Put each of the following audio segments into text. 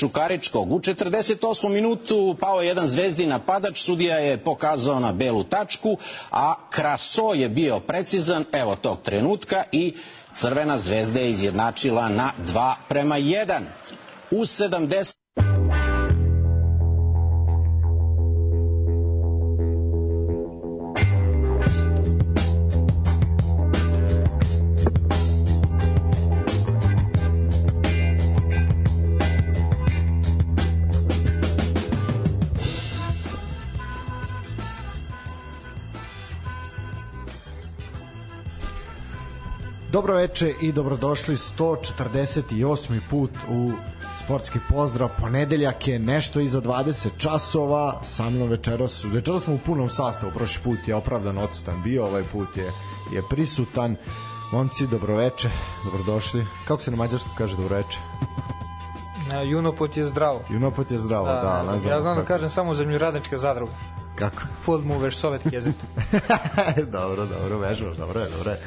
Čukaričkog. U 48. minutu pao je jedan zvezdi napadač, sudija je pokazao na belu tačku, a Kraso je bio precizan, evo tog trenutka i Crvena zvezda je izjednačila na 2 prema 1. U 70 Dobro veče i dobrodošli 148. put u sportski pozdrav. Ponedeljak je nešto iza 20 časova. Sa mnom večeras, večeras smo u punom sastavu. Prošli put je opravdan odsutan bio, ovaj put je, je prisutan. Momci, dobroveče, dobrodošli. Kako se na mađarskom kaže dobroveče? Junoput je zdravo. Junoput je zdravo, da, da ne znam. Ja znam da kažem samo zemljoradnička zadruga. Kako? Food movers, sovjetski jezik. dobro, dobro, vežbaš, dobro je, dobro je.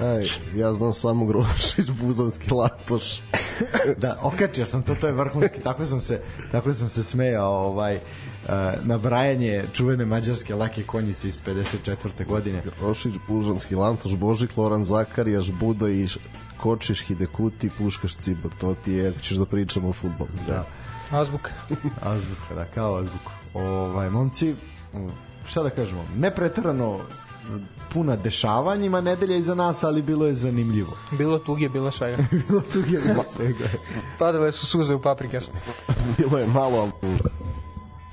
Aj, ja znam samo Grošić, Buzanski latoš. da, okačio sam to, to je vrhunski. Tako sam se, tako sam se smejao ovaj, uh, nabrajanje čuvene mađarske lake konjice iz 54. godine. Grošić, Buzanski latoš, Božik, Loran Zakarijaš, Buda i Kočiš, Hidekuti, Puškaš, Cibor. To ti je, ako ćeš da pričamo o futbolu. Da. Azbuka. azbuka, da, kao azbuku. Ovaj, momci, šta da kažemo, ne preterano puna dešavanjima nedelja iza nas, ali bilo je zanimljivo. Bilo tuge, bilo svega. bilo tuge, bilo svega. Padale su suze u paprikaš. bilo je malo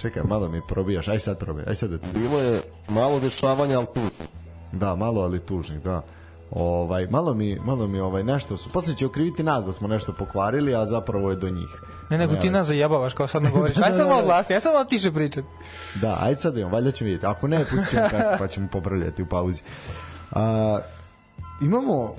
Čekaj, malo mi probijaš, aj sad probij, aj sad da... Bilo je malo dešavanja, ali tužnih. Da, malo, ali tužnih, da. Ovaj, malo mi, malo mi ovaj, nešto su... Posle će okriviti nas da smo nešto pokvarili, a zapravo je do njih. Ne, nego ti nas zajebavaš kao sad ne govoriš. Aj sad malo glasnije, aj sad malo tiše pričati. Da, ajde sad imam, valjda ćemo vidjeti. Ako ne, pustit ćemo kasno pa ćemo popravljati u pauzi. A, imamo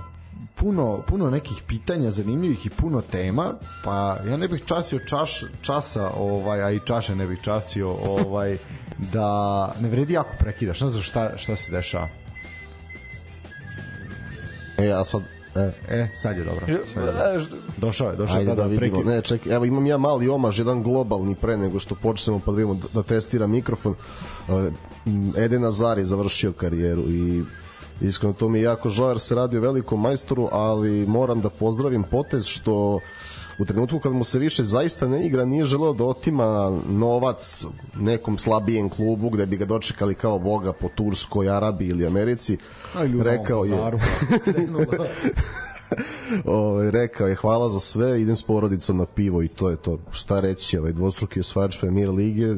puno, puno nekih pitanja zanimljivih i puno tema, pa ja ne bih časio čaš, časa, ovaj, a i čaše ne bih časio, ovaj, da ne vredi jako prekidaš, ne znam šta, šta se dešava. E, ja sad E, e, sad je dobro. Sad je dobro. Došao je, došao Ajde da, da, da vidimo. Ne, čekaj, evo imam ja mali omaž, jedan globalni pre nego što počnemo pa da vidimo da, da testira mikrofon. Eden Azar je završio karijeru i iskreno to mi je jako žao jer se radi o velikom majstoru, ali moram da pozdravim potez što u trenutku kad mu se više zaista ne igra nije želeo da otima novac nekom slabijem klubu gde bi ga dočekali kao boga po Turskoj, Arabiji ili Americi. Aj, rekao je o, rekao je hvala za sve, idem s porodicom na pivo i to je to. Šta reći, ovaj dvostruki osvajač Premier lige,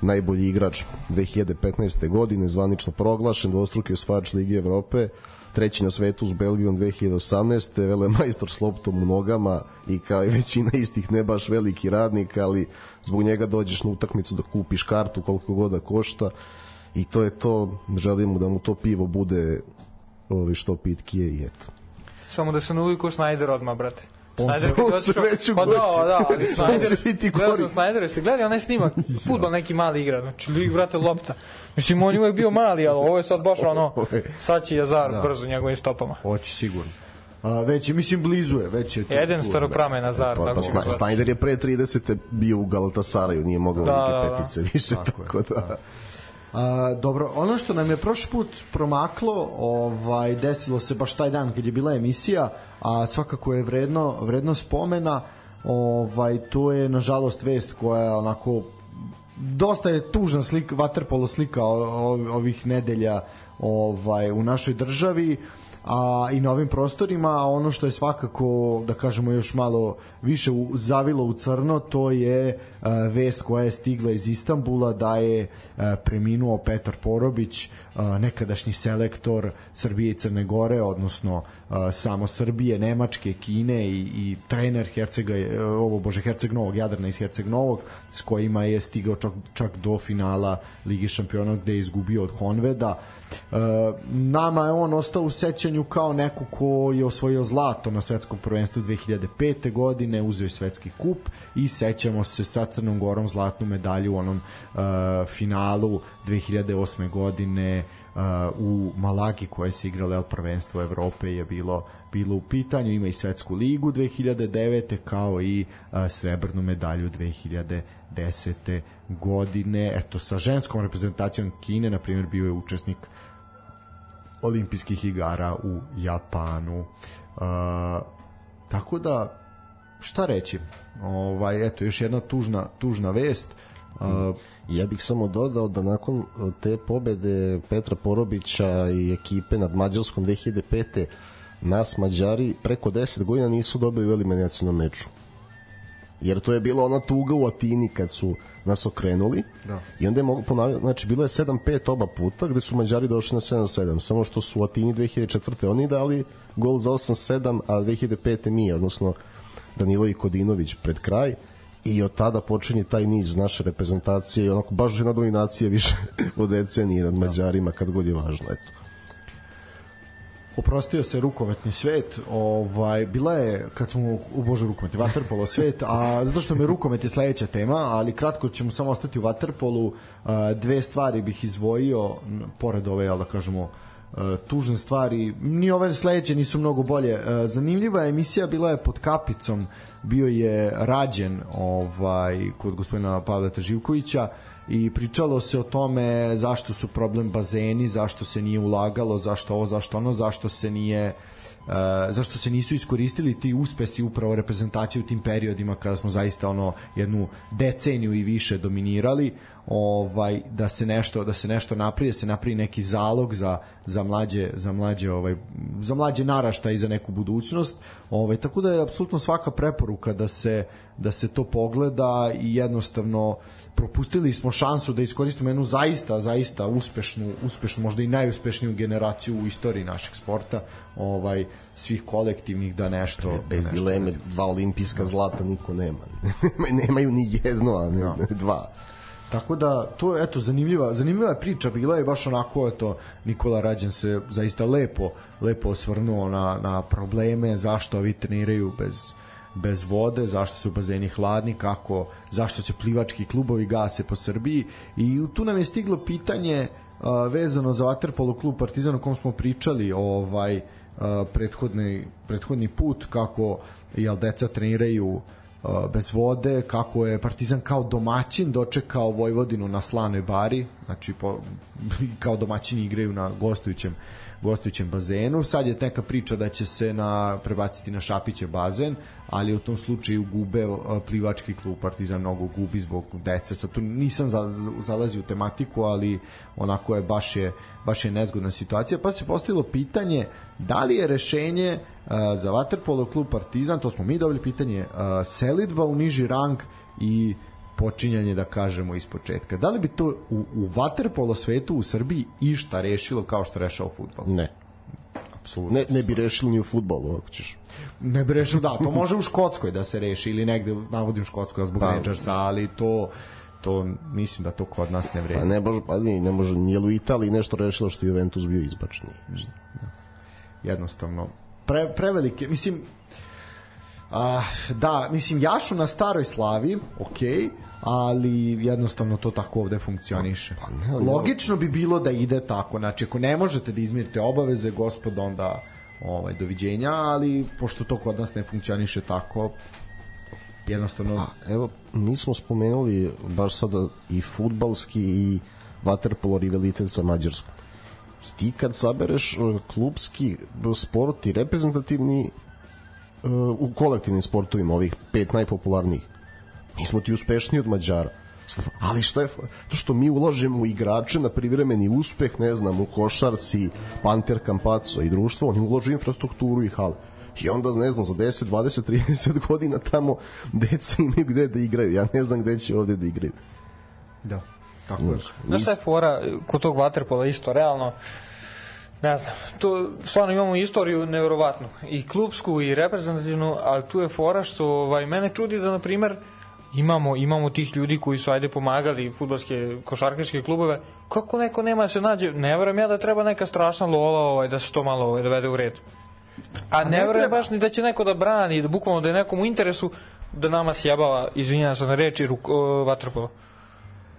najbolji igrač 2015. godine, zvanično proglašen, dvostruki osvajač Lige Evrope, treći na svetu s Belgijom 2018. Vele majstor s loptom u nogama i kao i većina istih ne baš veliki radnik, ali zbog njega dođeš na utakmicu da kupiš kartu koliko god da košta i to je to, želimo da mu to pivo bude ovi što pitkije i eto. Samo da se ne uliku Snyder odmah, brate. On već Pa da, da, ali Snyder, biti gledao sam Snyder, jeste gledali onaj snimak, futbol neki mali igra, znači lig, brate, lopta. Mislim, on je uvek bio mali, ali ovo je sad baš ono, sad će Jazar da. brzo njegovim stopama. Hoće sigurno. A, već je, mislim, blizu je, već je tu. Jedan staropramen Nazar. Pa, pa, pa Snyder je pre 30. bio u Galatasaraju, nije mogao da, da, da, petice više, tako, tako da... da. A, dobro, ono što nam je prošli put promaklo, ovaj desilo se baš taj dan kad je bila emisija, a svakako je vredno vredno spomena, ovaj to je nažalost vest koja je onako dosta je tužna slika, waterpolo slika ovih nedelja ovaj u našoj državi a i na ovim prostorima, a ono što je svakako, da kažemo još malo više u, zavilo u crno, to je a, e, vest koja je stigla iz Istambula da je a, e, preminuo Petar Porobić, a, nekadašnji selektor Srbije i Crne Gore, odnosno a, samo Srbije, Nemačke, Kine i, i trener Hercega, e, ovo bože Herceg Novog, Jadrana iz Herceg Novog, s kojima je stigao čak, čak do finala Ligi šampiona gde je izgubio od Honveda. Uh, nama je on ostao u sećanju kao neko ko je osvojio zlato na svetskom prvenstvu 2005. godine, uzeo je svetski kup i sećamo se sa Crnom Gorom zlatnu medalju u onom uh, finalu 2008. godine uh, u Malagi koje se igralo el prvenstvo Evrope je bilo bilo u pitanju, ima i svetsku ligu 2009. kao i uh, srebrnu medalju 2010. godine. Eto, sa ženskom reprezentacijom Kine, na primjer, bio je učesnik olimpijskih igara u Japanu. Uh, tako da, šta reći? Ovaj, eto, još jedna tužna, tužna vest. Uh, ja bih samo dodao da nakon te pobede Petra Porobića i ekipe nad Mađarskom 2005 nas Mađari preko 10 godina nisu dobili u eliminacijnom meču. Jer to je bila ona tuga u Atini kad su nas okrenuli da. i onda je mogu ponavljati, znači bilo je 7-5 oba puta gde su Mađari došli na 7-7, samo što su u Atini 2004. oni dali gol za 8-7, a 2005. mi, odnosno Danilo i Kodinović pred kraj i od tada počinje taj niz naše reprezentacije i onako baš jedna dominacija više od decenije nad Mađarima kad god je važno, eto oprostio se rukometni svet, ovaj bila je kad smo u bože rukometni vaterpolo svet, a zato što me rukomet je sledeća tema, ali kratko ćemo samo ostati u vaterpolu, dve stvari bih izvojio pored ove, al da kažemo tužne stvari, ni ove sledeće nisu mnogo bolje. Zanimljiva emisija bila je pod kapicom, bio je rađen ovaj kod gospodina Pavla Živkovića i pričalo se o tome zašto su problem bazeni, zašto se nije ulagalo, zašto ovo, zašto ono, zašto se nije uh, zašto se nisu iskoristili ti uspesi upravo reprezentacije u tim periodima kada smo zaista ono jednu deceniju i više dominirali ovaj da se nešto da se nešto napravi, da se napravi neki zalog za za mlađe za mlađe ovaj za mlađe naraštaje i za neku budućnost. Ovaj tako da je apsolutno svaka preporuka da se da se to pogleda i jednostavno uh, propustili smo šansu da iskoristimo jednu zaista, zaista uspešnu, uspešnu, možda i najuspešniju generaciju u istoriji našeg sporta, ovaj svih kolektivnih da nešto bez da nešto dileme dva olimpijska zlata niko nema. Nemaju ni jedno, a ne, no. Da. dva. Tako da to je eto zanimljiva zanimljiva je priča bila je baš onako eto Nikola Rađen se zaista lepo lepo osvrnuo na na probleme zašto ovi treniraju bez bez vode, zašto su bazeni hladni, kako, zašto se plivački klubovi gase po Srbiji. I tu nam je stiglo pitanje uh, vezano za Waterpolo klub Partizan o kom smo pričali ovaj uh, prethodni, prethodni put kako jel deca treniraju uh, bez vode, kako je Partizan kao domaćin dočekao Vojvodinu na Slanoj bari, znači po, kao domaćini igraju na gostujućem gostujućem bazenu. Sad je neka priča da će se na prebaciti na Šapiće bazen, ali u tom slučaju gube plivački klub Partizan mnogo gubi zbog dece. Sad tu nisam za, zalazio u tematiku, ali onako je baš je baš je nezgodna situacija. Pa se postavilo pitanje da li je rešenje uh, za vaterpolo klub Partizan, to smo mi dobili pitanje, uh, selidba u niži rang i počinjanje da kažemo iz početka. Da li bi to u, u vaterpolo svetu u Srbiji išta rešilo kao što rešao fudbal? Ne. Apsolutno. Ne, ne bi rešilo ni u fudbalu, ako ćeš. Ne bi rešilo, da, to može u Škotskoj da se reši ili negde, navodim Škotskoj zbog da. Rangersa, ali to to mislim da to kod nas ne vredi. Pa ne može, pa ne, ne može, nije u Italiji nešto rešilo što Juventus bio izbačen. Da. Jednostavno, pre, prevelike, mislim, a, da, mislim, Jašu na staroj slavi, okej, okay, ali jednostavno to tako ovde funkcioniše. Pa ne, Logično bi bilo da ide tako, znači ako ne možete da izmirite obaveze, gospod, onda ovaj, doviđenja, ali pošto to kod nas ne funkcioniše tako, jednostavno... A, evo, mi smo spomenuli baš sada i futbalski i vaterpolo rivalitet sa Mađarskom. I ti kad sabereš e, klubski sport i reprezentativni u kolektivnim sportovima ovih pet najpopularnijih mi smo ti uspešniji od Mađara ali što je to što mi ulažemo u igrače na privremeni uspeh, ne znam, u košarci, Panter Campazzo i društvo, oni ulažu infrastrukturu i hale. I onda, ne znam, za 10, 20, 30 godina tamo deca imaju gde da igraju. Ja ne znam gde će ovde da igraju. Da, tako je. Znaš šta je fora kod tog waterpola isto, realno, ne znam, to stvarno imamo istoriju nevjerovatnu, i klubsku i reprezentativnu, ali tu je fora što ovaj, mene čudi da, na primer, imamo, imamo tih ljudi koji su ajde pomagali futbolske košarkaške klubove, kako neko nema da se nađe, ne verujem ja da treba neka strašna lola ovaj, da se to malo ovaj, dovede u red. A ne, ne verujem baš ni da će neko da brani, da bukvalno da je nekom u interesu da nama sjebava, izvinjam se na reči, ruk, uh.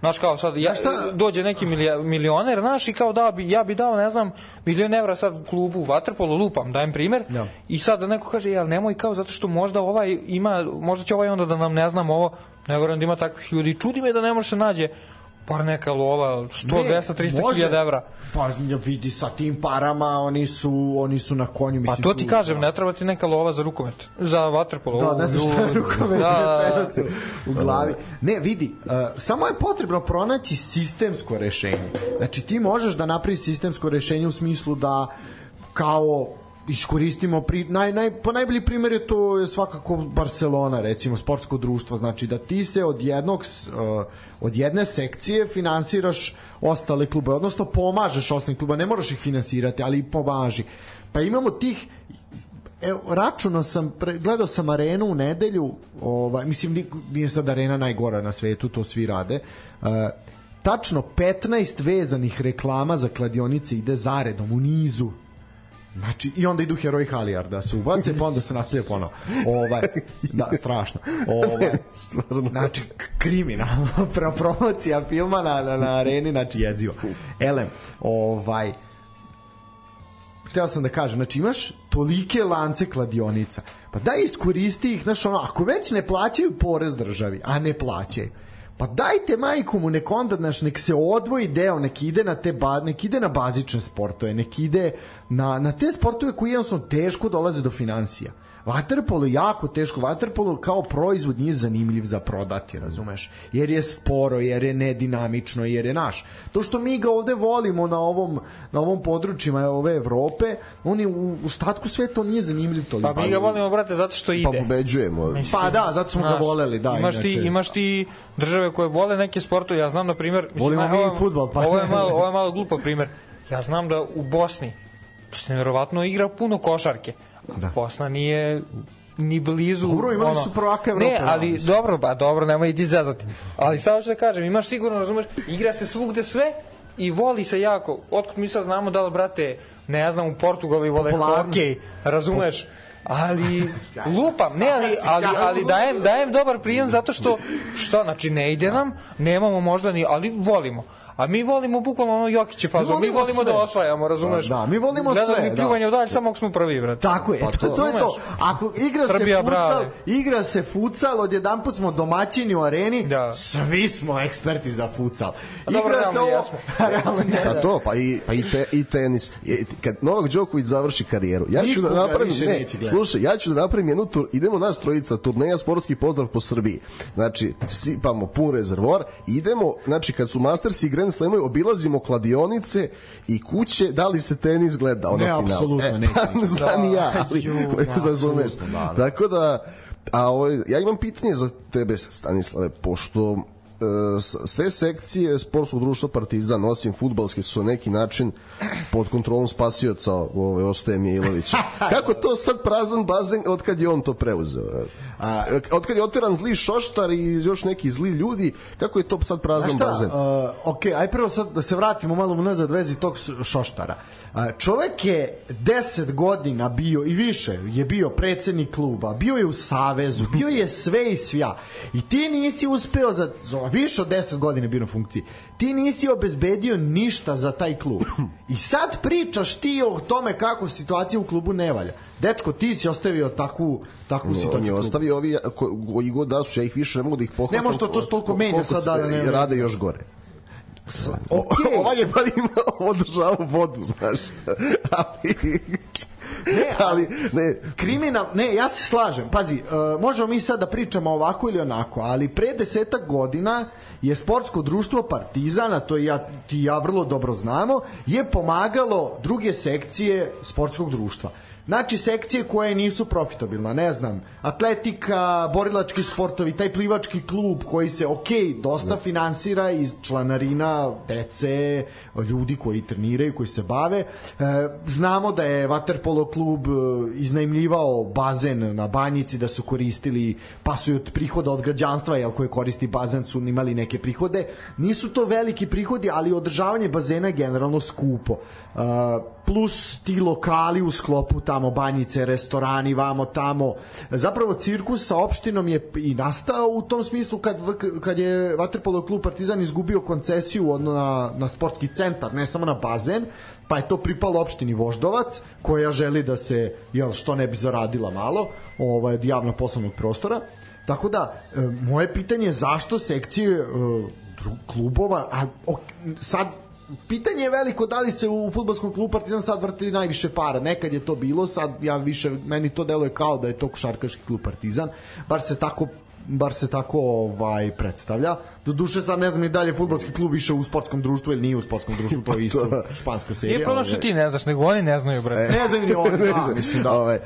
Znaš kao sad, ja, šta? dođe neki milioner, znaš, i kao da bi, ja bi dao, ne znam, milion evra sad klubu Vaterpolo, lupam, dajem primer, ja. Da. i sad neko kaže, jel nemoj kao, zato što možda ovaj ima, možda će ovaj onda da nam ne znam ovo, ne verujem da ima takvih ljudi, čudi me da ne može se nađe par neka lova, 100, ne, 200, 300 hiljada evra. Pa vidi sa tim parama, oni su, oni su na konju. Mislim, pa to ti tu, kažem, da. ne treba ti neka lova za rukomet, za vaterpolo. Da, ne znam šta je rukomet, da, da, su u glavi. Ne, vidi, uh, samo je potrebno pronaći sistemsko rešenje. Znači ti možeš da napraviš sistemsko rešenje u smislu da kao iskoristimo pri, naj, naj, po najbolji primjer je to je svakako Barcelona recimo sportsko društvo. Znači da ti se od jednog uh, od jedne sekcije finansiraš ostale klube odnosno pomažeš ostalim kluba ne moraš ih finansirati ali pomaži. Pa imamo tih Evo, računao sam, pre, gledao sam arenu u nedelju, ovaj, mislim, nije sad arena najgora na svetu, to svi rade, uh, tačno 15 vezanih reklama za kladionice ide zaredom u nizu Znači, i onda idu heroji Halijar da se ubace, pa onda se nastavlja ponovo. Ovaj, da, strašno. Ovaj, znači, kriminalno. promocija filma na, na, na areni, znači, jezivo. Elem, ovaj, hteo sam da kažem, znači imaš tolike lance kladionica, pa daj iskoristi ih, znaš ono, ako već ne plaćaju porez državi, a ne plaćaju, pa dajte majku mu nek onda naš nek se odvoji deo nek ide na te ba, nek ide na bazične sportove nek ide na, na te sportove koji jednostavno teško dolaze do financija Waterpolo je jako teško. Waterpolo kao proizvod nije zanimljiv za prodati, razumeš? Jer je sporo, jer je nedinamično, jer je naš. To što mi ga ovde volimo na ovom, na ovom područjima ove Evrope, on je u, u statku sveta on nije zanimljiv toliko. Pa mi ga volimo, brate, zato što ide. Pa pobeđujemo. Mislim, pa da, zato smo naš, ga voleli, da. Imaš ti, imaš ti države koje vole neke sportove, ja znam, na primjer... Volimo mi i futbol, pa... Ovo je malo, ovo je malo glupo primjer. Ja znam da u Bosni se nevjerovatno igra puno košarke da. Bosna nije ni blizu dobro imali ono, su prvaka Evrope ne ali ja, dobro ba dobro nemoj idi zazati ali samo što da kažem imaš sigurno razumeš igra se svugde sve i voli se jako. Otkud mi sad znamo da li brate ne znam u Portugalu vole hokej razumeš? Ali lupam, ne, ali, ali, ali dajem, dajem dobar prijem zato što, šta, znači ne ide nam, nemamo možda ni, ali volimo. A mi volimo bukvalno ono Jokiće fazu. Mi, mi volimo da sve. da osvajamo, razumeš? Da, mi volimo Gledali sve. mi da. pljuvanje da. u dalj, samo ako smo prvi, brate. Tako je, pa to, to je to. Ako igra Srbija, se futsal, igra se futsal, odjedanput smo domaćini u areni, da. svi smo eksperti za futsal. A igra dobro, se ovo... realno ne, da. A to, pa i, pa i, te, i tenis. Kad Novak Đoković završi karijeru, ja ću da napravim, ne, slušaj, ja ću da napravim jednu tur, idemo nas trojica, turneja sportski pozdrav po Srbiji. Znači, sipamo pun rezervoar, idemo, znači kad su Masters i Grand Slamovi, obilazimo kladionice i kuće, da li se tenis gleda ono ne, final. apsolutno e, neće. Pa, znam i ja, ali Ju, razumeš. Da, da. Tako da, a ovo, ovaj, ja imam pitanje za tebe, Stanislave, pošto sve sekcije sportskog društva Partizan, osim futbalske, su na neki način pod kontrolom spasioca ovaj, Ostoje Mijailovića. Kako to sad prazan bazen od kad je on to preuzeo? A, od kad je oteran zli šoštar i još neki zli ljudi, kako je to sad prazan šta, bazen? Uh, ok, aj prvo sad da se vratimo malo unazad vezi tog šoštara. Čovek je 10 godina bio i više je bio predsednik kluba, bio je u savezu, bio je sve i svja. I ti nisi uspeo za, za više od 10 godina bio na funkciji. Ti nisi obezbedio ništa za taj klub. I sad pričaš ti o tome kako situacija u klubu ne valja. Dečko, ti si ostavio takvu, takvu no, situaciju. On je ostavio ovi koji god da su, ja ih više ne mogu da ih pohvatam. Ne može to, to toliko menja sad da ne... Rade još gore. Okay. Ovaj je bar ima održavao vodu, znaš. Ali ne, ali ne. kriminal, ne, ja se slažem. Pazi, uh, možemo mi sad da pričamo ovako ili onako, ali pre desetak godina je sportsko društvo Partizana, to ja, ti ja vrlo dobro znamo, je pomagalo druge sekcije sportskog društva Znači sekcije koje nisu profitabilne, ne znam, atletika, borilački sportovi, taj plivački klub koji se, ok, dosta finansira iz članarina dece, ljudi koji treniraju, koji se bave. E, znamo da je Waterpolo klub e, iznajmljivao bazen na banjici, da su koristili, pa su od prihoda od građanstva, jel, koje koristi bazen, su imali neke prihode. Nisu to veliki prihodi, ali održavanje bazena je generalno skupo. Uh, plus ti lokali u sklopu tamo banjice, restorani, vamo tamo. Zapravo cirkus sa opštinom je i nastao u tom smislu kad, kad je Vaterpolo klub Partizan izgubio koncesiju odno na, na sportski centar, ne samo na bazen, pa je to pripalo opštini Voždovac, koja želi da se, jel, što ne bi zaradila malo, ovaj, od javno poslovnog prostora. Tako da, e, moje pitanje je zašto sekcije e, klubova, a ok, sad pitanje je veliko da li se u fudbalskom klubu Partizan sad vrti najviše para. Nekad je to bilo, sad ja više meni to deluje kao da je to košarkaški klub Partizan. Bar se tako bar se tako ovaj predstavlja. Do duše sad ne znam i dalje fudbalski klub više u sportskom društvu ili nije u sportskom društvu, to je isto španska serija. Je problem što ti ne znaš, nego oni ne znaju, brate. Ne znaju ni oni, da, mislim da. Ove,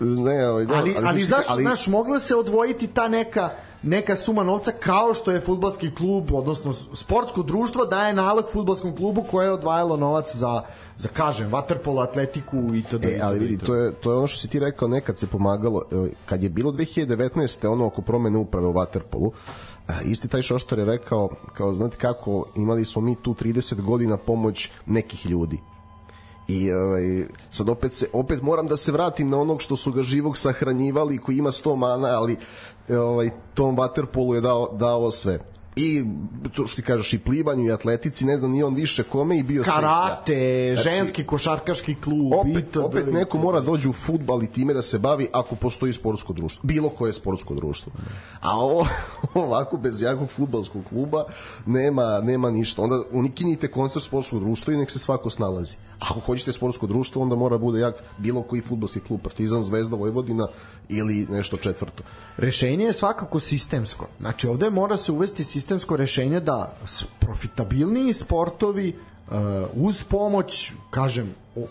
ne, ovaj, da, ali, ali, ali zašto, ali... znaš, mogla se odvojiti ta neka neka suma novca kao što je futbalski klub, odnosno sportsko društvo daje nalog futbalskom klubu koje je odvajalo novac za za kažem waterpolo, atletiku i to e, ali vidi to. je to je ono što si ti rekao nekad se pomagalo e, kad je bilo 2019 ono oko promene uprave u waterpolu isti taj Šoštar je rekao kao znate kako imali smo mi tu 30 godina pomoć nekih ljudi. I ovaj, sad opet, se, opet moram da se vratim na onog što su ga živog sahranjivali koji ima 100 mana, ali ovaj, tom Waterpolu je dao, dao sve. I to što ti kažeš i plivanju i atletici ne znam ni on više kome i bio karate, znači, ženski košarkaški klub opet, to, opet neko mora dođu u fudbal i time da se bavi ako postoji sportsko društvo bilo koje sportsko društvo. A ovo ovako bez jakog fudbalskog kluba nema, nema ništa. Onda unikinite koncert sportskog društva i nek se svako snalazi ako hoćete sportsko društvo onda mora bude jak bilo koji fudbalski klub Partizan, Zvezda, Vojvodina ili nešto četvrto. Rešenje je svakako sistemsko. Znači ovde mora se uvesti sistemsko rešenje da profitabilniji sportovi uh, uz pomoć kažem u,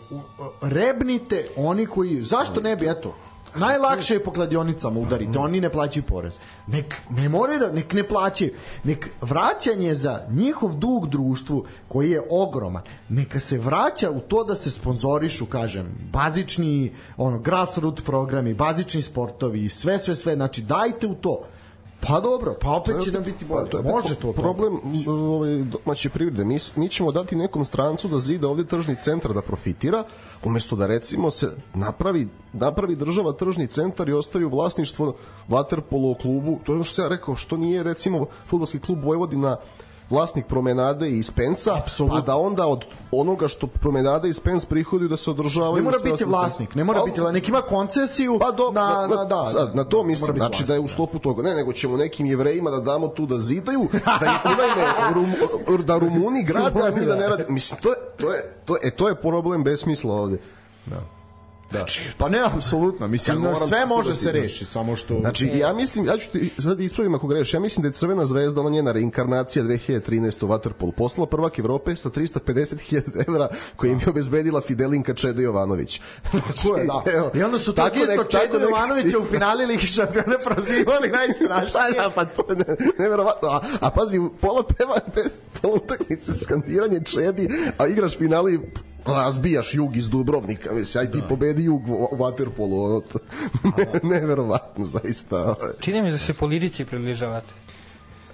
rebnite oni koji zašto ne bi eto Najlakše je po kladionicama udariti, oni ne plaćaju porez. Nek ne more da nek ne plaćaju. Nek vraćanje za njihov dug društvu koji je ogroman, neka se vraća u to da se sponzorišu, kažem, bazični ono grassroot programi, bazični sportovi, sve sve sve, znači dajte u to. Pa dobro, pa opet će nam biti bolje. Pa, to je Može to. Problem ovaj, domaće privrede. Mi, mi ćemo dati nekom strancu da zida ovde tržni centar da profitira, umesto da recimo se napravi, napravi država tržni centar i ostavi u vlasništvo Waterpolo klubu. To je ono što se ja rekao, što nije recimo futbolski klub Vojvodina vlasnik promenade i Spensa, Absolutno. pa da onda od onoga što promenada i Spens prihoduju da se održavaju. Ne mora biti vlasnik, ne mora pa, biti, nek ima koncesiju pa do, na, na, na, da, sad, na to mislim, znači vlasnik, da je u sklopu toga, ne, nego ćemo nekim jevrejima da damo tu da zidaju, da ih rum, da Rumuni grade, a mi da ne radi. Mislim, to je, to je, to je, e, to je problem besmisla ovde. Da. Da. Znači, pa ne, apsolutno. Mislim, ja sve može da se reši, samo što... Znači, ja mislim, ja ću ti sad ispravim ako greš, ja mislim da je Crvena zvezda, ona njena reinkarnacija 2013. u Waterpolu, poslala prvak Evrope sa 350.000 evra koji im je obezbedila Fidelinka Čedo Jovanović. Znači, je, da. Evo, I onda su tako isto Čedo Jovanovića u finali Ligi šampione prozivali najstrašnije. da, pa to ne, neverovatno. A, a pazi, pola peva, pola utakmice skandiranje Čedi, a igraš finali razbijaš jug iz Dubrovnika, mislim, aj ti da. pobedi jug u Waterpolu, ono to, ne, neverovatno, zaista. Čini mi da se politici približavate.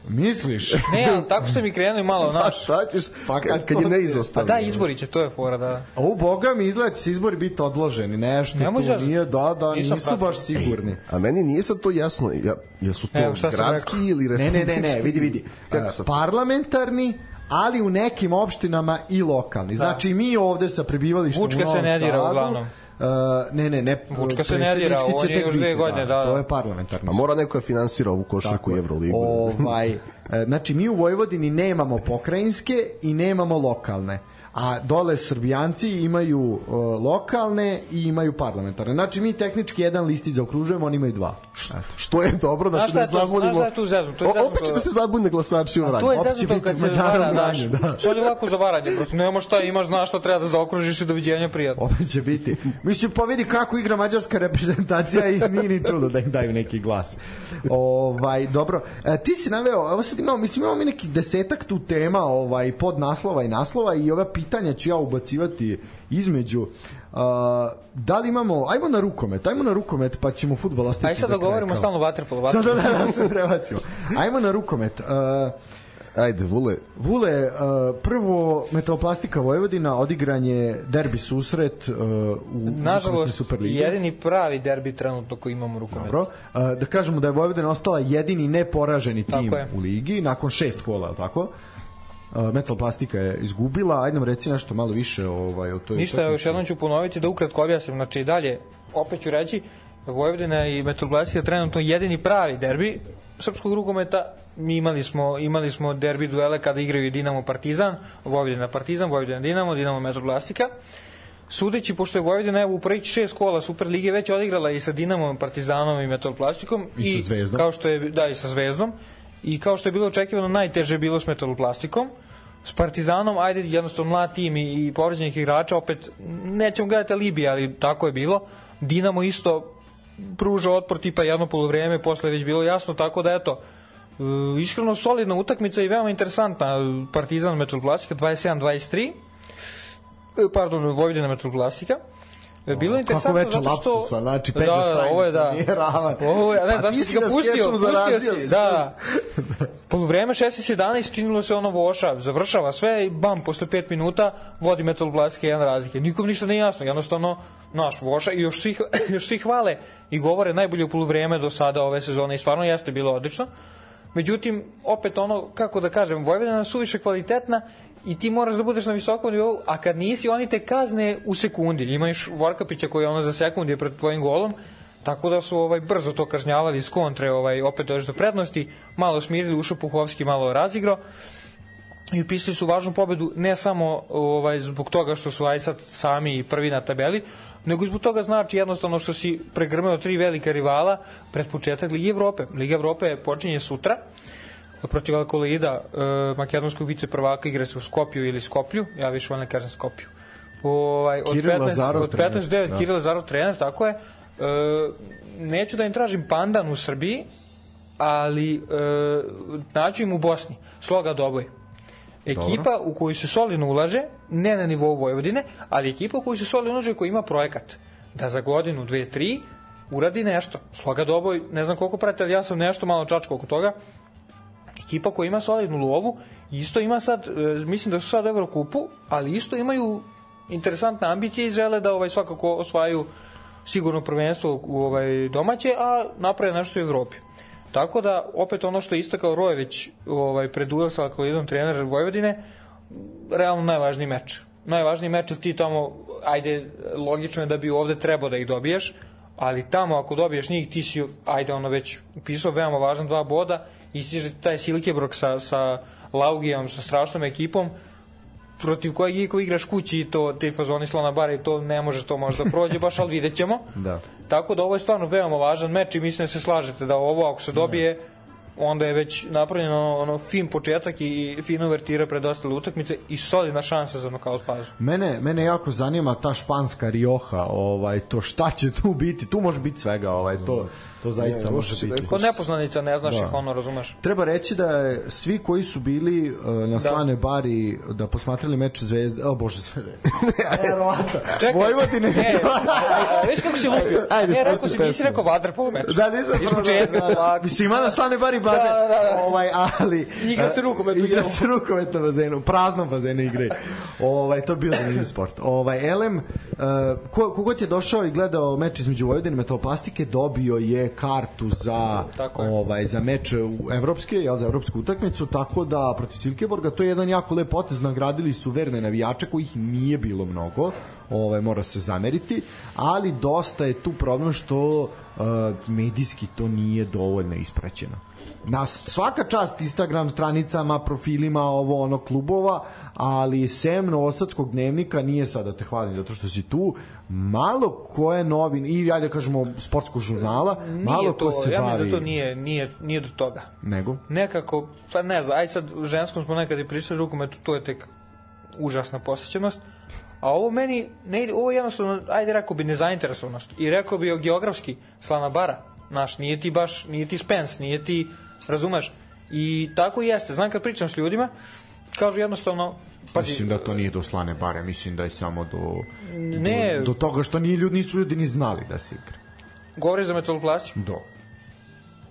Misliš? Ne, ali tako ste mi krenuli malo, znaš. Pa šta ćeš, pa, kad, kad je neizostavno. Pa da, izbori će, to je fora, da. A u Boga mi izgleda će se izbori biti odloženi, nešto ne može, nije, da, da, nisu pratio. baš sigurni. Ej, a meni nije sad to jasno, ja, jesu to Evo, gradski ili republički? Ne, ne, ne, ne, vidi, vidi. Parlamentarni, ali u nekim opštinama i lokalni. Da. Znači mi ovde sa prebivalištem Vučka u Novom se ne dira Sadu, uglavnom. Uh, ne, ne, ne. Vučka se ne dira, on je još dve godine, da, da. To je parlamentarno. A mora neko je finansira ovu košarku i Evroligu. Ovaj, E, Znači, mi u Vojvodini nemamo pokrajinske i nemamo lokalne a dole Srbijanci imaju uh, lokalne i imaju parlamentarne. Znači mi tehnički jedan listić zaokružujemo, oni imaju dva. Eto. Što je dobro, da Znaš se ne šta je tu- zabunimo. znaš šta je tu zeznuto? To je O- zeznuto. Opet će da se zabune glasači u To Vranju. je opet će zeznuto biti kad se Mađara vara, u znaš. Da. Što je lako za varanje, bro. Nemo šta imaš, znaš šta treba da zaokružiš i doviđenja prijatno. Opet će biti. Mislim, pa vidi kako igra mađarska reprezentacija i nije ni čudo da im daju neki glas. Ovaj, dobro. E, ti si naveo, evo sad imamo, mislim, imamo mi neki desetak tu tema, ovaj, pod naslova i naslova i ova pitanja ću ja ubacivati između. Uh, da li imamo, ajmo na rukomet, ajmo na rukomet pa ćemo futbol ostaviti Aj sad da govorimo stalno vaterpolo, Sad da, da, da se prebacimo. Ajmo na rukomet. Uh, Ajde, Vule, Vule, uh, prvo Metaloplastika Vojvodina odigran je derbi susret uh, u Nažalost, Superligi. jedini pravi derbi trenutno koji imamo u rukometu. Dobro. Uh, da kažemo da je Vojvodina ostala jedini neporaženi tim u ligi nakon šest kola, tako? Uh, Metaloplastika je izgubila, ajde nam reci nešto malo više ovaj, o toj Ništa, još jednom ću ponoviti da ukratko objasnim. Znači i dalje, opet ću reći, Vojvodina i Metaloplastika trenutno jedini pravi derbi srpskog rukometa. Mi imali smo, imali smo derbi duele kada igraju i Dinamo Partizan, Vojvodina Partizan, Vojvodina Dinamo, Dinamo Metaloplastika. Sudeći, pošto je Vojvodina evo, u prvih šest kola Superlige već odigrala i sa Dinamom, Partizanom i Metaloplastikom. I sa Zvezdom. Kao što je, da, i sa Zvezdom. I kao što je bilo očekivano, najteže je bilo s Metaloplastikom. S Partizanom, ajde, jednostavno mlad tim i, i povređenih igrača, opet nećemo gledati Libije, ali tako je bilo. Dinamo isto pruža otpor tipa jedno polovreme, posle je već bilo jasno, tako da eto, e, iskreno solidna utakmica i veoma interesantna. Partizan Metroplastika 27-23, E, pardon, Vojvodina Metroplastika. E, Bilo je interesantno zato što... lapsusa, znači da, da, ovo je da. Nije ravan. Ovo je, ne, Pa zašto ti si ga ga pustio, pustio si, da. Polovreme 16-11 činilo se ono voša, završava sve i bam, posle 5 minuta vodi Metroplastika jedan razlike. Nikom ništa nije jasno, jednostavno naš voša i još svi, još svi hvale i govore najbolje u polovreme do sada ove sezone i stvarno jeste bilo odlično. Međutim, opet ono, kako da kažem, Vojvodina je suviše kvalitetna i ti moraš da budeš na visokom nivou, a kad nisi, oni te kazne u sekundi. Imaš Vorkapića koji je ono za sekund je pred tvojim golom, tako da su ovaj brzo to kažnjavali iz kontre, ovaj opet dođeš do prednosti, malo smirili, ušao Puhovski, malo razigrao i upisali su važnu pobedu ne samo ovaj zbog toga što su aj sad sami prvi na tabeli, nego zbog toga znači jednostavno što si pregrmeo tri velika rivala pred početak Lige Evrope. Liga Evrope počinje sutra protiv Alkolida, e, makedonskog viceprvaka igra se u Skopju ili Skoplju, ja više volim da kažem Skopju. Ovaj, od Kiril 15, Lazarov od trener, 15 9 da. Kiril Lazarov trener, tako je. E, neću da im tražim pandan u Srbiji, ali e, naću im u Bosni. Sloga Doboj. Ekipa u koju se solidno ulaže, ne na nivou Vojvodine, ali ekipa u koju se solidno ulaže koja ima projekat da za godinu, dve, tri uradi nešto. Sloga Doboj, ne znam koliko prate, ali ja sam nešto malo čačko oko toga. Ekipa koja ima solidnu lovu, isto ima sad, e, mislim da su sad u Evrokupu, ali isto imaju interesantne ambicije i žele da ovaj svakako osvajaju sigurno prvenstvo u ovaj domaće, a naprave nešto u Evropi. Tako da, opet ono što je istakao Rojević ovaj, pred duel sa Alkolidom trener Vojvodine, realno najvažniji meč. Najvažniji meč, jer ti tamo, ajde, logično je da bi ovde trebao da ih dobiješ, ali tamo ako dobiješ njih, ti si, ajde, ono već upisao veoma važan dva boda, istiže taj Silkebrok sa, sa Laugijom, sa strašnom ekipom, protiv kojeg i ko igraš kući i to te fazoni slona bara i to ne može to možda prođe baš ali vidjet ćemo Da. tako da ovo je stvarno veoma važan meč i mislim da se slažete da ovo ako se dobije onda je već napravljeno ono, ono fin početak i fina uvertira pred ostale utakmice i solidna šansa za nokaut fazu Mene, mene jako zanima ta španska Rioja, ovaj, to šta će tu biti, tu može biti svega, ovaj, to, to zaista Ne, može biti. kod nepoznanica ne znaš Da. ih ono razumeš Treba reći da je svi koji su bili uh, na slanoj bari da posmatrali meč Zvezde, o bože Zvezde. Čekaj, Vojvodine. ne, viš kako si lupio Ajde, ne, rekao si, nisi rekao vaterpolo meč Da, nisam Iz početka, da, da. Mislim, ima na slanoj bari bazen. Da, da, da. Ovaj, ali... Igra se rukomet Igra se rukomet na bazenu, praznom bazenu igre. Ovaj, to je bio zanimljiv sport. Ovaj, Elem, uh, ko, kogod je došao i gledao meč između Vojvodine i Metaloplastike, dobio je kartu za ovaj za meč u evropske, jel, za evropsku utakmicu, tako da protiv Silkeborga to je jedan jako lep potez, nagradili su verne navijače kojih nije bilo mnogo, ovaj mora se zameriti, ali dosta je tu problem što uh, medijski to nije dovoljno ispraćeno. Na svaka čast Instagram stranicama, profilima, ovo ono klubova, ali sem Novosadskog dnevnika nije sad da te hvalim zato što si tu, malo ko je novin i ajde da kažemo sportskog žurnala, Nije malo to, ko se ja bavi mislim da to nije, nije, nije do toga. nego Nekako, pa ne znam, aj sad u ženskom smo nekad i prišli rukometu, to je tek užasna posjećenost. A ovo meni, ne ovo je jednostavno, ajde rekao bi nezainteresovanost. I rekao bi o geografski, Slana Bara. Znaš, nije ti baš, nije ti Spence, nije ti, razumeš? I tako i jeste. Znam kad pričam s ljudima, kažu jednostavno, pa Mislim da to nije do slane bare, mislim da je samo do, Ne. do, do toga što nije ljudi, nisu ljudi ni znali da se igra. govoriš za metaloplastiju. Do.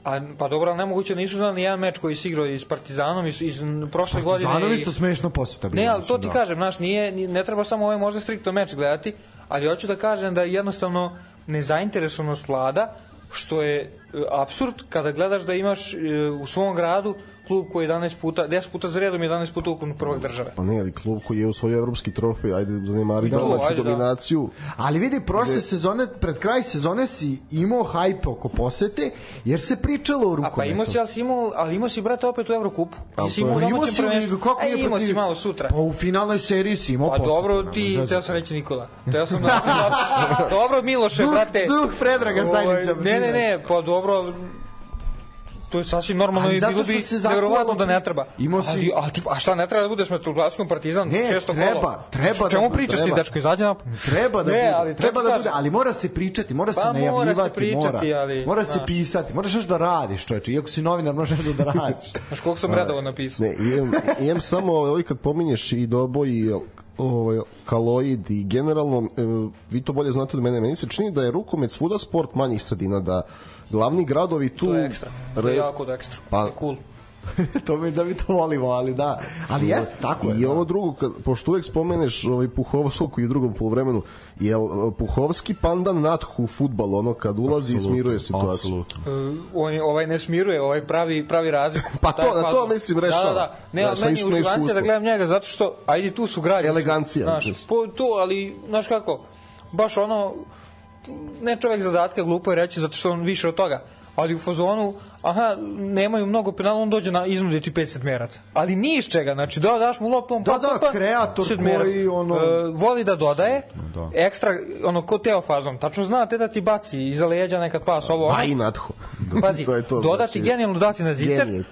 A, pa dobro, ali nemoguće da nisu znali jedan meč koji si igrao i s Partizanom iz, iz prošle godine. I- isto smešno posjeta bilo. Ne, ali to ti da. kažem, znaš, nije, ni- ne treba samo ovaj možda striktno meč gledati, ali hoću da kažem da jednostavno nezainteresovanost vlada, što je e, apsurd kada gledaš da imaš e, u svom gradu klub koji je 11 puta, 10 puta za redom 11 puta ukupno prvak države. Pa ne, ali klub koji je osvojio evropski trofej, ajde zanemari to, domaću ajde, da. dominaciju. Ali vidi, prošle sezone, pred kraj sezone si imao hajpe oko posete, jer se pričalo o A rukometu. pa imao si, ali si imao, ali imao si, brate, opet u Evrokupu. To je- imao u Pa imao si u prvenstvu. kako E, imao si protiv- malo sutra. Pa u finalnoj seriji si imao Pa posete. dobro, nema ti, teo sam reći Nikola. Teo sam da... dobro, Miloše, Duh- brate. duh Predraga Stajnića. Ovaj, Ne, ne, ne, pa dobro, to je sasvim normalno i bilo bi verovatno da ne treba. Imao si- Ali, a, ti, a šta, ne treba da bude s Metroglaskom Partizan? Ne, šesto treba, kolo? treba da Čemu bude, pričaš ti, treba. dečko, izađe na... Treba da Ne, bude, ali treba ti da bude, ali mora se pričati, mora se Pa mora se najavljivati, pričati, mora, ali, mora se pisati, moraš još da radiš, čoveče, iako si novinar, možeš da radiš. Znaš koliko sam redova napisao? Ne, imam, imam samo ovaj kad pominješ i Dobo i ovaj, Kaloid i generalno, e, vi to bolje znate od mene, meni se čini da je rukomet svuda sport manjih sredina, da glavni gradovi tu... To je ekstra. To je jako ekstra. Pa- je cool. to mi da mi to volimo, ali da. Ali jeste, tako je. I da. ovo drugo, kad, pošto uvek spomeneš ovaj Puhovskog je u drugom polovremenu, jel e, Puhovski pandan nathu u futbalu, ono kad ulazi i smiruje situaciju. Apsolutno. Uh, on je, ovaj ne smiruje, ovaj pravi pravi razliku. Pa to- da, to mislim rešava. Da, da, da. Ne, Da, meni je uživancija da gledam njega zato što ajde tu su građani. Elegancija, Znaš, po, to, ali znaš kako, baš ono ne čovek zadatka, glupo je reći zato što on više od toga. Ali u fazonu, aha, nemaju mnogo penala, on dođe na iznuditi 50 meraca. Ali ni iz čega, znači da daš mu loptu, on Da, pa, da, pa, kreator sedmerac. koji, ono- E, voli da dodaje, Da. ekstra, ono, ko teo fazom, tačno znate da ti baci iza leđa nekad pas, ovo, ono. I nathu. Pazi, to je to, dodati znači, genijalno dati na zicer, genije.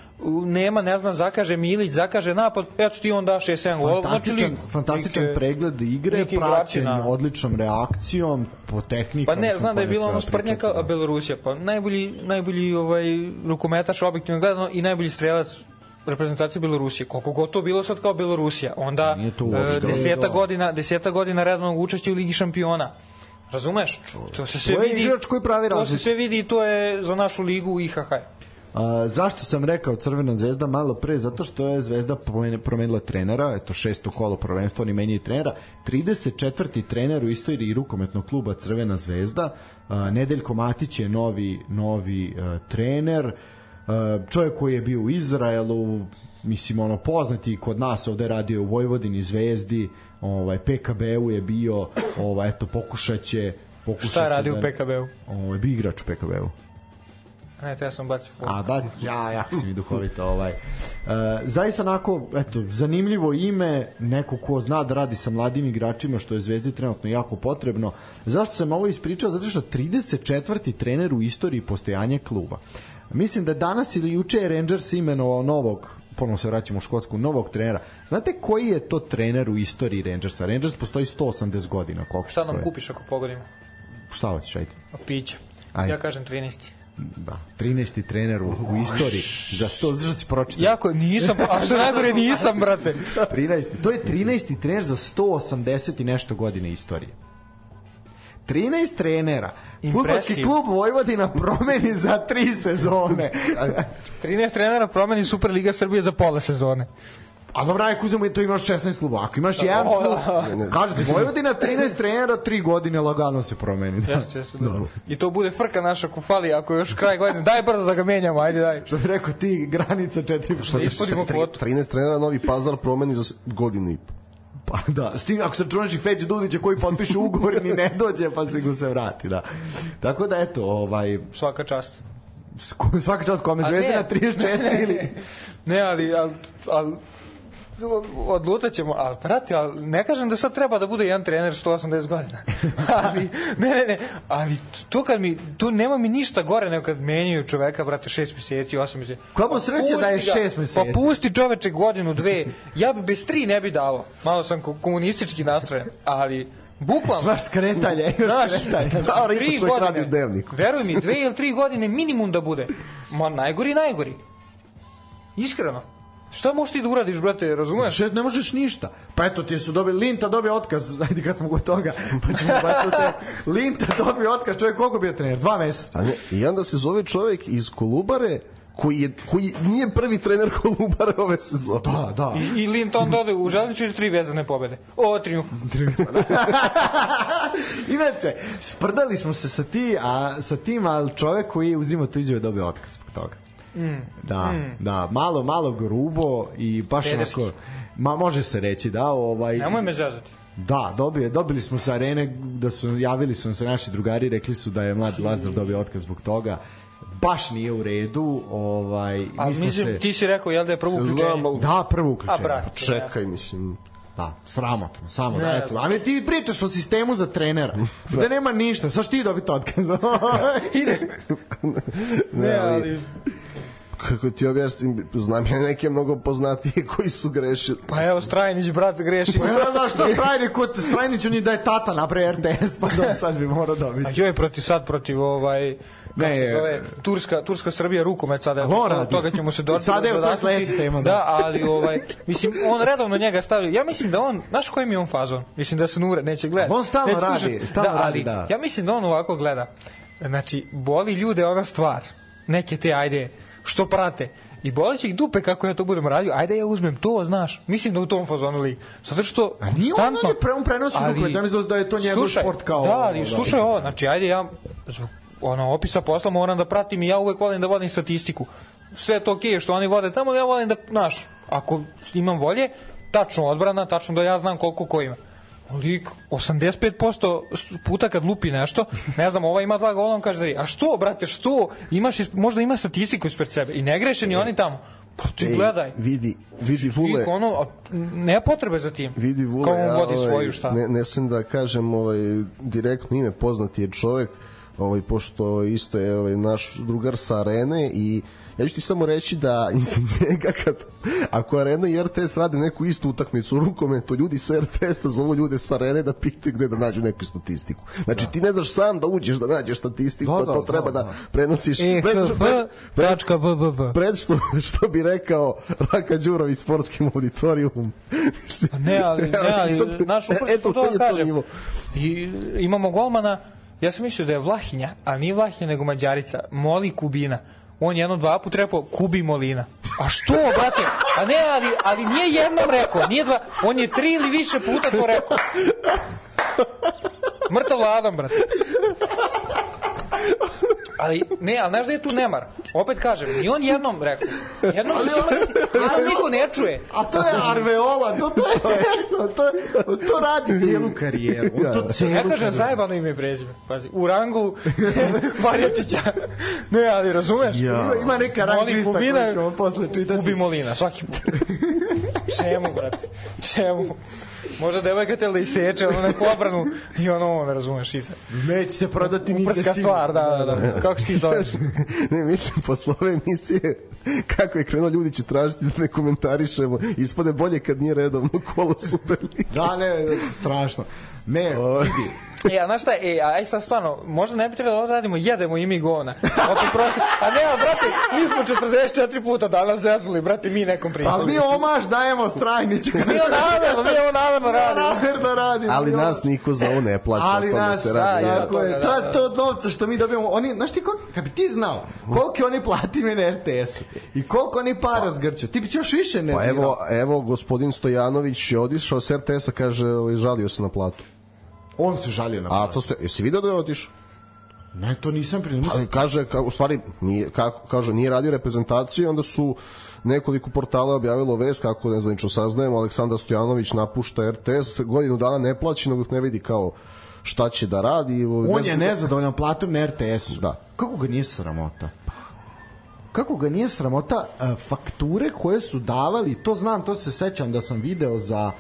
Nema, ne znam, zakaže Milić, zakaže napad, eto ti on daš 6-7 golova. Fantastičan, Znači, lig, fantastičan je- pregled igre, lik praćen na- odličnom reakcijom, po tehnikama. Pa ne, znam da je bilo ono pričali, da. Belorusija, pa najbolji, najbolji ovaj, rukometaš objektivno gledano i najbolji strelac reprezentacije Belorusije. Koliko god to bilo sad kao Belorusija. Onda e, deseta godina, deseta godina rednog učešća u Ligi šampiona. Razumeš? To se sve To je vidi. igrač koji pravi To se sve vidi i to je za našu ligu u IHH. A, zašto sam rekao Crvena zvezda malo pre? Zato što je Zvezda promenila trenera, eto šesto kolo prvenstva, oni menjaju trenera. 34. trener u istoriji rukometnog kluba Crvena zvezda. A, Nedeljko Matić je novi, novi a, trener. A, čovjek koji je bio u Izraelu, mislim ono poznati kod nas ovde radio u Vojvodini Zvezdi, ovaj PKB-u je bio, ovaj eto pokušaće pokušaće Šta je radio da, u PKB-u? Ovaj bio igrač u PKB-u. Ne, to ja sam bacio fotku. A, da, ja, jako si mi duhovito. Ovaj. E, zaista onako, eto, zanimljivo ime, neko ko zna da radi sa mladim igračima, što je Zvezdi trenutno jako potrebno. Zašto sam ovo ispričao? Zato što 34. trener u istoriji postojanja kluba. Mislim da danas ili juče je Rangers imenovao novog ponovno se vraćamo u Škotsku, novog trenera. Znate koji je to trener u istoriji Rangersa? Rangers postoji 180 godina. Koliko Šta nam postoji? kupiš ako pogodimo? Šta hoćeš, ajde? Piće. Ajde. Ja kažem 13. Da, 13. trener u, u istoriji. Za 100, zašto si pročitao? Jako, nisam, a što najgore nisam, brate. 13. To je 13. trener za 180 i nešto godine istorije. 13 trenera. Impresiju. klub Vojvodina promeni za tri sezone. 13 trenera promeni Superliga Srbije za pola sezone. A dobro, ako uzemo to imaš 16 kluba. Ako imaš jedan klub, kažete Vojvodina 13 trenera, 3 godine lagano se promeni. Da. Jeste, jeste, dobro. I to bude frka naša ko fali, ako je još kraj godine. Daj brzo da ga menjamo, ajde, daj. Što bi rekao ti, granica 4 Da ispunimo kvotu. 13 trenera Novi Pazar promeni za godinu i po. Pa da, s tim ako se računaš i Feđe Dudića koji potpiše ugovor ni ne dođe pa se go se vrati, da. Tako da eto, ovaj Svaka čast. Svaka čast kome Zvezdina ne. 34 ili... Ne, ali, ali, ali odlutat ćemo, ali prati, ali ne kažem da sad treba da bude jedan trener 180 godina. ali, ne, ne, ne, ali to kad mi, tu nema mi ništa gore nego kad menjaju čoveka, brate, 6 meseci, 8 meseci. Kamo sreće da je Pusti ga, šest meseci. Pa pusti čoveče godinu, dve, ja bi bez tri ne bi dalo. Malo sam ko- komunistički nastrojen, ali bukvalno. Baš skretanje, još Znaš, skretanje. Da, tri radi godine, u dnevniku. veruj mi, dve ili tri godine minimum da bude. Ma najgori, najgori. Iskreno. Šta možeš ti da uradiš, brate, razumeš? Šest, ne možeš ništa. Pa eto ti su dobili, Linta dobio otkaz, ajde kad smo kod toga, pa ćemo baš to te. Linta dobio otkaz, čovjek koliko bio trener? Dva meseca. A ne, I onda se zove čovjek iz Kolubare koji, je, koji nije prvi trener Kolubare ove sezone. Da, da. I, i Linton dode u želniču tri vezane pobede. O, triumf. Inače, sprdali smo se sa ti, a sa tim, ali čovjek koji je uzimao tu izjave dobio otkaz zbog toga. Mm. Da, mm. da, malo, malo grubo i baš Pederski. onako, ma može se reći da, ovaj Nemoj me zazati. Da, dobio, dobili smo sa arene da su javili su nam se naši drugari, rekli su da je mlad Lazar dobio otkaz zbog toga. Baš nije u redu, ovaj A mi mislim, se ti si rekao, jel da je prvo uključenje? Znam, ali Da, prvo uključenje. A, brate. čekaj, mislim... Da, sramotno, samo Ne, da, eto. Ali ti pričaš o sistemu za trenera. Da nema ništa, sa ti dobiti otkaz? Ide. Ne, ali... Kako ti objasnim, znam ja neke mnogo poznatije koji su grešili. Pa evo, Strajnić, brat, greši. Pa ja znaš šta Strajnik, kod Strajniću ni da je tata napre RTS, pa da sad bi morao dobiti. A joj protiv sad protiv ovaj Ne, se zove, Turska, Turska Srbija rukomet sada on radi. toga ćemo se doći Sada je to sledeća tema, da. da. ali ovaj mislim on redovno njega stavlja ja mislim da on znaš koji mi je on fazon mislim da se nure neće gledati On stalno Neće radi, stalno da, radi, ali da. ja mislim da on ovako gleda znači boli ljude ona stvar neke te ajde što prate I boli će ih dupe kako ja to budem radio. Ajde ja uzmem to, znaš. Mislim da u tom fazonu lik. Zato što A nije on, on je pre- on prenosi Ali- rukomet, ja mislim da je to njegov Slušaj, sport kao- Da, ali da. slušaj ovo, znači ajde ja zbog ono opisa posla moram da pratim i ja uvek volim da vodim statistiku. Sve to okej što oni vode tamo, ja volim da, znaš, ako imam volje, tačno odbrana, tačno da ja znam koliko ko ima. Lik, 85% puta kad lupi nešto, ne znam, ova ima dva gola, on kaže da a što, brate, što? Imaš, možda ima statistiku ispred sebe i ne greše ni oni tamo. Pa ti Ej, gledaj. Vidi, vidi Vule, ono, a, ne potrebe za tim. vidi Vule, Kao on ja, vodi ovaj, svoju šta. Ne, ne sam da kažem ovaj, direktno ime, poznati je čovek, ovaj, pošto isto je ovaj, naš drugar sa arene i ja ću ti samo reći da njega kad, ako Arena i RTS rade neku istu utakmicu u rukometu, ljudi sa RTS-a zovu ljude sa Arene da pitaju gde da nađu neku statistiku. Znači ti ne znaš sam da uđeš da nađeš statistiku, Da, pa da, to da, treba da, da. prenosiš. E, pred- što, što bi rekao Raka Đurović sportskim auditorijumom. Mislim, Ne, ali, ne, ali, sad- znaš, upravo eto, to je da to kažem. I, imamo golmana, ja sam mislio da je Vlahinja, a nije Vlahinja nego Mađarica, Moli Kubina. On je jedno dva put rekao Kubi Molina. A što, brate? A ne, ali, ali nije jednom rekao, nije dva, on je tri ili više puta to rekao. Mrtav ladan, brate. Ali, ne, ali znaš da je tu nemar? Opet kažem, ni on jednom rekao. Jednom se svima desi, jednom niko ne čuje. A to je Arveola, to, to, je, to, to, to radi cijelu karijeru. On to cijelu Ja kažem zajebano ime i prezime. Pazi, u rangu Varjačića. Ne, ali razumeš? Ima, ima neka rang lista koju ćemo posle čitati. Kubi Molina, svaki put. Čemu, brate? Čemu? Možda devojka tela da iseče ono neku obranu i ono, ono, razumeš, iza. Neće se prodati nigde Uprska sigurno. stvar, da, da, da. Kako se ti zoveš? ne, mislim, posle ove emisije, kako je krenuo, ljudi će tražiti da ne komentarišemo. Ispade bolje kad nije redovno kolo Superliga. Da, ne, strašno. Ne, vidi, E, a znaš šta, e, a aj sad stvarno, možda ne bi trebalo da ovo radimo, jedemo i mi govna. Opet prosti. A ne, a brate, mi smo 44 puta danas zeznuli, brate, mi nekom pričali. ali mi omaš dajemo Strajniću. Mi ovo namerno, mi ovo namerno radimo. Namerno radimo. Ali mi nas niko za ovo ne plaća. Ali o tome nas, se da, radi. ja. tako je. Da, To da, je da. to novca što mi dobijamo. Oni, znaš ti koliko, kad bi ti znao, koliko oni plati me na RTS-u i koliko oni para zgrću, ti bi još više ne Pa evo, evo, gospodin Stojanović je odišao s RTS-a, kaže, ovaj, žalio se na platu. On se žalio na A platu. co ste, jesi vidio da je otišao? Ne, to nisam prije. Ali kaže, ka, u stvari, nije, kako, kaže, nije radio reprezentaciju, onda su nekoliko portala objavilo vest, kako ne znam, saznajemo, Aleksandar Stojanović napušta RTS, godinu dana ne plaći, nego ne vidi kao šta će da radi. On je znam- nezadovoljan platom na RTS-u. Da. Kako ga nije sramota? kako ga nije sramota e, fakture koje su davali, to znam, to se sećam da sam video za,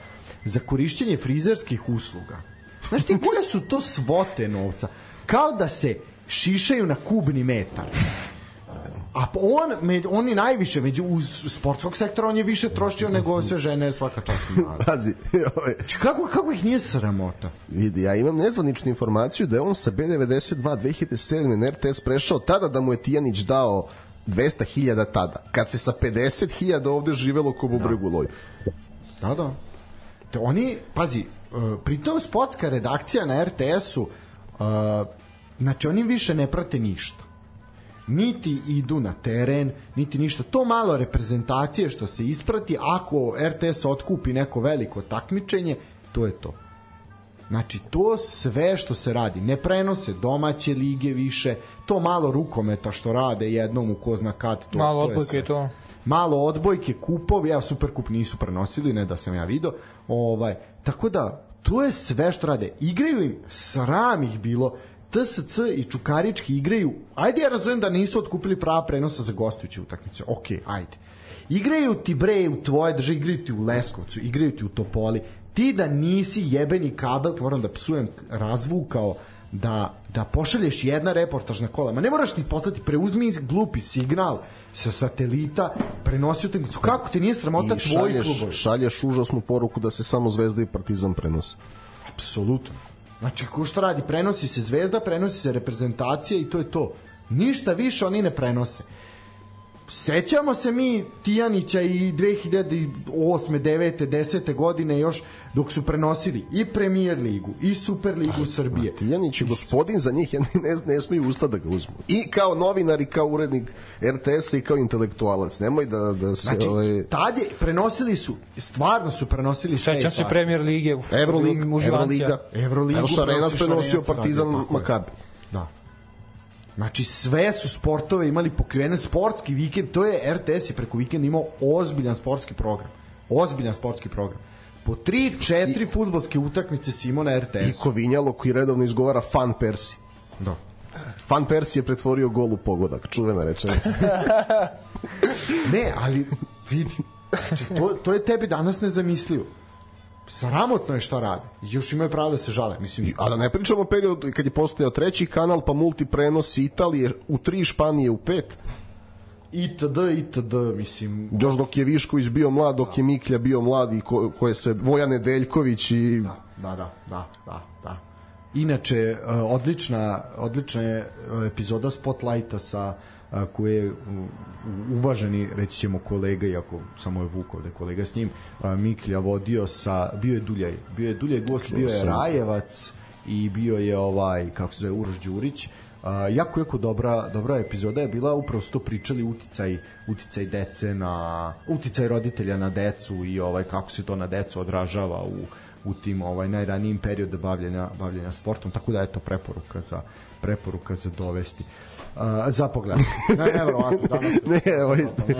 za korišćenje frizerskih usluga. Znaš ti koje su to svote novca? Kao da se šišaju na kubni metar. A on, med, on je najviše, među, uz sportskog sektora on je više trošio nego sve žene svaka čast. ima. Pazi, ovaj, Znači, kako, kako ih nije sramota? vidi, ja imam nezvaničnu informaciju da je on sa B92 2007. na RTS prešao tada da mu je Tijanić dao 200.000 tada. Kad se sa 50.000 ovde živelo ko u Breguloj. Da, da. Te oni, pazi, pritom sportska redakcija na RTS-u, uh, znači oni više ne prate ništa. Niti idu na teren, niti ništa. To malo reprezentacije što se isprati, ako RTS otkupi neko veliko takmičenje, to je to. Znači, to sve što se radi, ne prenose domaće lige više, to malo rukometa što rade jednom u ko zna kad, to, Malo to je sve to. Malo odbojke, kupovi, ja Superkup nisu prenosili, ne da sam ja video. Ovaj, tako da, to je sve što rade. Igraju im, sram ih bilo, TSC i Čukarički igraju, ajde ja razumem da nisu otkupili prava prenosa za gostujuće utakmice, ok, ajde. Igraju ti bre u tvoje drže, igraju ti u Leskovcu, igraju ti u Topoli. Ti da nisi jebeni kabel, moram da psujem, razvukao da, da pošalješ jedna reportažna kola. Ma ne moraš ni poslati, preuzmi glupi signal sa satelita, prenosi utakmicu. Kako ti nije sramota tvoj klub? šalješ užasnu poruku da se samo Zvezda i Partizan prenose. Apsolutno. Znači, ko šta radi? Prenosi se zvezda, prenosi se reprezentacija i to je to. Ništa više oni ne prenose. Sećamo se mi Tijanića i 2008. 9. 10. godine još dok su prenosili i Premier ligu i Super ligu Srbije. Tijanić je gospodin za njih, ja ne, ne, ne smiju usta da ga uzmu. I kao novinar i kao urednik RTS-a i kao intelektualac. Nemoj da, da se... Znači, ovaj, tad je, prenosili su, stvarno su prenosili sve. Sećam se. Premier lige. uf, Evrolig, uživancija. Evroliga. Evroligu Evo Šarenac prenosi prenosio Šarenac Partizan radio, tako je. Makabi. Znači sve su sportove imali pokrivene sportski vikend, to je RTS je preko vikenda imao ozbiljan sportski program. Ozbiljan sportski program. Po 3 4 fudbalske utakmice si imao na I RTS. Kovinjalo koji redovno izgovara Fan Persi. Da. Fan Persi je pretvorio gol u pogodak, čuvena rečenica. Ne, ali vidi. Znači, to, to je tebi danas nezamislivo. Sramotno je šta rade. Još imaju pravo da se žale. Mislim, A da ne pričamo o periodu kad je postojao treći kanal, pa multiprenosi Italije u tri, Španije u pet. itd, itd, mislim, Još dok je Višković bio mlad, dok je Miklja bio mlad i ko, ko je sve, Vojan Nedeljković i... Da, da, da, da, da. Inače, e, odlična, odlična je e, epizoda Spotlighta sa e, koje je uvaženi, reći ćemo kolega, iako samo je Vuk ovde kolega s njim, Miklja vodio sa, bio je Duljaj, bio je Duljaj gost, bio je. Rajevac i bio je ovaj, kako se zove, Uroš Đurić, A, jako, jako dobra, dobra epizoda je bila, upravo su to pričali uticaj, uticaj dece na, uticaj roditelja na decu i ovaj kako se to na decu odražava u, u tim ovaj najranijim periodu bavljenja bavljenja sportom. Tako da eto preporuka za preporuka za dovesti. uh, za pogled ne neverovatno danas Ne, ovaj, ne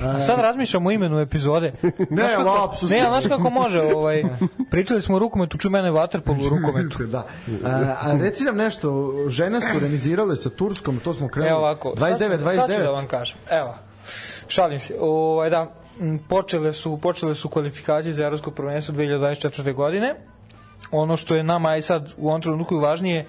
da sad razmišljam o imenu epizode. Znaš kako- lapsus. Ne, znaš kako može, ovaj, pričali smo o rukometu, ču mene vaterpolu u rukometu. da. A, a reci nam nešto, žene su remizirale sa Turskom, to smo krenuli. Evo ovako, 29, sad, ću- 29. sad ću da vam kažem. Evo, šalim se. Ovaj, da, počele su, počele su kvalifikacije za Evropsko prvenstvo 2024. godine. Ono što je nama aj sad u ovom trenutku važnije,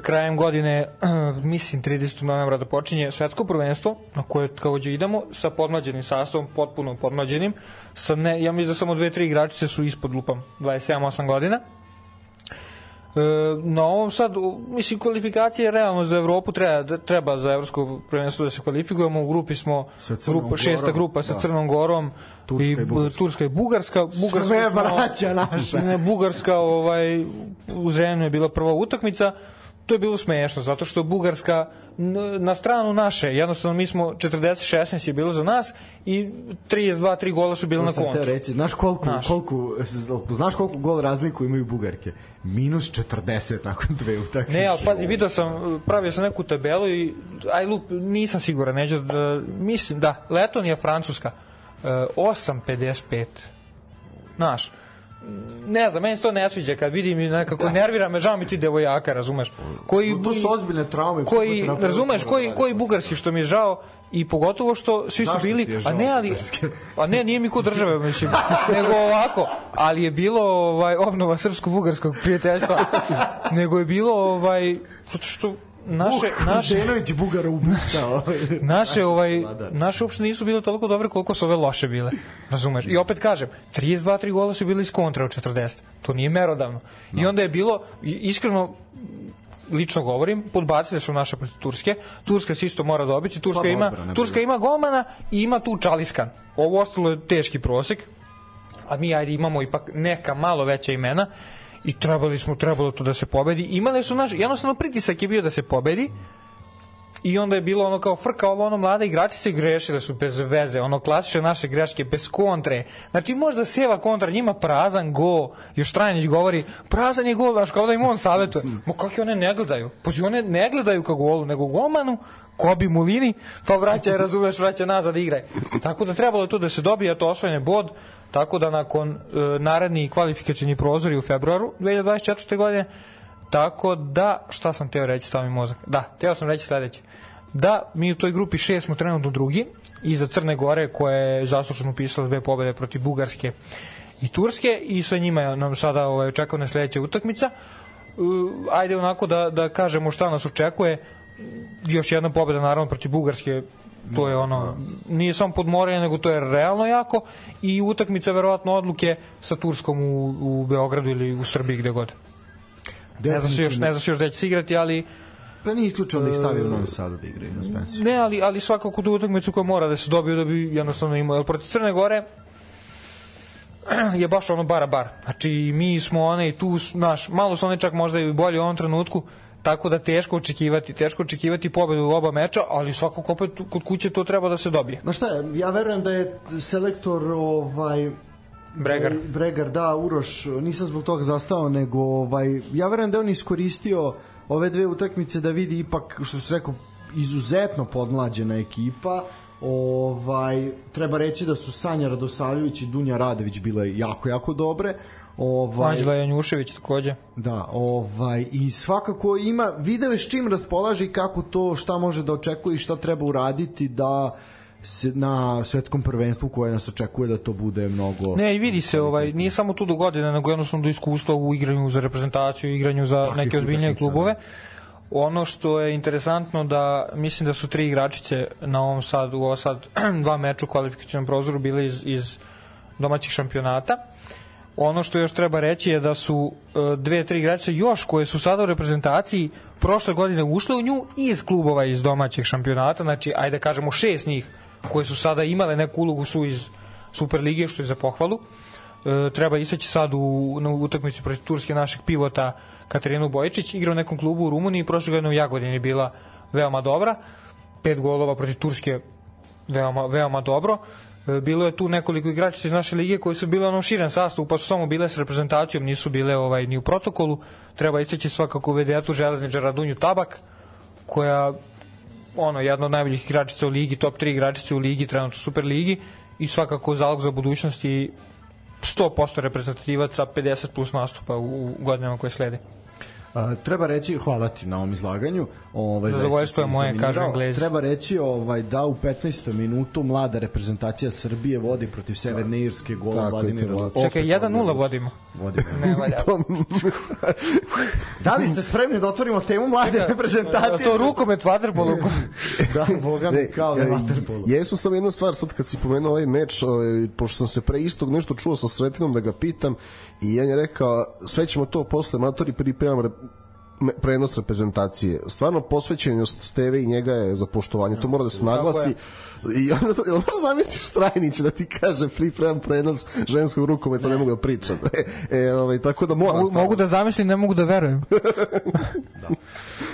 krajem godine, mislim 30. novembra da počinje svetsko prvenstvo, na koje takođe idemo, sa podmlađenim sastavom, potpuno podmlađenim, sa ne, ja mislim da samo dve, tri igračice su ispod lupam 27-8 godina. E, na ovom sad, mislim, kvalifikacije realno za Evropu treba, da- treba za evropsko prvenstvo da se kvalifikujemo. U grupi smo grupa, šesta Gorom, grupa sa da. Crnom Gorom Turska i, i Bugarska. Turska i Bugarska. Bugarska Sve smo- braća naša. Ne, Bugarska ovaj, u Zrenju je bila prva utakmica. To je bilo smešno, zato što Bugarska na stranu naše, jednostavno mi smo 40-16 je bilo za nas i 32 3 gola su bile na teo reći, znaš koliko, Znaš. koliko, znaš koliko gol razliku imaju Bugarke? Minus 40 nakon dve utakmice. Ne, ali pazi, video sam, pravio sam neku tabelu i aj lup, nisam siguran, neđe da, mislim, da, Letonija, Francuska, e, 8.55. Znaš, ne znam, meni se to ne sviđa kad vidim i nekako nervira me, žao mi ti devojaka, razumeš? Koji, To su ozbiljne traume. koji, psihoterapeuti razumeš, koji, raditi. koji bugarski što mi je žao i pogotovo što svi su Zašto ti bili, a ne, ali, a ne, nije mi ko države, mislim, nego ovako, ali je bilo ovaj, obnova srpsko-bugarskog prijateljstva, nego je bilo, ovaj, zato što naše, naše, Ženović je Bugara ubica. ovaj. naše ovaj naše uopšte nisu bile toliko dobre koliko su ove loše bile. Razumeš? I opet kažem, 32 3 gola su bili iz kontra od 40. To nije merodavno. I onda je bilo iskreno lično govorim, podbacile su naše protiv Turske. Turska se isto mora dobiti. Turska Slaba ima odbrana, Turska ima golmana i ima tu Čaliskan. Ovo ostalo je teški prosek. A mi ajde imamo ipak neka malo veća imena i trebali smo trebalo to da se pobedi. Imali su naš jednostavno pritisak je bio da se pobedi. I onda je bilo ono kao frka ovo ono mlade igrači se grešile su bez veze, ono klasične naše greške bez kontre. Znači možda seva kontra njima prazan go. Još Trajanić govori prazan je gol, znaš kao da im on savetuje. Mo kakve one ne gledaju? Pozi one ne gledaju ka golu, nego golmanu Kobi Mulini, pa vraća, razumeš, vraća nazad i igraj. Tako da trebalo je to da se dobije, to osvojene bod, tako da nakon e, naredni kvalifikacijni prozori u februaru 2024. godine, Tako da, šta sam teo reći, stao mi mozak. Da, teo sam reći sledeće. Da, mi u toj grupi 6 smo trenutno drugi, iza Crne Gore koja je zasluženo upisala dve pobede protiv Bugarske i Turske i sa njima nam sada ovaj, očekavana sledeća utakmica. Uh, ajde onako da, da kažemo šta nas očekuje. Još jedna pobeda naravno protiv Bugarske to je ono, nije samo podmorenje, nego to je realno jako i utakmica verovatno odluke sa Turskom u, u Beogradu ili u Srbiji gde god. Ne znam se još, ne znam se još da će se igrati, ali Pa nije isključeno da ih stavi u Novi Sadu da igraju na Spensu. ne, ali, ali svakako tu utakmicu koja mora da se dobije da bi jednostavno imao. Jer protiv Crne Gore je baš ono bara bar. Znači mi smo one i tu, naš, malo su one čak možda i bolji u ovom trenutku, tako da teško očekivati, teško očekivati pobedu u oba meča, ali svakako opet kod kuće to treba da se dobije. Ma šta, je, ja verujem da je selektor ovaj Bregar. Bregar, da, Uroš, nisam zbog toga zastao, nego ovaj, ja verujem da je on iskoristio ove dve utakmice da vidi ipak, što se rekao, izuzetno podmlađena ekipa, ovaj, treba reći da su Sanja Radosavljević i Dunja Radović bile jako, jako dobre, ovaj, Anđela Janjušević takođe. Da, ovaj, i svakako ima, video je s čim raspolaže i kako to, šta može da očekuje i šta treba uraditi da na svetskom prvenstvu koje nas očekuje da to bude mnogo... Ne, i vidi se, ovaj, nije samo tu do godine, nego jednostavno do iskustva u igranju za reprezentaciju, igranju za Takvih neke ozbiljnije klubove. Ono što je interesantno da mislim da su tri igračice na ovom sad, u ovo sad dva meča u kvalifikacijnom prozoru bile iz, iz domaćih šampionata. Ono što još treba reći je da su e, dve, tri igračice još koje su sada u reprezentaciji prošle godine ušle u nju iz klubova iz domaćih šampionata, znači ajde da kažemo šest njih koje su sada imale neku ulogu su iz Superlige, što je za pohvalu. E, treba iseći sad u, na utakmici protiv turske našeg pivota Katarinu Bojičić, igra u nekom klubu u Rumuniji, prošle godine u Jagodini bila veoma dobra, pet golova protiv Turske veoma, veoma dobro. E, Bilo je tu nekoliko igračica iz naše lige koji su bile u onom širen sastavu, pa su samo bile s reprezentacijom, nisu bile ovaj ni u protokolu. Treba isteći svakako vedetu železničara Radunju Tabak, koja ono jedna od najboljih igračica u ligi, top 3 igračice u ligi, trenutno Super ligi i svakako zalog za budućnost i 100% reprezentativaca, 50 plus nastupa u, u godinama koje slede. A, treba reći, hvala ti na ovom izlaganju. Ovaj, Zadovoljstvo je moje, kažu Englezi. Treba reći ovaj, da u 15. minutu mlada reprezentacija Srbije vodi protiv Severne Irske Vladimira je Lučića. Čekaj, 1-0 vodimo. Vodimo. Ne valja. Da li ste spremni da otvorimo temu mlade reprezentacije? to rukomet, vaterpolo. da, boga mi, kao da je vaterpolo. Jesmo samo jedna stvar, sad kad si pomenuo ovaj meč, ovaj, pošto sam se pre istog nešto čuo sa Sretinom da ga pitam i ja je rekao, sve ćemo to posle matori pripremam re, me- prenos reprezentacije. Stvarno posvećenost Steve i njega je za poštovanje, to mora da se naglasi. I onda sam, jel možda zamisliš Strajnić da ti kaže pripremam prenos ženskog rukometa, ne mogu da pričam. E, e, ovaj, tako da moram. Mogu, mogu da zamislim, ne mogu da verujem.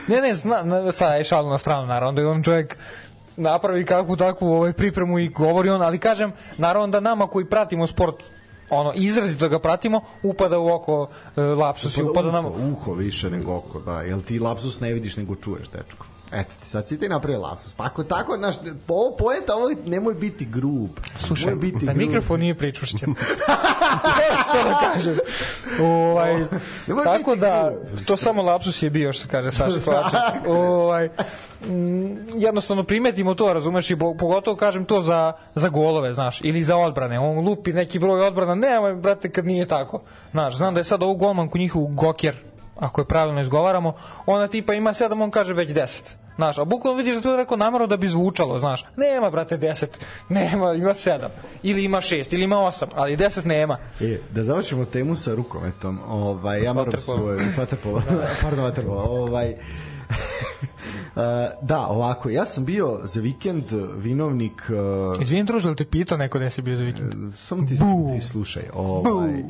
Ne, ne, zna, na, sad je šalu na stranu, naravno da je on čovjek napravi kakvu takvu ovaj, pripremu i govori on, ali kažem, naravno da nama koji pratimo sport ono izrazito ga pratimo upada u oko e, lapsus i upada nam uho, uho više nego oko, da. Jel ti lapsus ne vidiš nego čuješ, dečko? Eto ti, sad si ti napravio lapsus. Pa ako tako, naš, ovo poeta, ovo nemoj biti grub. Slušaj, Nemoj biti na grub. mikrofon nije pričušćen. što da kažem. Ovaj, Nemoj tako da, grub. to samo lapsus je bio, što kaže Saša Kovačev. ovaj, mm, jednostavno primetimo to, razumeš, i pogotovo kažem to za, za golove, znaš, ili za odbrane. On lupi neki broj odbrana, nemoj, brate, kad nije tako. Znaš, znam da je sad ovu golmanku njihovu Gokjer, ako je pravilno izgovaramo, ona tipa ima 7, on kaže već 10. Znaš, a bukvalno vidiš da to je rekao namero da bi zvučalo, znaš. Nema, brate, 10. Nema, ima 7. Ili ima 6, ili ima 8, ali 10 nema. E, da završimo temu sa rukometom. Ovaj ja moram svoj s vaterpolom. Pardon, vaterpolo. Ovaj Uh, da, ovako, ja sam bio za vikend vinovnik uh, Izvini, druže, ali te pitao neko da si bio za vikend? samo ti, ti slušaj ovaj,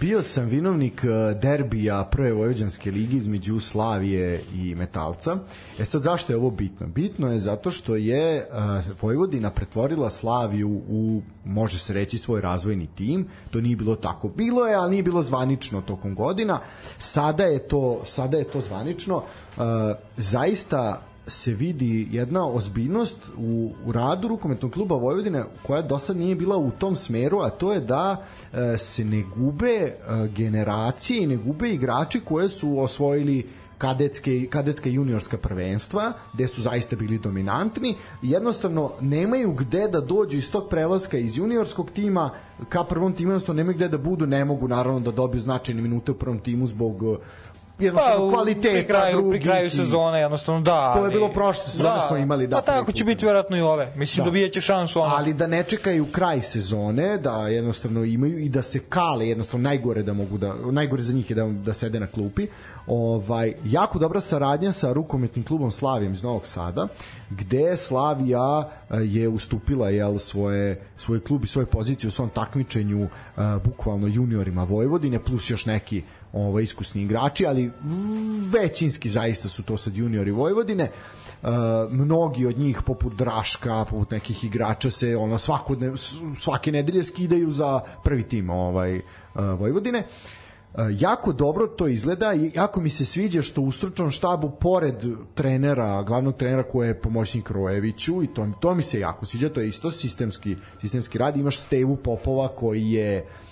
Bio sam vinovnik derbija prve Vojvođanske ligi između Slavije i Metalca. E sad zašto je ovo bitno? Bitno je zato što je uh, Vojvodina pretvorila Slaviju u, može se reći, svoj razvojni tim. To nije bilo tako. Bilo je, ali nije bilo zvanično tokom godina. Sada je to, sada je to zvanično. Uh, zaista se vidi jedna ozbiljnost u, u radu rukometnog kluba Vojvodine koja do sad nije bila u tom smeru, a to je da e, se ne gube e, generacije i ne gube igrači koje su osvojili kadetske, kadetska juniorska prvenstva, gde su zaista bili dominantni, jednostavno nemaju gde da dođu iz tog prelaska iz juniorskog tima ka prvom timu, jednostavno nemaju gde da budu, ne mogu naravno da dobiju značajne minute u prvom timu zbog jednostavno Pa, kvaliteta pri kraju, pri drugih kraju sezone, jednostavno da. To je bilo prošle sezone smo imali, da, Pa tako će biti vjerojatno i ove. Mislim, Da. da. dobijat će šansu ono. ali da ne čekaju kraj sezone, da jednostavno imaju i da se kale, jednostavno najgore da mogu da najgore za njih je da da sede na klupi. Ovaj jako dobra saradnja sa rukometnim klubom Slavijem iz Novog Sada, gde Slavija eh, je ustupila jel svoje svoj klub i svoju poziciju u svom takmičenju eh, bukvalno juniorima Vojvodine plus još neki ovaj iskusni igrači, ali većinski zaista su to sad juniori Vojvodine. Uh, mnogi od njih poput Draška, poput nekih igrača se ono svakodne, svake nedelje skidaju za prvi tim ovaj uh, Vojvodine. Uh, jako dobro to izgleda i jako mi se sviđa što u stručnom štabu pored trenera, glavnog trenera koji je pomoćnik Rojeviću i to, to mi se jako sviđa, to je isto sistemski, sistemski rad, imaš Stevu Popova koji je Uh,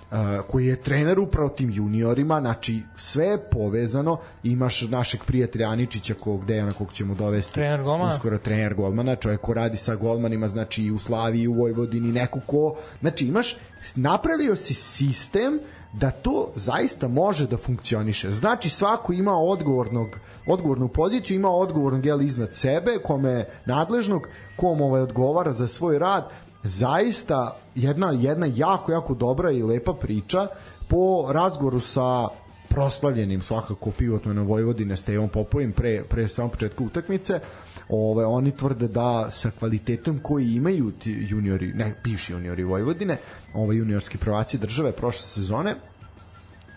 koji je trener upravo tim juniorima, znači sve je povezano, imaš našeg prijatelja Aničića kog Dejana kog ćemo dovesti Trener golmana. uskoro trener golmana, čovjek ko radi sa golmanima, znači i u Slaviji, i u Vojvodini, neko ko, znači imaš, napravio si sistem da to zaista može da funkcioniše. Znači svako ima odgovornog odgovornu poziciju, ima odgovornog jel, iznad sebe, kome nadležnog, kom ovaj odgovara za svoj rad, zaista jedna, jedna jako, jako dobra i lepa priča po razgovoru sa proslavljenim svakako pivotmenom Vojvodine Stevom Popovim pre, pre samog početka utakmice. Ove, oni tvrde da sa kvalitetom koji imaju juniori, ne, bivši juniori Vojvodine, ove juniorski prvaci države prošle sezone,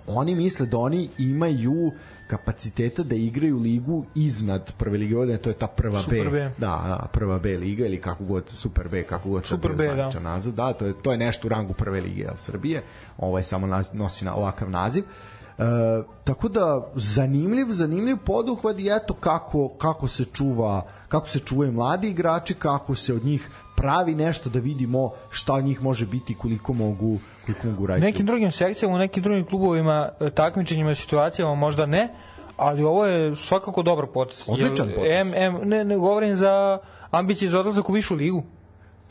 oni misle da oni imaju kapaciteta da igraju ligu iznad prve lige Vojvodine, to je ta prva Super B. B. Da, da, prva B liga ili kako god, Super B, kako god Super B, da. naziv. Da, to je, to je nešto u rangu prve lige jel, Srbije. Ovaj samo naz, nosi na ovakav naziv. E, tako da zanimljiv, zanimljiv poduhvat i eto kako, kako se čuva kako se čuvaju mladi igrači, kako se od njih pravi nešto da vidimo šta od njih može biti koliko mogu koliko mogu U raditi. nekim drugim sekcijama, u nekim drugim klubovima, e, takmičenjima i situacijama možda ne, ali ovo je svakako dobar potez. Odličan potez. M, M, ne, ne govorim za ambicije za odlazak u višu ligu.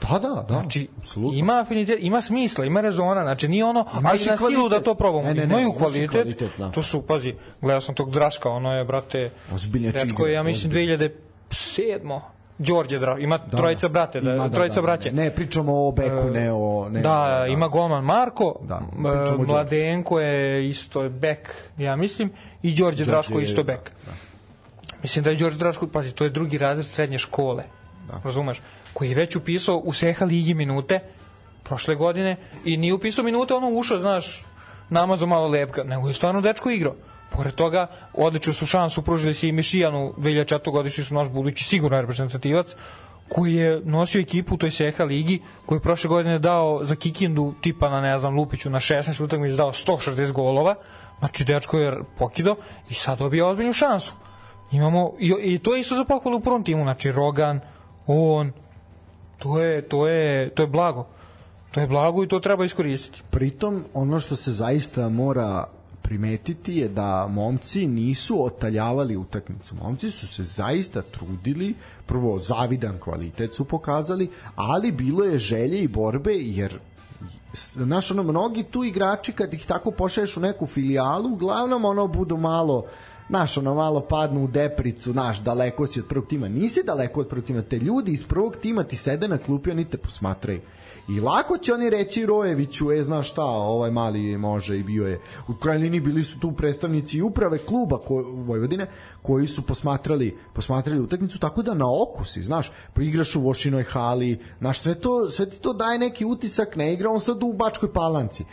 Da, da, da. Znači, apsolutno. ima afinitet, ima smisla, ima rezona, znači nije ono, Imaš ali na silu da to probamo. Ne, ne, ne, Imaju kvalitet, kvalitet, da. to su, pazi, gledao sam tog Draška, ono je, brate, Ozbiljač dečko igra, je, ja mislim, 2007. Đorđe Draška, ima Da, trojica brate, da, ima, trojica braće. Ne, pričamo o Beku, ne o... Ne, Da, ima golman Marko, Da, Mladenko je isto bek, ja mislim, i Đorđe Draško isto da, bek. Mislim da je Đorđe Draško, pazi, to je drugi razred srednje škole, Da. razumeš, koji je već upisao u Seha ligi minute prošle godine i nije upisao minute, ono ušao, znaš, namazo malo lepka, nego je stvarno dečko igrao. Pored toga, odličnu su šansu pružili se i Mišijanu, 2004. godišnji su naš budući sigurno reprezentativac, koji je nosio ekipu u toj Seha ligi, koji je prošle godine dao za Kikindu tipa na, ne znam, Lupiću na 16 utakmica dao 160 golova, znači dečko je pokido i sad dobija ozbiljnu šansu. Imamo, i, i to je isto za pohvalu u prvom timu, znači Rogan, on, to je, to je, to je blago. To je blago i to treba iskoristiti. Pritom, ono što se zaista mora primetiti je da momci nisu otaljavali utakmicu. Momci su se zaista trudili, prvo zavidan kvalitet su pokazali, ali bilo je želje i borbe jer znaš ono mnogi tu igrači kad ih tako pošalješ u neku filijalu uglavnom ono budu malo Naš, ono malo padnu u depricu, naš, daleko si od prvog tima. Nisi daleko od prvog tima, te ljudi iz prvog tima ti sede na klupi, oni te posmatraju. I lako će oni reći Rojeviću, e, znaš šta, ovaj mali može i bio je. U krajnjini bili su tu predstavnici uprave kluba ko, Vojvodine koji su posmatrali, posmatrali utakmicu, tako da na okusi, znaš, igraš u Vošinoj hali, znaš, sve, to, sve ti to daje neki utisak, ne igra on sad u Bačkoj palanci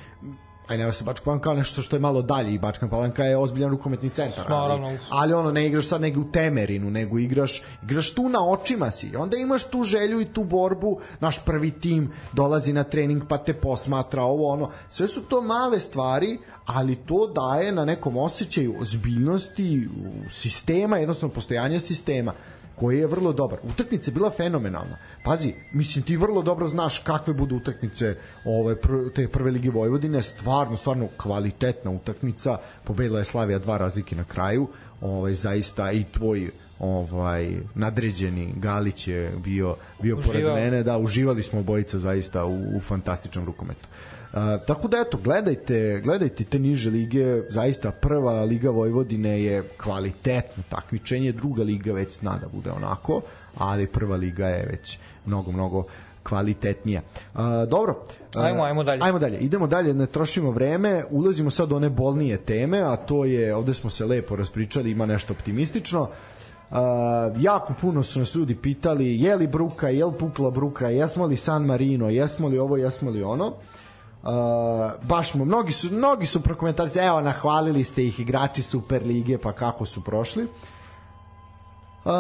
aj ne se Bačka Palanka nešto što je malo dalje i Bačka Palanka je ozbiljan rukometni centar ali, ali ono ne igraš sad nego u Temerinu nego igraš, igraš tu na očima si. Onda imaš tu želju i tu borbu. Naš prvi tim dolazi na trening pa te posmatra ovo ono. Sve su to male stvari ali to daje na nekom osjećaju ozbiljnosti sistema jednostavno postojanja sistema koji je vrlo dobar. Utakmica je bila fenomenalna. Pazi, mislim ti vrlo dobro znaš kakve budu utakmice ove pr te prve lige Vojvodine, stvarno stvarno kvalitetna utakmica. Pobedila je Slavija dva razlike na kraju. Ovaj zaista i tvoj ovaj nadređeni Galić je bio bio Uživao. pored mene da uživali smo obojica zaista u, u fantastičnom rukometu. Uh, tako da eto, gledajte, gledajte te niže lige, zaista prva liga Vojvodine je kvalitetno takmičenje, druga liga već zna da bude onako, ali prva liga je već mnogo, mnogo kvalitetnija. Uh, dobro. Uh, ajmo, ajmo dalje. Ajmo dalje. Idemo dalje, ne trošimo vreme, ulazimo sad u one bolnije teme, a to je, ovde smo se lepo raspričali, ima nešto optimistično. Uh, jako puno su nas ljudi pitali je li bruka, je li pukla bruka, jesmo li San Marino, jesmo li ovo, jesmo li ono. Uh, Uh, baš mu, mnogi su, mnogi su prokomentarci, evo, nahvalili ste ih igrači Super lige, pa kako su prošli. Uh,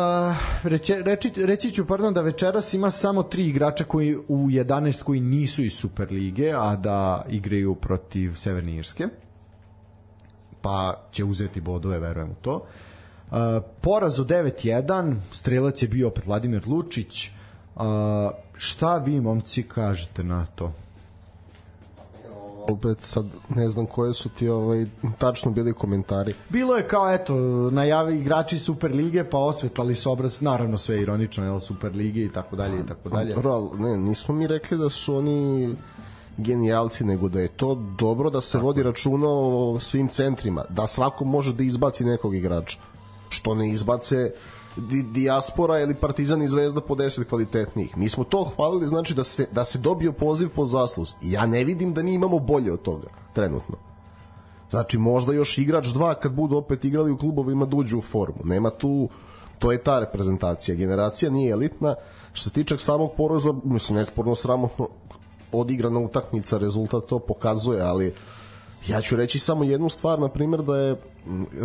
reći, reći, reći ću pardon da večeras ima samo tri igrača koji u 11 koji nisu iz Super lige, a da igraju protiv Severne Irske. Pa će uzeti bodove, verujem u to. Uh, poraz u 9-1, strelac je bio opet Vladimir Lučić. Uh, šta vi, momci, kažete na to? Opet sad ne znam koje su ti ovaj tačno bili komentari. Bilo je kao eto najavi igrači Super lige pa osvetlali su obraz naravno sve ironično je Super lige i tako dalje i tako dalje. Dobro, ne, nismo mi rekli da su oni genijalci, nego da je to dobro da se Tako. vodi računa o svim centrima, da svako može da izbaci nekog igrača. Što ne izbace di, dijaspora ili Partizan i Zvezda po 10 kvalitetnijih. Mi smo to hvalili, znači da se, da se dobio poziv po zasluz. Ja ne vidim da mi imamo bolje od toga, trenutno. Znači, možda još igrač dva kad budu opet igrali u klubovima da uđu u formu. Nema tu, to je ta reprezentacija. Generacija nije elitna. Što se tiče samog poraza, mislim, nesporno sramotno odigrana utakmica, rezultat to pokazuje, ali uh, Ja ću reći samo jednu stvar, na primjer da je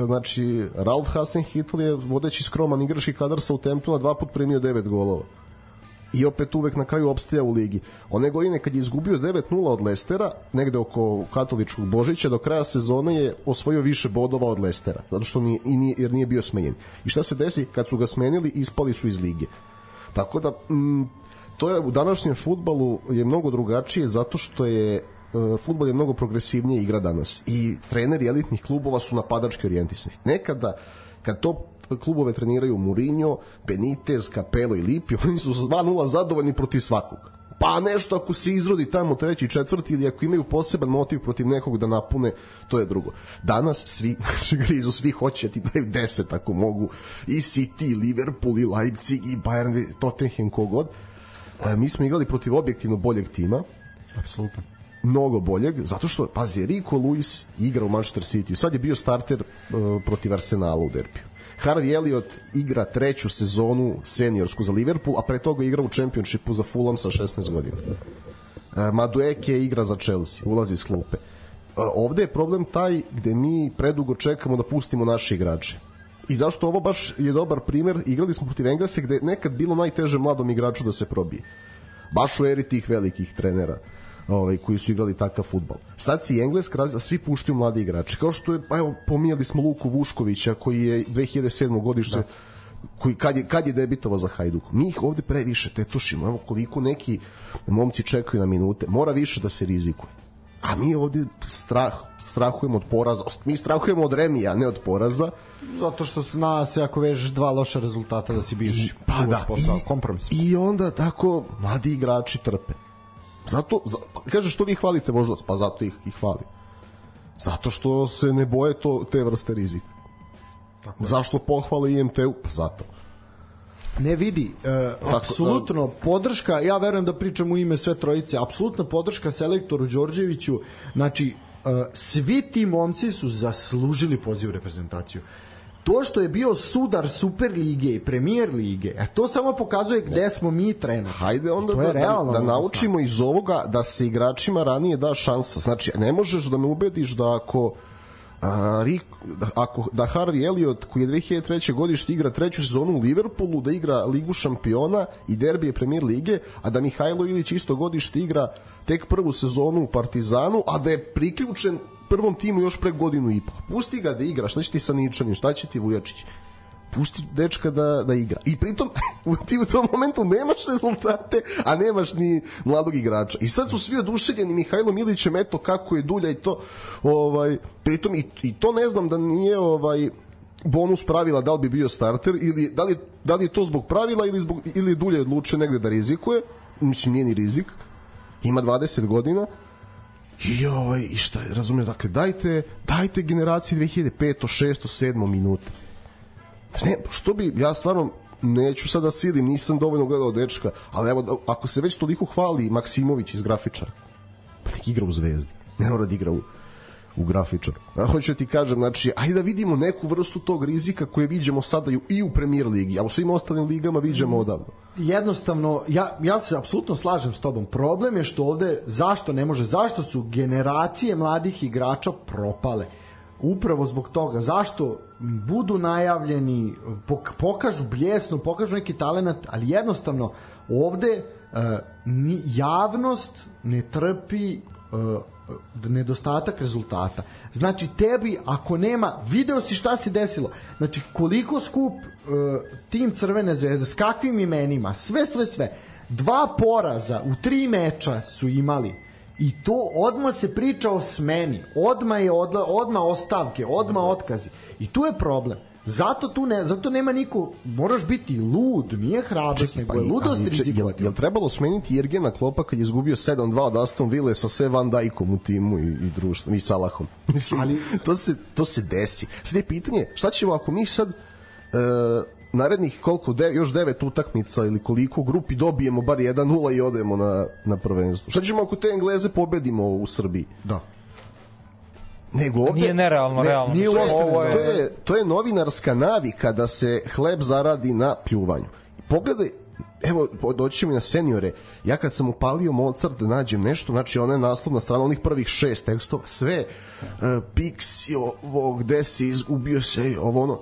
znači Ralf Hasenhitl je vodeći skroman igrački kadar sa Utemptona dva put primio 9 golova i opet uvek na kraju opstaja u ligi. One godine kad je izgubio 9-0 od Lestera, negde oko katoličkog Božića, do kraja sezone je osvojio više bodova od Lestera, zato što nije, i nije, jer nije bio smenjen. I šta se desi? Kad su ga smenili, ispali su iz lige. Tako da, m, to je u današnjem futbalu je mnogo drugačije zato što je futbol je mnogo progresivnije igra danas i treneri elitnih klubova su napadački orijentisani. Nekada kad to klubove treniraju Mourinho, Benitez, Capello i Lipi, oni su 2-0 zadovoljni protiv svakog. Pa nešto ako se izrodi tamo treći, četvrti ili ako imaju poseban motiv protiv nekog da napune, to je drugo. Danas svi, znači grizu, svi hoće ti daju 10 ako mogu. I City, i Liverpool, i Leipzig, i Bayern, Tottenham, kogod. E, mi smo igrali protiv objektivno boljeg tima. Apsolutno mnogo boljeg, zato što, pazi, Rico Lewis igra u Manchester City, sad je bio starter uh, protiv Arsenala u derbiju. Harvey Elliott igra treću sezonu seniorsku za Liverpool, a pre toga igra u Championshipu za Fulham sa 16 godina. Uh, Madueke igra za Chelsea, ulazi iz klupe. Uh, ovde je problem taj gde mi predugo čekamo da pustimo naše igrače. I zašto ovo baš je dobar primer, igrali smo protiv Englese gde nekad bilo najteže mladom igraču da se probije. Baš u eri tih velikih trenera ovaj, koji su igrali takav futbal. Sad se i Engleska razvila, svi puštaju mladi igrači. Kao što je, pa evo, pominjali smo Luku Vuškovića koji je 2007. godište da koji kad je, kad je debitovao za Hajduk. Mi ih ovde previše tetušimo. Evo koliko neki momci čekaju na minute. Mora više da se rizikuje. A mi ovde strah, strahujemo od poraza. Mi strahujemo od remija, ne od poraza. Zato što zna se ako vežeš dva loša rezultata da si biš pa da, posao, kompromis. I onda tako mladi igrači trpe. Zato, za, kaže što vi hvalite Voždovac? Pa zato ih, ih hvali. Zato što se ne boje to, te vrste rizika. Tako Zašto pohvale IMT-u? Pa zato. Ne vidi, e, apsolutno da. podrška, ja verujem da pričam u ime sve trojice, apsolutna podrška selektoru Đorđeviću, znači e, svi ti momci su zaslužili poziv u reprezentaciju to što je bio sudar Super lige i Premier lige, a e, to samo pokazuje gde smo mi trenutno. Hajde onda da, da, da naučimo iz ovoga da se igračima ranije da šansa. Znači, ne možeš da me ubediš da ako a, Rick, ako da Harvey Elliot koji je 2003. godište igra treću sezonu u Liverpoolu, da igra Ligu šampiona i derbije Premier lige, a da Mihajlo Ilić isto godište igra tek prvu sezonu u Partizanu, a da je priključen prvom timu još pre godinu i pa. Pusti ga da igra, šta će ti sa Ničanin, šta će ti Vujačić? pusti dečka da, da igra. I pritom ti u tom momentu nemaš rezultate, a nemaš ni mladog igrača. I sad su svi oduševljeni Mihajlo Milićem, eto kako je Dulja i to. Ovaj, pritom i, i to ne znam da nije ovaj bonus pravila da li bi bio starter ili da li, da li je to zbog pravila ili, zbog, ili Dulja odlučio negde da rizikuje. Mislim, nije ni rizik. Ima 20 godina. I ovaj, i šta, razumijem, dakle, dajte, dajte generaciji 2005. 6. 7. minuta Ne, što bi, ja stvarno neću sada da nisam dovoljno gledao dečka, ali evo, ako se već toliko hvali Maksimović iz grafičara, pa nek igra u Zvezdi, ne mora da igra u, u grafičar. Ja hoću da ti kažem, znači, ajde da vidimo neku vrstu tog rizika koje vidimo sada i u Premier ligi, a u svim ostalim ligama vidimo odavno. Jednostavno, ja, ja se apsolutno slažem s tobom. Problem je što ovde, zašto ne može, zašto su generacije mladih igrača propale? upravo zbog toga zašto budu najavljeni pok, pokažu bljesnu pokažu neki talenat ali jednostavno ovde uh, ni, javnost ne trpi uh, nedostatak rezultata. Znači tebi ako nema, video si šta se desilo. Znači koliko skup uh, tim Crvene zvezde s kakvim imenima, sve sve sve. Dva poraza u tri meča su imali I to odma se priča o smeni, odma je odla, odma ostavke, odma otkazi. I tu je problem. Zato tu ne, zato nema niko, moraš biti lud, nije hrabrost, nego je pa ludost rizikovati. Jel, jel trebalo smeniti Jergena Klopa kad je izgubio 7-2 od Aston Ville sa sve Van Dijkom u timu i, i društvom i Salahom? Mislim, Ali, to, se, to se desi. Sad je pitanje, šta ćemo ako mi sad uh, narednih koliko de, još devet utakmica ili koliko u grupi dobijemo bar 1-0 i odemo na, na prvenstvo. Šta ćemo ako te Engleze pobedimo u Srbiji? Da. Nego ovde, nije nerealno, ne, realno. Nije ovo je... To, je, to je novinarska navika da se hleb zaradi na pljuvanju. Pogledaj, evo, doći ćemo na seniore. Ja kad sam upalio Mozart da nađem nešto, znači ona je naslovna strana onih prvih šest tekstova, sve uh, Pixi, ovo, gde si izgubio se, ovo ono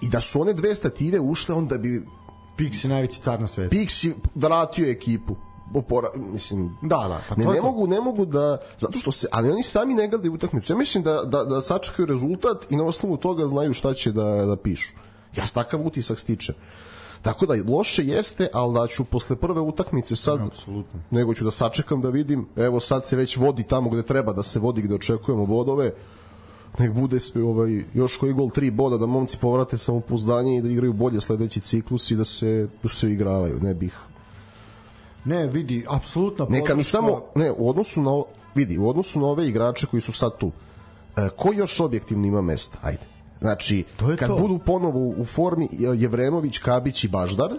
i da su one dve stative ušle, onda bi Pixi najveći car na svetu. Pixi vratio ekipu opora, mislim, da, da, pa ne, ne mogu, ne mogu da, zato što se, ali oni sami ne gledaju utakmicu. Ja mislim da, da, da sačekaju rezultat i na osnovu toga znaju šta će da, da pišu. Ja s takav utisak stičem. Tako da loše jeste, ali da ću posle prve utakmice sad, Absolutno. nego ću da sačekam da vidim, evo sad se već vodi tamo gde treba da se vodi, gde očekujemo bodove, nek bude ovaj, još koji gol 3 boda da momci povrate samopouzdanje i da igraju bolje sledeći ciklus i da se, da se igravaju, ne bih Ne, vidi, apsolutno Neka mi samo, ne, u odnosu na vidi, u odnosu na ove igrače koji su sad tu, e, ko još objektivno ima mesta? Ajde. Znači, to je kad to. budu ponovo u formi Jevremović, Kabić i Baždar,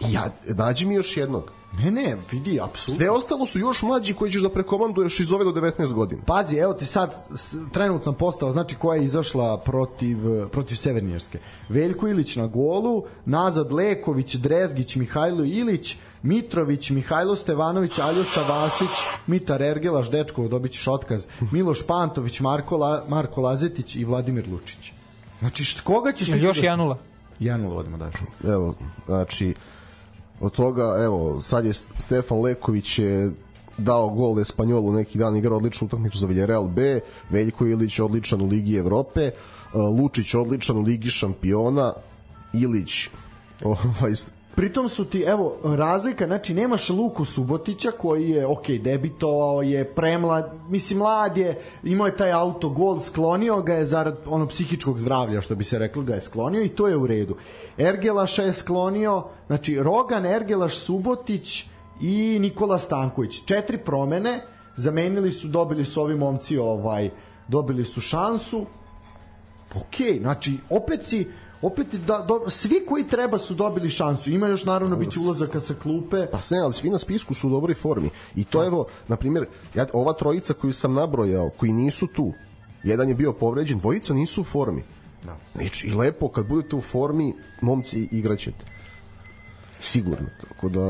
ja, nađi mi još jednog. Ne, ne, vidi, apsolutno. Sve ostalo su još mlađi koji ćeš da prekomanduješ iz ove do 19 godina. Pazi, evo ti sad trenutna postava, znači koja je izašla protiv, protiv Severnjerske. Veljko Ilić na golu, nazad Leković, Drezgić, Mihajlo Ilić, Mitrović, Mihajlo Stevanović, Aljoša Vasić, Mitar Ergelaš, dečko, dobit ćeš otkaz, Miloš Pantović, Marko, La, Marko Lazetić i Vladimir Lučić. Znači, št, koga ćeš... Još 1-0. 1-0 vodimo daš. Evo, znači, od toga, evo, sad je Stefan Leković je dao gol Espanjolu neki dan igrao odličnu utakmicu za Villarreal B, Veljko Ilić odličan u Ligi Evrope, uh, Lučić odličan u Ligi šampiona, Ilić ovaj, Pritom su ti, evo, razlika, znači nemaš Luku Subotića koji je, ok, debitovao je, premlad, mislim, mlad je, imao je taj autogol, sklonio ga je zarad ono psihičkog zdravlja, što bi se reklo, ga je sklonio i to je u redu. Ergelaša je sklonio, znači Rogan, Ergelaš, Subotić i Nikola Stanković. Četiri promene, zamenili su, dobili su ovi momci, ovaj, dobili su šansu, ok, znači opet si opet da, do, svi koji treba su dobili šansu. Ima još naravno biće ulazaka sa klupe. Pa sve, ali svi na spisku su u dobroj formi. I to evo, na primjer, ja, ova trojica koju sam nabrojao, koji nisu tu, jedan je bio povređen, dvojica nisu u formi. Da. Znači, i lepo, kad budete u formi, momci igraćete. Sigurno. Tako da,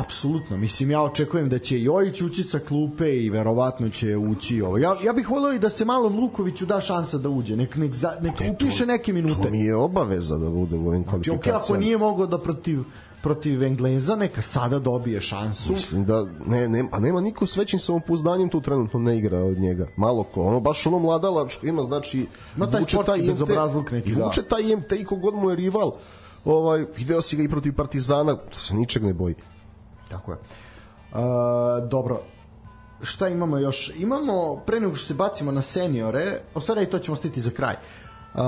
Apsolutno, mislim ja očekujem da će Jojić ući sa klupe i verovatno će ući ovo. Ja, ja bih volio i da se malom Lukoviću da šansa da uđe, nek, nek, za, nek e, upiše neke minute. To mi je obaveza da bude u ovim kvalifikacijama. Znači, okay, ako nije mogao da protiv protiv Engleza, neka sada dobije šansu. Mislim da ne, ne, a nema niko s većim samopouzdanjem tu trenutno ne igra od njega. Malo ko, ono baš ono mladalačko ima, znači ima taj vuče taj bezobrazluk neki, da. Vuče taj IMT i kogod mu je rival. Ovaj, video si ga i protiv Partizana, se ničeg ne boji. Tako je. Uh, dobro, šta imamo još? Imamo, pre nego što se bacimo na seniore, o stvari to ćemo stiti za kraj. Uh,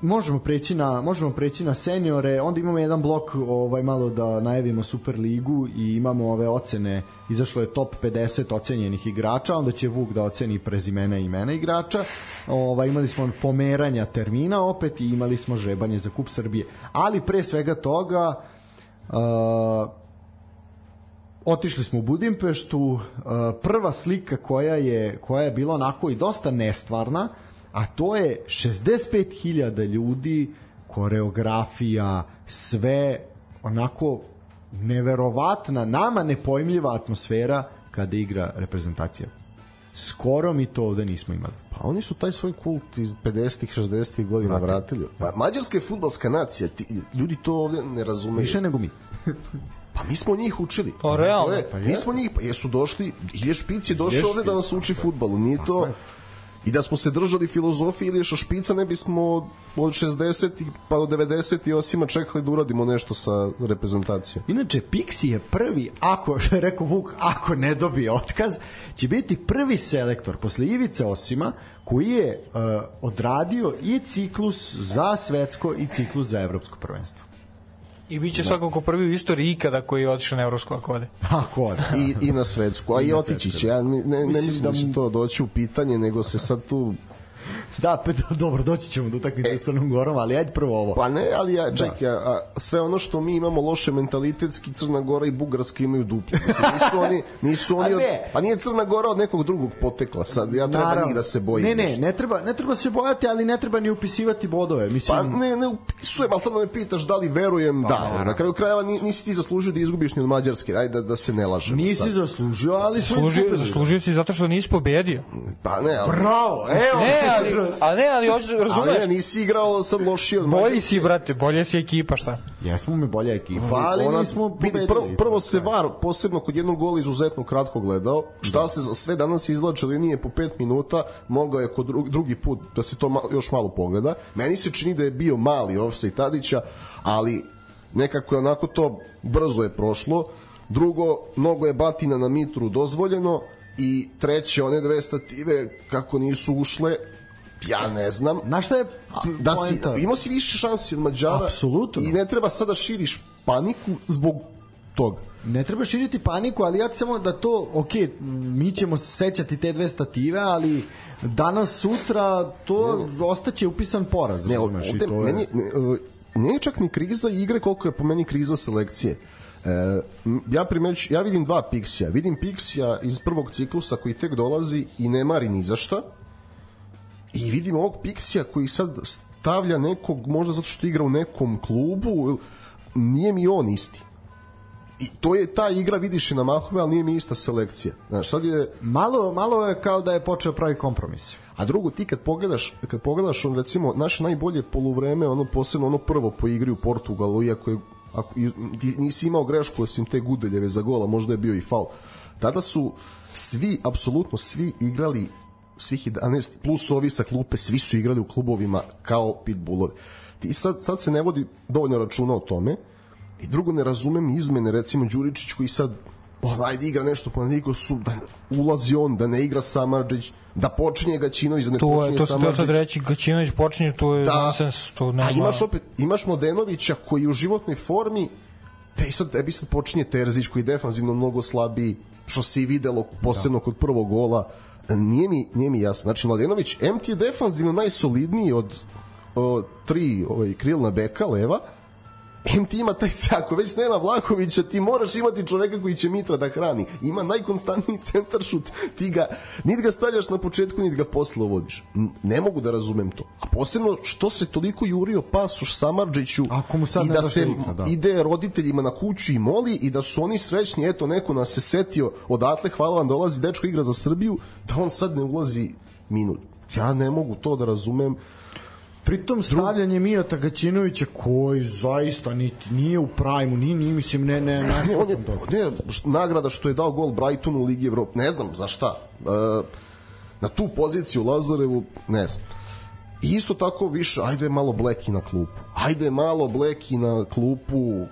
možemo preći na možemo preći na seniore, onda imamo jedan blok ovaj malo da najavimo Super ligu i imamo ove ocene, izašlo je top 50 ocenjenih igrača, onda će Vuk da oceni prezimena i imena igrača. Ovaj imali smo pomeranja termina opet i imali smo žrebanje za kup Srbije. Ali pre svega toga uh, otišli smo u Budimpeštu, uh, prva slika koja je, koja je bila onako i dosta nestvarna, a to je 65.000 ljudi, koreografija, sve onako neverovatna, nama nepojmljiva atmosfera kada igra reprezentacija. Skoro mi to ovde nismo imali. Pa oni su taj svoj kult iz 50-ih, 60-ih godina vratili. Pa mađarska je futbalska nacija, ti, ljudi to ovde ne razumeju. Više nego mi. Pa mi smo njih učili. Pa realno. Je, pa mi smo njih, pa jesu došli, Ilje Špic je došao ovde da nas uči futbalu. Nije to... I da smo se držali filozofije ili Špica ne bismo od 60 pa do 90 i osima čekali da uradimo nešto sa reprezentacijom. Inače, Pixi je prvi, ako, što je rekao Vuk, ako ne dobije otkaz, će biti prvi selektor posle Ivice Osima koji je uh, odradio i ciklus za svetsko i ciklus za evropsko prvenstvo. I bit će da. svakako prvi u istoriji ikada koji je otišao na Evropsku ako ode. Ako ode. I, I na svetsku, a i, i otići će. Ja ne, ne, ne mislim da će to doći u pitanje, nego se sad tu Da, pe, dobro, doći ćemo do utakmice e, s Crnom Gorom, ali ajde prvo ovo. Pa ne, ali ja, čekaj, da. a, sve ono što mi imamo loše mentalitetski, Crna Gora i Bugarska imaju duplo. Mislim, nisu oni, nisu oni od, pa nije Crna Gora od nekog drugog potekla, sad ja treba Naravno. njih da se bojim. Ne, ne, ne treba, ne treba se bojati, ali ne treba ni upisivati bodove. Mislim... Pa ne, ne upisujem, ali sad me pitaš da li verujem, pa, da. Naravno. Na kraju krajeva nisi ti zaslužio da izgubiš ni od Mađarske, ajde da, da se ne lažemo. Nisi sad. zaslužio, ali su zaslužio, zaslužio si zato što nisi pobedio. Pa ne, ali... Bravo, evo. Ne, ali, ali ne, ali hoćeš razumeš. Ali ne, nisi igrao sad lošije od Bolji si, brate, bolje si ekipa, šta? Jesmo mi bolja ekipa, ali Ona, nismo pobedili. Prvo, prvo se VAR, posebno kod jednog gola izuzetno kratko gledao. Šta da. se za sve danas izlače linije po 5 minuta, mogao je kod drugi put da se to malo, još malo pogleda. Meni se čini da je bio mali offside Tadića, ali nekako je onako to brzo je prošlo. Drugo, mnogo je batina na mitru dozvoljeno i treće, one dve stative kako nisu ušle, ja ne znam. Na šta je da si, imao si više šansi od Mađara Apsolutno. i ne treba sada širiš paniku zbog toga. Ne treba širiti paniku, ali ja samo da to, ok, mi ćemo se sećati te dve stative, ali danas, sutra, to ne, ostaće upisan poraz. Ne, ovde, to je... meni, ne, ne je čak ni kriza igre koliko je po meni kriza selekcije. E, ja primeć, ja vidim dva Pixija. Vidim Pixija iz prvog ciklusa koji tek dolazi i ne mari ni za šta i vidimo ovog Pixija koji sad stavlja nekog, možda zato što igra u nekom klubu, nije mi on isti. I to je ta igra, vidiš i na mahove, ali nije mi ista selekcija. Znaš, sad je... Malo, malo je kao da je počeo pravi kompromis. A drugo, ti kad pogledaš, kad pogledaš on, recimo, naše najbolje poluvreme, ono posebno ono prvo po igri u Portugalu, iako je ako, ti nisi imao grešku osim te Gudeljeve za gola, možda je bio i faul. Tada su svi, apsolutno svi igrali svih 11 plus ovi sa klupe, svi su igrali u klubovima kao pitbullovi. Ti sad, sad se ne vodi dovoljno računa o tome i drugo ne razumem izmene, recimo Đuričić koji sad on, ajde igra nešto po su da ulazi on, da ne igra Samarđić, da počinje Gaćinović, da ne to je, počinje to se Samarđić. to sad reći, Gaćinović počinje, to je da. nonsens, to nema. A imaš opet, imaš Mladenovića koji je u životnoj formi, te i sad, tebi sad počinje Terzić koji je defanzivno mnogo slabiji, što se i videlo posebno da. kod prvog gola, nije mi, nije mi jasno. Znači, Mladenović, MT je defanzivno najsolidniji od o, tri ovaj, krilna beka leva, em ti ima taj ako već nema Vlakovića, ti moraš imati čoveka koji će Mitra da hrani. Ima najkonstantniji centar šut, ti ga, niti ga stavljaš na početku, niti ga posle uvodiš. Ne mogu da razumem to. A posebno što se toliko jurio pasoš Samarđiću Ako mu sad i da se da. ide roditeljima na kuću i moli i da su oni srećni, eto neko nas se setio odatle, hvala vam, dolazi dečko igra za Srbiju, da on sad ne ulazi minut. Ja ne mogu to da razumem Pritom stavljanje Mijata Gaćinovića koji zaista niti nije u prajmu, ni ni mislim ne ne ne. ne, on je, ne, nagrada što je dao gol Brightonu u Ligi Evrope, ne znam za šta. E, na tu poziciju Lazarevu, ne znam. I isto tako više, ajde malo Bleki na klupu. Ajde malo Bleki na klupu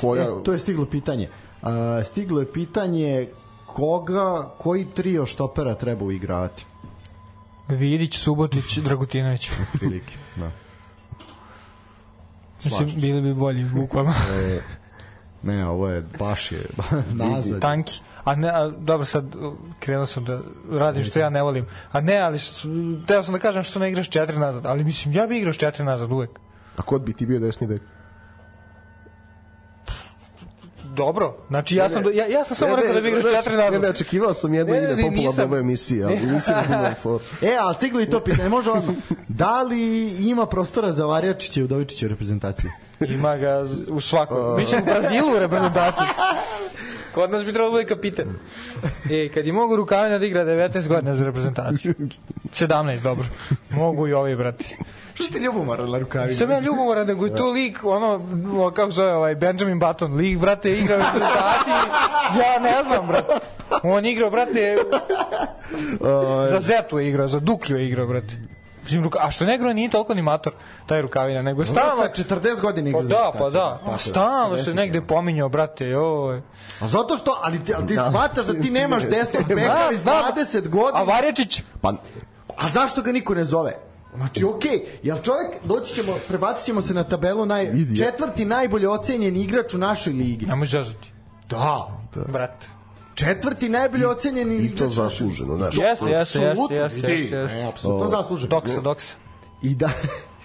koja... E, to je stiglo pitanje. Uh, stiglo je pitanje koga, koji trio štopera treba uigrati? Vidić, Subotić, Dragutinović. Prilike, da. Mislim, bili bi bolji, bukvalno. E, ne, ovo je baš je nazad. Tanki. A ne, a, dobro, sad krenuo sam da radim što ja ne volim. A ne, ali teo sam da kažem što ne igraš četiri nazad. Ali mislim, ja bi igrao četiri nazad uvek. A kod bi ti bio desni bek? Dobro, znači ja sam, do, ja, ja sam samo rekao da bi igraš četiri Ne, nazad. ne, očekivao sam jedno Ne, ne, ime ne, popularno nisam. ove emisije, ali nisam razumio for. E, ali stiglo i to pitanje, može odmah. Da li ima prostora za Varjačića i Udovičića u reprezentaciji? Ima ga u svakom. Mislim u Brazilu u reprezentaciji. Kod nas bi trebalo da bude kapitan. E, kad je mogu Rukavina da igra 19 godina za reprezentaciju. 17, dobro. Mogu i ovi, brati. Što ti ljubomar na rukavi? Sam ja ljubomoran, nego je to lik, ono, o, kako zove, ovaj, Benjamin Button, lik, brate, igra u reprezentaciji, ja ne znam, brate. On igrao, brate, za Zetu je igrao, za Duklju je igrao, brate. Mislim, ruka, a što ne igrao nije toliko ni mator, taj rukavina, nego je stalno... Sa 40 godina igra Pa za da, pa da. A stalno se 40 negde pominjao, brate, joj. A zato što, ali ti, ali ti shvataš da ti nemaš desnog beka iz 20 godina. A Varjačić? Pa, A zašto ga niko ne zove? Znači, okej, okay, jel čovjek, doći ćemo, prebacit ćemo se na tabelu naj, četvrti najbolje ocenjen igrač u našoj ligi. Nemoj zazati. Da. Brate. Četvrti najbolje ocenjen I to zasluženo, znaš. Jeste, jeste, jeste, jeste, apsolutno zasluženo. Doksa, doksa. I da,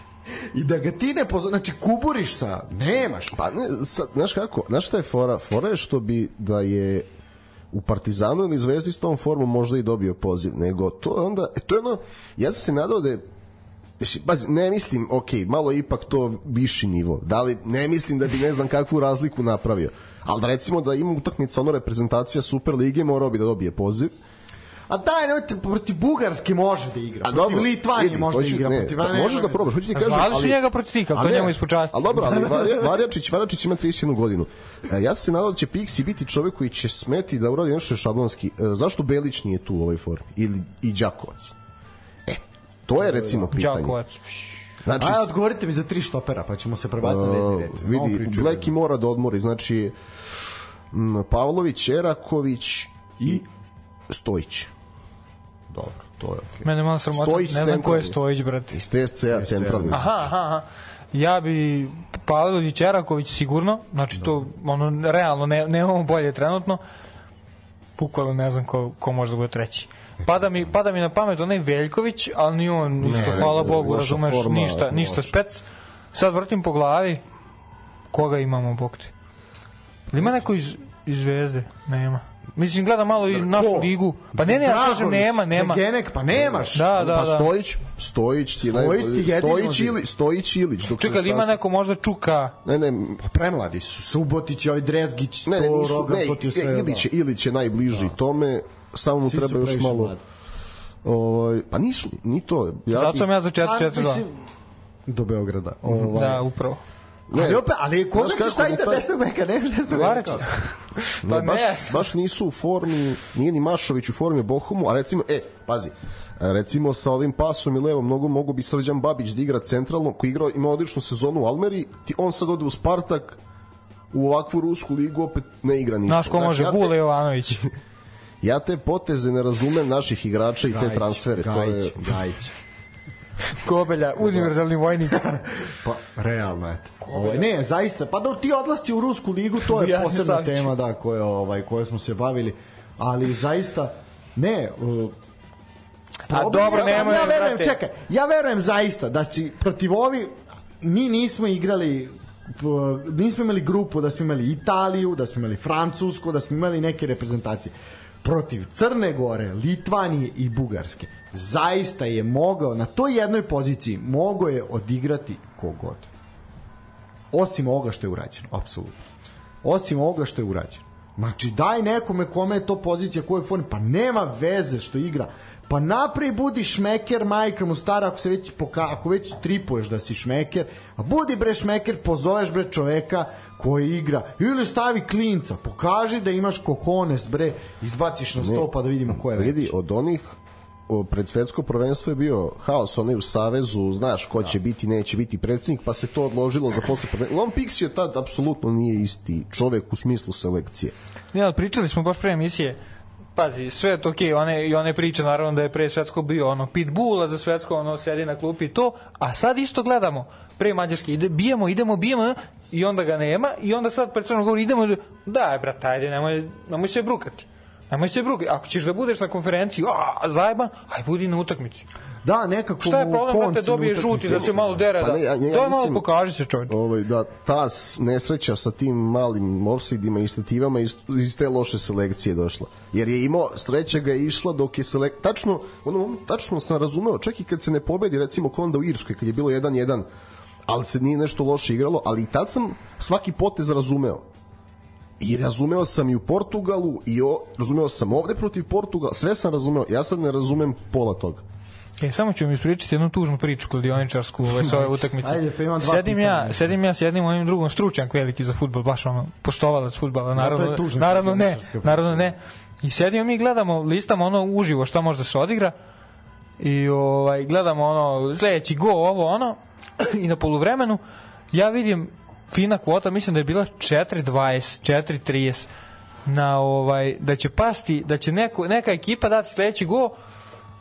I da ga ti ne pozna, znači kuburiš sa, nemaš. Pa ne, sad, znaš kako, znaš šta je fora? Fora je što bi da je u Partizanu ili Zvezdi s tom formom možda i dobio poziv, nego to je onda, e, to je ono, ja sam se nadao da je Mislim, bazi, ne mislim, ok, malo je ipak to viši nivo. Da li, ne mislim da bi ne znam kakvu razliku napravio. Ali da recimo da ima utakmica ono reprezentacija Super lige, morao bi da dobije poziv. A daj, nemojte, protiv Bugarske može da igra. A protiv dobro, Litvanije vidi, može da hoću- igra. ne, protiv, pa ne, možeš da probaš, hoću ti kažem, Zvali su njega protiv tika, ali to njemu ispod časti. Ali dobro, ali Varja- Varjačić, Varjačić ima 31 godinu. E, ja se nadao da će Pixi biti čovek koji će smeti da uradi nešto šablonski. E, zašto Belić nije tu u ovoj formi? Ili i Đakovac? To je recimo pitanje. Znači, Ajde, odgovorite mi za tri štopera, pa ćemo se prebaciti na vezni red. Novu vidi. Bleki mora da odmori, znači m, Pavlović, Eraković i Stojić. Dobro, to je okej. Mene malo sramota, ne znam ko je. Stojić, brate. Iz TSC-a centralni. Aha, aha, aha. Ja bi Pavlović, Eraković sigurno, znači to ono realno ne nemamo bolje trenutno. Bukvalno ne znam ko, ko može da bude treći. Pada mi, pada mi na pamet onaj Veljković, ali ni on isto, ne, hvala ne, Bogu, razumeš, forma, ništa, ništa spec. Sad vrtim po glavi, koga imamo, bog te. Ili ima neko iz, iz Zvezde? Nema. Mislim, gledam malo i našu Ko? ligu. Pa ne, ne, ja kažem, nema, nema. Genek, pa nemaš. Da, da, pa da. Stojić, Stojić ti Stojić ti Stojić ili Stojić Ilić. Dok Čekaj, ima neko možda Čuka, Ne, ne, Pa premladi su. Subotić i ovaj Drezgić, ne, ne, to nisu, Rogan, ne, ti. Ilić, je, Ilić je najbliži tome, samo mu treba još malo... mladi. Ovaj, pa nisu, ni to. Ja zato sam ja za A, 4-4-2. mislim, do Beograda. Ovaj, Da, upravo. Ne, ali opet, ali koga Znaš ćeš staviti da taj- desnog beka, nemaš desnog Varića. beka. Pa ne, baš, ne. baš nisu u formi, nije ni Mašović u formi Bohumu, a recimo, e, pazi, recimo sa ovim pasom i levom nogom mogu bi Srđan Babić da igra centralno, koji igra, ima odličnu sezonu u Almeri, ti, on sad ode u Spartak, u ovakvu rusku ligu opet ne igra ništa. Znaš ko može, ja te, Vule Jovanović. ja te poteze ne razumem naših igrača i te Gajić, transfere. to Gajić, je, Gajić. Kobelja, univerzalni vojnik. Pa, realno, eto. Ovaj, ne, zaista, pa da ti odlasci u Rusku ligu, to je Ja se posebna tema, da, koje, ovaj, koje smo se bavili, ali zaista, ne, uh, A dobro, je- nemoj, ja verujem, brate. čekaj, ja verujem zaista da će protiv ovi mi nismo igrali nismo imali grupu da smo imali Italiju, da smo imali Francusku, da smo imali neke reprezentacije protiv Crne Gore, Litvanije i Bugarske. Zaista je mogao na toj jednoj poziciji mogao je odigrati kogod. Osim ovoga što je urađeno, apsolutno. Osim ovoga što je urađeno. Znači, daj nekome kome je to pozicija, koje je form, pa nema veze što igra. Pa naprej budi šmeker, majka mu stara, ako se već, poka, ako već tripuješ da si šmeker, a budi bre šmeker, pozoveš bre čoveka koji igra, ili stavi klinca, pokaži da imaš kohones bre, izbaciš na sto pa da vidimo ko je vidi, od onih pred svetsko prvenstvo je bio haos onaj u Savezu, znaš ko će biti, neće biti predsednik, pa se to odložilo za posle prvenstva. Lom Pixi tad apsolutno nije isti čovek u smislu selekcije. Ne, ali pričali smo baš pre emisije, pazi, sve je to okej, one, i one priče naravno da je pre svetsko bio ono pitbulla za svetsko, ono sedi na klupi i to, a sad isto gledamo, pre Mađarske, ide, bijemo, idemo, bijemo, i onda ga nema, i onda sad pred Crnom Goru idemo, da, brat, ajde, nemoj, nemoj se brukati. Nemoj se brukati. Ako ćeš da budeš na konferenciji, a, zajeban, aj budi na utakmici. Da, nekako Šta je problem, brate, dobije žuti da se malo dere, Pa da, ne, ja- ja daj malo mislim- pokaži se čovječ. Ovaj, da ta nesreća sa tim malim offside-ima i stativama iz, iz te loše selekcije došla. Jer je imao, sreća ga je išla dok je selek... Tačno, ono, tačno sam razumeo, čak i kad se ne pobedi, recimo kao onda u Irskoj, kad je bilo 1-1, ali se nije nešto loše igralo, ali i tad sam svaki potez razumeo. I razumeo sam i u Portugalu i o, razumeo sam ovde protiv Portugala, sve sam razumeo. Ja sad ne razumem pola toga. E, samo ću vam ispričati jednu tužnu priču kladioničarsku ovaj, s ove utakmice. Ajde, pa imam dva sedim ja, sedim ja s jednim mojim drugom stručnjak veliki za fudbal, baš ono, poštovalac fudbala, naravno, je tužna naravno ne, naravno ne. I sedimo mi gledamo, listamo ono uživo šta može da se odigra i ovaj, gledamo ono sledeći go, ovo ono i na poluvremenu ja vidim fina kvota, mislim da je bila 4.20, 4.30 na ovaj da će pasti, da će neko, neka ekipa dati sledeći go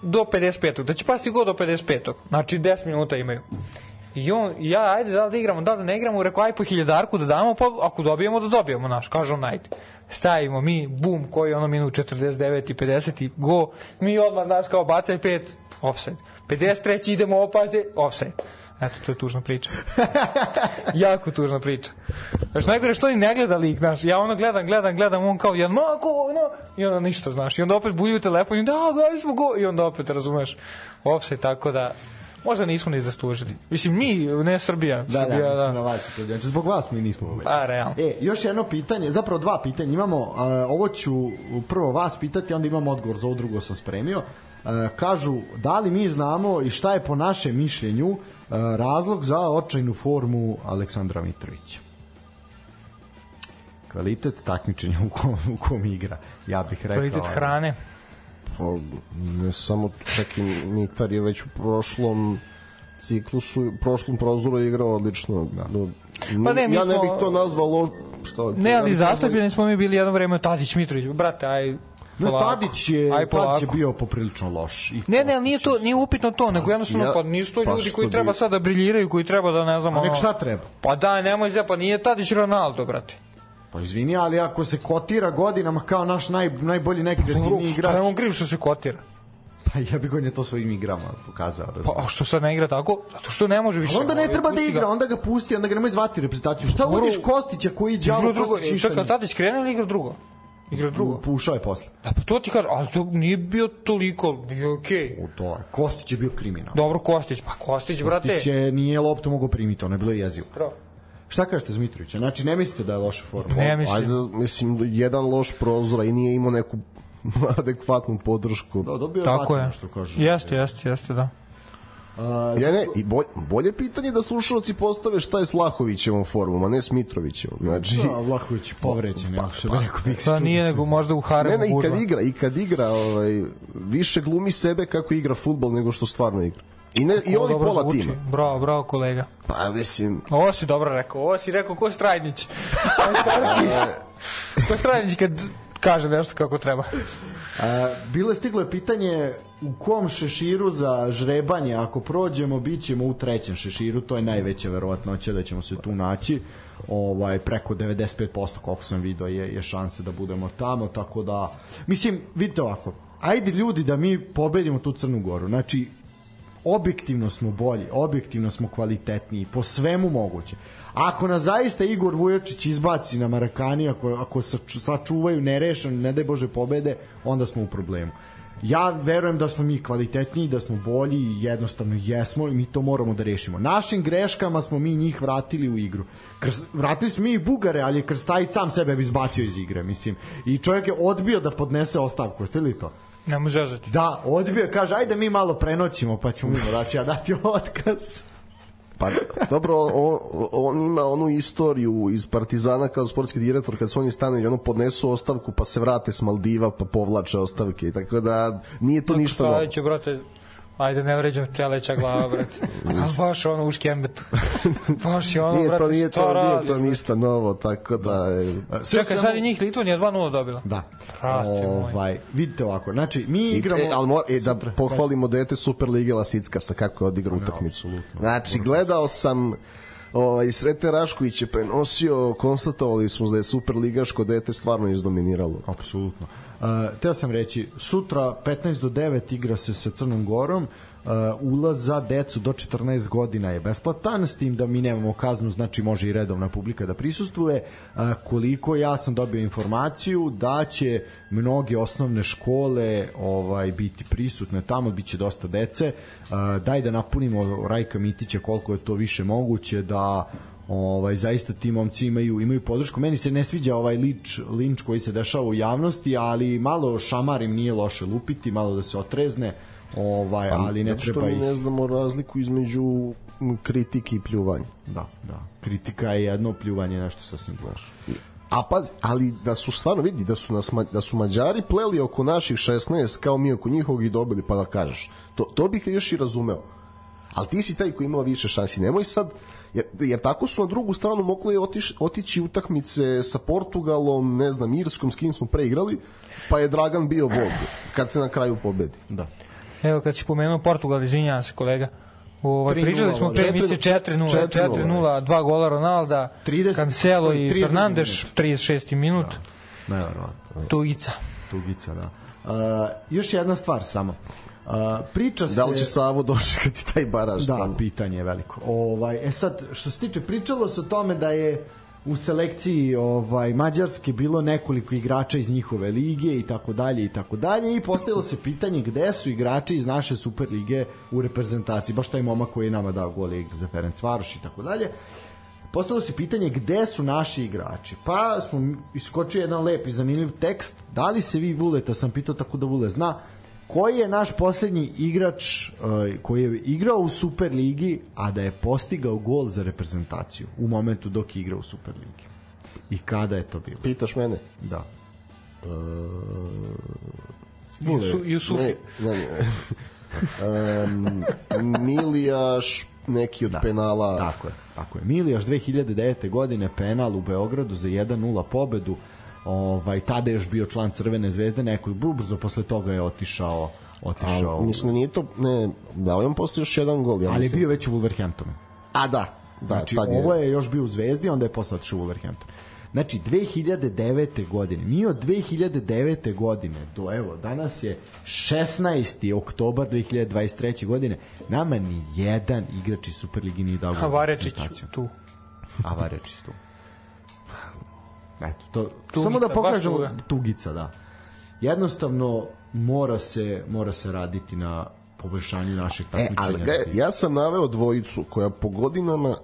do 55. Da će pasti go do 55. Znači 10 minuta imaju. I on, ja, ajde, da li da igramo, da li da ne igramo, rekao, aj po hiljadarku da damo, pa ako dobijemo, da dobijemo, naš, kaže on, ajde. Stavimo mi, bum, koji je ono minut 49 i 50 i go, mi odmah, znaš, kao bacaj pet, offside. 53. idemo opaze, offside. Eto, to je tužna priča. jako tužna priča. Znaš, najgore što ni ne gleda lik, znaš, ja ono gledam, gledam, gledam, on kao jedan, mako, no, i onda ništa, znaš, i onda opet bulju telefon i da, gledali smo go, i onda opet, razumeš, offside, tako da, možda nismo ni zaslužili. Mislim, mi, ne Srbija. Da, da, Srbija, mislim na vas. Znači, zbog vas mi nismo pobedili. Pa, realno. E, još jedno pitanje, zapravo dva pitanja imamo, uh, ovo ću prvo vas pitati, onda imam odgovor za ovo drugo sam spremio. Uh, kažu, da li mi znamo i šta je po našem mišljenju uh, razlog za očajnu formu Aleksandra Mitrovića? Kvalitet takmičenja u kom, u kom igra, ja bih rekao. Kvalitet hrane. Pa, ne samo čak i Mitar je već u prošlom ciklusu, u prošlom prozoru igrao odlično. Da. Pa ne, ja ne smo- bih to nazvao lo... Šta, Ne, ali nazvao- zaslepljeni smo mi bili jedno vreme Tadić Mitrović. Brate, aj Polako. Tadić je, aj Tadić je bio poprilično loš. I Ne, ne, ali nije to, nije upitno to, nego jednostavno, ja- pa nisu to pa ljudi koji bi- treba sad da briljiraju, koji treba da ne znam, A nek šta treba? Pa da, nemoj zja, pa nije Tadić Ronaldo, brate. Pa izvini, ali ako se kotira godinama kao naš naj, najbolji nekreativni Dobro, igrač, Šta je on kriv što se kotira? pa ja bih on je to svojim igrama pokazao. Pa, razumiješ. a što sad ne igra tako? Zato što ne može više. Onda ne Ovaj, treba da pusti ga. igra, onda ga pusti, onda ga nemoj zvati reprezentaciju. Šta Dobro. uvodiš Kostića koji Igra đavo drugo, čekaj, nije. Tadić krenuo ili igra drugo? Igra drugo. Pušao je posle. Da, pa to ti kažem, ali to nije bio toliko, bio okej. U to je. Kostić je bio kriminal. Dobro, Kostić, pa Kostić, brate. Kostić je, nije loptu mogao primiti, ono je bilo jezivo. Pravo. Šta kažete za Mitrovića? Znači, ne mislite da je loša forma? Ne mislim. Ajde, mislim, jedan loš prozor, i nije imao neku adekvatnu podršku. Da, dobio je Tako vatno, je. što kaže. Jeste, jeste, jeste, da. Uh, Ja ne, i bolje, bolje pitanje da slušalci postave šta je s Lahovićevom formom, a ne s Mitrovićevom. Znači, Da, Vlahović je povređen, ja što bi rekao Pa nije nego možda u haremu ne, ne, i kad igra, i kad igra, ovaj, više glumi sebe kako igra fudbal nego što stvarno igra. I, ne, i oni pola zvuči. tima. Bravo, bravo kolega. Pa, mislim, Ovo si dobro rekao, ovo si rekao ko Strajnić- ko Strajnić kad kaže nešto kako treba. A, bilo je stiglo je pitanje u kom šeširu za žrebanje ako prođemo bit ćemo u trećem šeširu to je najveća verovatnoća da ćemo se tu naći ovaj preko 95% koliko sam video je je šanse da budemo tamo tako da mislim vidite ovako ajde ljudi da mi pobedimo tu Crnu Goru znači objektivno smo bolji, objektivno smo kvalitetniji, po svemu moguće. Ako nas zaista Igor Vujočić izbaci na Marakani, ako, ako sač- sačuvaju nerešeno, ne daj Bože pobede, onda smo u problemu. Ja verujem da smo mi kvalitetniji, da smo bolji i jednostavno jesmo i mi to moramo da rešimo. Našim greškama smo mi njih vratili u igru. Krs, vratili smo mi i Bugare, ali je Krstajić sam sebe bi izbacio iz igre, mislim. I čovjek je odbio da podnese ostavku, jeste li to? Ne može. Da, odbio, kaže, ajde mi malo prenoćimo, pa ćemo mi će ja dati otkaz. Pa dobro, on, on ima onu istoriju iz Partizana kao sportski direktor kad su oni i ono podnesu ostavku pa se vrate s Maldiva pa povlače ostavke tako da nije to ništa novo. Staviće, brate, ajde ne vređam teleća glava, brate. Ali baš ono u škembetu. Baš je ono, Nije brate, to, nije to, nije radi? to ništa novo, tako da... e, Čekaj, sad je njih Litvanija 2-0 dobila. Da. Brate moj. ovaj, vidite ovako, znači mi I, igramo... e, ali mo, e, da pohvalimo dete Super Lige Lasickasa kako je odigrao utakmicu. Znači, gledao sam ovaj, Srete Rašković je prenosio, konstatovali smo da je Super Ligaško dete stvarno izdominiralo. Apsolutno. Uh, teo sam reći, sutra 15 do 9 igra se sa Crnom Gorom, Uh, ulaz za decu do 14 godina je besplatan, s tim da mi nemamo kaznu, znači može i redovna publika da prisustvuje. Uh, koliko ja sam dobio informaciju da će mnoge osnovne škole ovaj biti prisutne tamo, biće dosta dece. Uh, daj da napunimo Rajka Mitića koliko je to više moguće da ovaj zaista ti momci imaju imaju podršku. Meni se ne sviđa ovaj lič linč koji se dešava u javnosti, ali malo šamarim nije loše lupiti, malo da se otrezne. Ovaj, ali ne što treba mi ih ne znamo razliku između kritike i pljuvanja. da, da. Kritika je jedno, pljuvanje je nešto sasvim drugo. A paz, ali da su stvarno vidi da su nas da su Mađari pleli oko naših 16 kao mi oko njihovog i dobili pa da kažeš. To to bih još i razumeo. Ali ti si taj koji ima više šansi. Nemoj sad jer, jer tako su na drugu stranu mogli otiš, otići utakmice sa Portugalom, ne znam, Irskom, s kim smo preigrali, pa je Dragan bio bog kad se na kraju pobedi. Da. Evo kad si pomenuo Portugal, izvinjavam se kolega. Ovaj 3:0, pričali smo pre četiri- emisije 4-0, 4:0, 4-0, dva gola Ronalda, 30 Cancelo i 32 Fernandes, minut. 36. minut, Neverovatno. Tugica. Tugica, da. Uh, još jedna stvar samo. Uh, priča se... Da li će Savo dočekati taj baraž? Da, tamo? pitanje je veliko. Ovaj, e sad, što se tiče, pričalo se o tome da je u selekciji ovaj Mađarske bilo nekoliko igrača iz njihove lige i tako dalje i tako dalje i postavilo se pitanje gde su igrači iz naše super lige u reprezentaciji baš taj momak koji je nama dao gol za Ferencvaroš i tako dalje postavilo se pitanje gde su naši igrači pa smo iskočio jedan lep i zanimljiv tekst da li se vi Vuleta sam pitao tako da Vule zna koji je naš poslednji igrač uh, koji je igrao u Super ligi, a da je postigao gol za reprezentaciju u momentu dok je igrao u Super ligi? I kada je to bilo? Pitaš mene? Da. Jusu, Jusufi. Ne, ne, ne. um, Milijaš neki od da. penala Tako je, tako je. Milijaš 2009. godine penal u Beogradu za 1-0 pobedu. Ovaj tada je još bio član Crvene zvezde, neko brzo posle toga je otišao otišao. A, mislim da nije to ne, da li on posle još jedan gol ja ali je mislim. bio već u Wolverhamptonu. a da da Znači, tad ovo je još bio u Zvezdi, onda je posle otišao u Wolverhampton. Znači, 2009. godine, mi od 2009. godine do, evo, danas je 16. oktobar 2023. godine, nama ni jedan igrač iz Superligi nije dao Havarečić tu. A Varečić tu. Eto, to, Tugica, samo da pokažemo tugica, da. Jednostavno mora se mora se raditi na poboljšanju našeg E, ali takmičenja. ga, ja sam naveo dvojicu koja po godinama, e,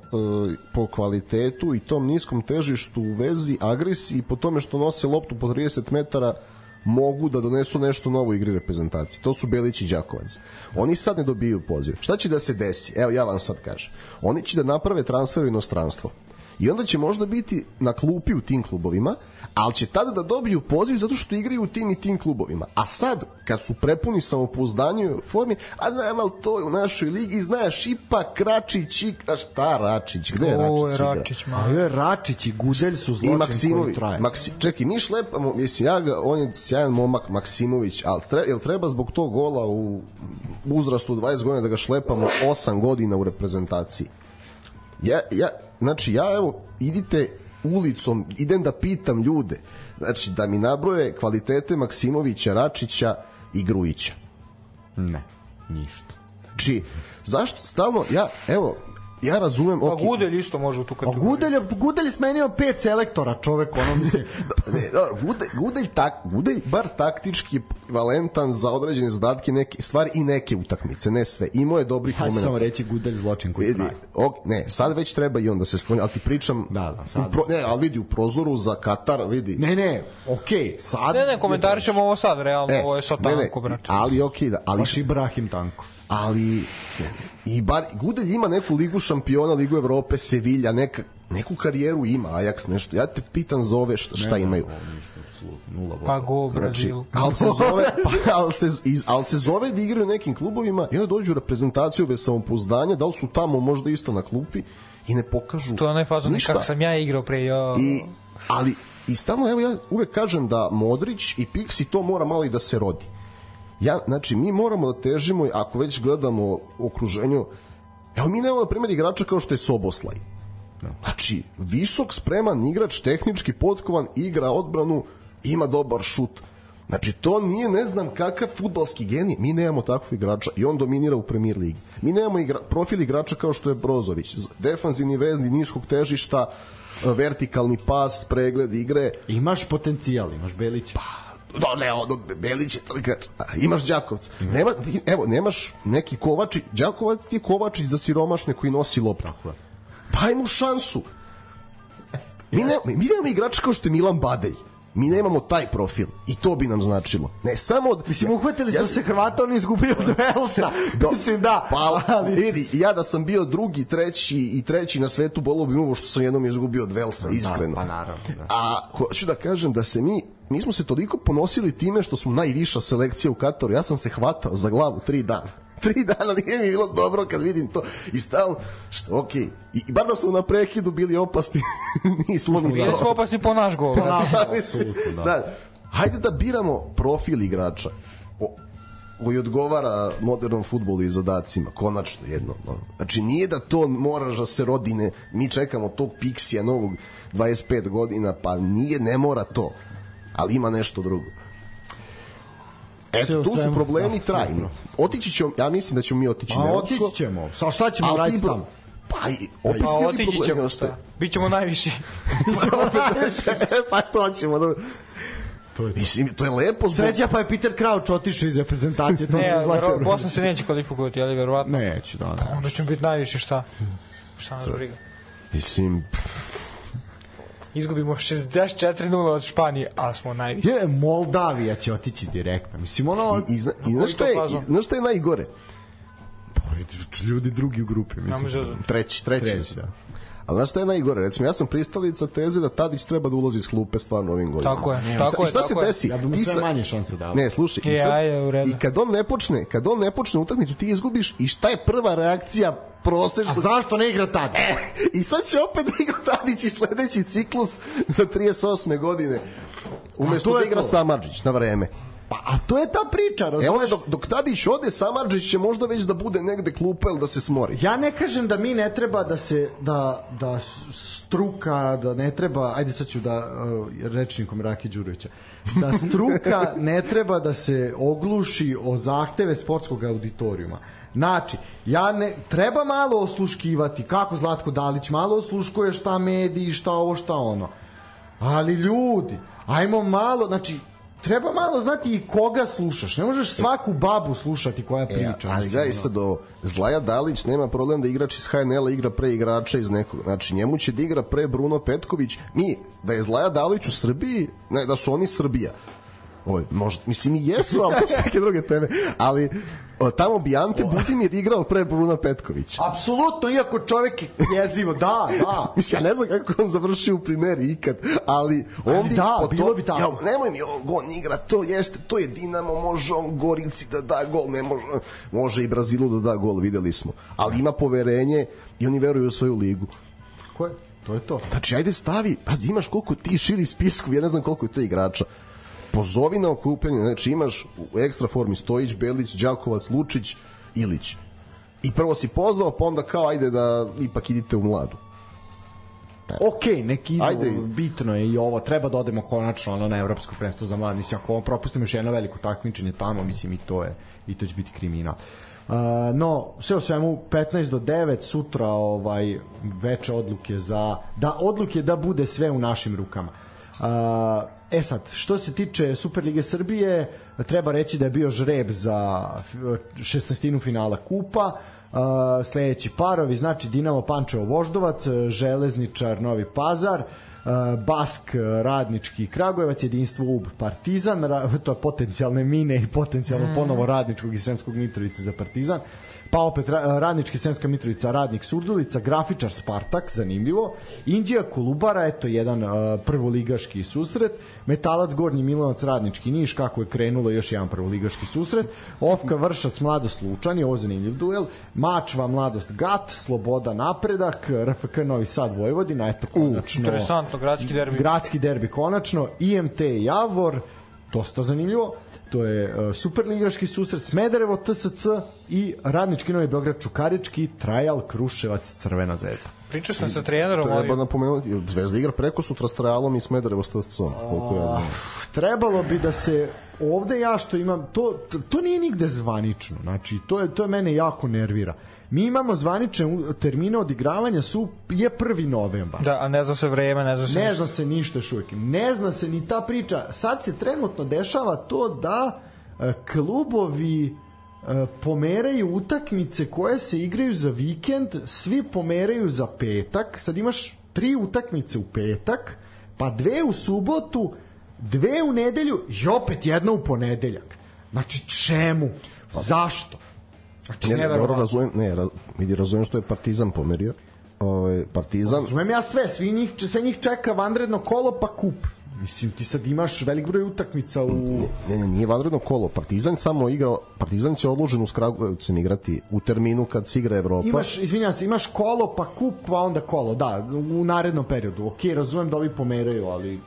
po kvalitetu i tom niskom težištu u vezi, agresiji i po tome što nose loptu po 30 metara mogu da donesu nešto novo u igri reprezentacije. To su Belić i Đakovac. Oni sad ne dobiju poziv. Šta će da se desi? Evo ja vam sad kažem. Oni će da naprave transfer u inostranstvo. I onda će možda biti na klupi u tim klubovima, ali će tada da dobiju poziv zato što igraju u tim i tim klubovima. A sad, kad su prepuni samopouzdanje u formi, a znam, ali to je u našoj ligi, znaš, ipak Račić, i, a šta Račić, gde je Račić? Igra? Račić, ma. je Račić i Gudelj su I zločin koji Maksimović. traje. Maksi, čekaj, mi šlepamo, mislim, ja ga, on je sjajan momak, Maksimović, ali tre, jel treba zbog tog gola u uzrastu 20 godina da ga šlepamo 8 godina u reprezentaciji? Ja, ja, znači, ja evo, idite ulicom, idem da pitam ljude, znači, da mi nabroje kvalitete Maksimovića, Račića i Grujića. Ne, ništa. Znači, zašto stalno, ja, evo, ja razumem, Pa okej, Gudelj isto može u tu A kategoriju. Gudelj, Gudelj smenio pet selektora, čovek, ono mislim. ne, dobro, Gudelj, Gudelj, tak, Gudelj bar taktički valentan za određene zadatke neke stvari i neke utakmice, ne sve. Imao je dobrih Ja ću samo reći Gudelj zločin koji Vidi, traje. ok, ne, sad već treba i on da se skloni, ali ti pričam Da, da, sad. pro, ne, ali vidi u prozoru za Katar, vidi. Ne, ne, okej, sad... Ne, ne, komentarišemo ovo sad, realno, ovo je sad E, ne, ne, tanko, brate. Ali okej, da, ali Baš Ibrahim tanko. Ali i bar Gudelj ima neku ligu šampiona, ligu Evrope, Sevilla, neka, neku karijeru ima, Ajax nešto. Ja te pitam za ove šta, šta imaju. Nula Pa go Znači, Brazil. ali se zove, pa, ali se, iz, ali se zove da igraju nekim klubovima i onda dođu u reprezentaciju bez samopouzdanja, da li su tamo možda isto na klupi i ne pokažu To je onaj fazon kako sam ja igrao pre, ja... I, ali, i stalno, evo ja uvek kažem da Modrić i Pixi to mora malo i da se rodi. Ja, znači, mi moramo da težimo, ako već gledamo okruženju, evo mi nemamo, na primjer, igrača kao što je Soboslaj. Znači, visok, spreman igrač, tehnički potkovan, igra odbranu, ima dobar šut. Znači, to nije ne znam kakav futbalski genij. Mi nemamo takvog igrača i on dominira u premier ligi. Mi nemamo igra, profil igrača kao što je Brozović. Defanzivni vezni niskog težišta, vertikalni pas, pregled igre. Imaš potencijal, imaš Belića. Da, ne, ono, Belić je Imaš Đakovca. Nema, evo, nemaš neki Kovačić. Đakovac ti je Kovačić za siromašne koji nosi loptu. Pa ajmo šansu. Mi, ne, mi nemamo igrača kao što je Milan Badej. Mi nemamo taj profil i to bi nam značilo. Ne samo od Mislim, uhvatili smo Ja- se Hrvata, on je izgubio od Velsa. Do, Mislim, da. Pa, ali... vidi, ja da sam bio drugi, treći i treći na svetu, bolo bi mu što sam jednom izgubio od Velsa, iskreno. pa naravno, da. A hoću da kažem da se mi mi smo se toliko ponosili time što smo najviša selekcija u Kataru. Ja sam se hvatao za glavu tri dana. Tri dana nije mi bilo dobro kad vidim to. I stalno, što, okej. I, I bar da smo na prekidu bili opasni, nismo ni Bili to. smo opasni po naš gol, brate. Da, mislim, znaš, hajde da biramo profil igrača o, koji odgovara modernom futbolu i zadacima, konačno jedno. No. Znači nije da to moraš da se rodine, mi čekamo tog Pixija novog 25 godina, pa nije, ne mora to, ali ima nešto drugo. Eto, tu su problemi da, trajni. Otići ćemo, ja mislim da ćemo mi otići na A Evropsko. otići ćemo. Sa šta ćemo raditi tamo? Pa, i, opet Pa svi ovi otići problemi ćemo, šta? Bićemo najviši. pa to ćemo da... To je, mislim, to je lepo zbog... Sreća pa je Peter Crouch otišao iz reprezentacije. To Ne, ne, znači. vero, Bosna se neće kvalifikovati, ali verovatno. Neće, da, da. Onda ćemo biti najviši, šta? Šta nas briga? Mislim, Izgubimo 64-0 od Španije, ali smo najviši. Je, Moldavija će otići direktno. Mislim, ono... I, zna, i znaš šta je, i, znaš šta je najgore? Pa, ljudi drugi u grupi, mislim. Treći, treći. Treći, da. Ali znaš šta je najgore? Recimo, ja sam pristalica teze da Tadić treba da ulazi iz klupe stvarno ovim godinama. Tako je, I tako je, i šta tako se je. desi? Ja bi mu Ti sve sa- manje šanse dao. Ne, slušaj, i, Je, sad, je, u redu. i kad on ne počne, kad on ne počne utakmicu, ti izgubiš i šta je prva reakcija prosečna? A zašto ne igra tad? E, I sad će opet da igra Tadić i sledeći ciklus na 38. godine. Umesto to je da igra. Samadžić na vreme. Pa, a to je ta priča, E on je, dok, dok Tadić ode, Samadžić će možda već da bude negde klupa ili da se smori. Ja ne kažem da mi ne treba da se da da struka da ne treba ajde sad ću da uh, rečnikom Raki Đurovića da struka ne treba da se ogluši o zahteve sportskog auditorijuma. Znači, ja ne, treba malo osluškivati, kako Zlatko Dalić malo osluškuje šta mediji, šta ovo, šta ono. Ali ljudi, ajmo malo, znači, treba malo znati i koga slušaš. Ne možeš svaku babu slušati koja priča. E, ali gledaj ono. sad o Zlaja Dalić nema problem da igrač iz HNL-a igra pre igrača iz nekog. Znači njemu će da igra pre Bruno Petković. Mi, da je Zlaja Dalić u Srbiji, ne, da su oni Srbija. Ovo, možda, mislim i jesu, ali to su neke druge teme. Ali o, tamo bi Ante Budimir igrao pre Bruna Petkovića. Apsolutno, iako čovek je jezivo, da, da. Mislim, ja ne znam kako on završio u primeri ikad, ali on Ali bi... da, po bilo bi tako. Ja, nemoj mi on gol igra, to jeste, to je Dinamo, može on Gorici da da gol, ne može, može i Brazilu da da gol, videli smo. Ali ima poverenje i oni veruju u svoju ligu. Ko je? To je to. Znači, ajde stavi, pazi, imaš koliko ti širi spisku, ja ne znam koliko je to igrača. Pozovi na okupljanje, znači imaš u ekstra formi Stojić, Belić, Đakovac, Lučić, Ilić. I prvo si pozvao, pa onda kao ajde da ipak idite u mladu. Ok, neki idu, Ajde. bitno je i ovo, treba da odemo konačno ono na evropsko prvenstvo za mlad, mislim, ako ovo propustimo još jedno veliko takmičenje tamo, mislim, i to je, i to će biti kriminal. Uh, no, sve o svemu 15 do 9 sutra ovaj veče odluke za da odluke da bude sve u našim rukama. Uh, e sad, što se tiče Superlige Srbije, treba reći da je bio žreb za 16. finala kupa. Uh, sledeći parovi, znači Dinamo Pančevo Voždovac, Železničar Novi Pazar, uh, Bask Radnički Kragujevac, Jedinstvo UB Partizan, ra- to je potencijalne mine i potencijalno ponovo Radničkog i Sremskog Mitrovice za Partizan, pa opet Ra- Radnički Sremska Mitrovica, Radnik Surdulica, Grafičar Spartak, zanimljivo, Indija Kolubara, eto jedan uh, prvoligaški susret, Metalac Gornji Milanovac Radnički Niš, kako je krenulo još jedan prvoligaški susret, Ofka Vršac Mladost Lučani, ovo je zanimljiv duel, Mačva Mladost Gat, Sloboda Napredak, RFK Novi Sad Vojvodina, eto konačno. Interesantno, gradski derbi. Gradski derbi konačno, IMT Javor, dosta zanimljivo, to je uh, superligaški susret Smederevo TSC i Radnički Novi Beograd Čukarički Trajal Kruševac Crvena zvezda. Pričao sam sa trenerom, Treba ali napomenuti, Zvezda igra preko sutra s Realom i Smederevo s TSC-om, koliko ja znam. Trebalo bi da se ovde ja što imam to to nije nigde zvanično. Znači to je to je mene jako nervira. Mi imamo zvanične termine odigravanja su je 1. novembar. da, a ne zna se vreme, ne zna se Ne ništa. zna se ništa još uvijek. Ne zna se ni ta priča. Sad se trenutno dešava to da e, klubovi pomeraju utakmice koje se igraju za vikend, svi pomeraju za petak. Sad imaš tri utakmice u petak, pa dve u subotu, dve u nedelju i opet jedna u ponedeljak. Znači čemu? Zašto? Znači, Ne, ne, dobro razumem, ne, vidi, razumem što je Partizan pomerio. Ovaj Partizan, Razumem ja sve, svi njih, sve njih čeka vanredno kolo pa kup. Mislim, ti sad imaš velik broj utakmica u... ne, ne, nije vanredno kolo. Partizan samo igrao, Partizan će odložen uz Kragujevcem igrati u terminu kad se igra Evropa. Imaš, izvinjam se, imaš kolo pa kup pa onda kolo, da, u narednom periodu. Ok, razumem da ovi pomeraju, ali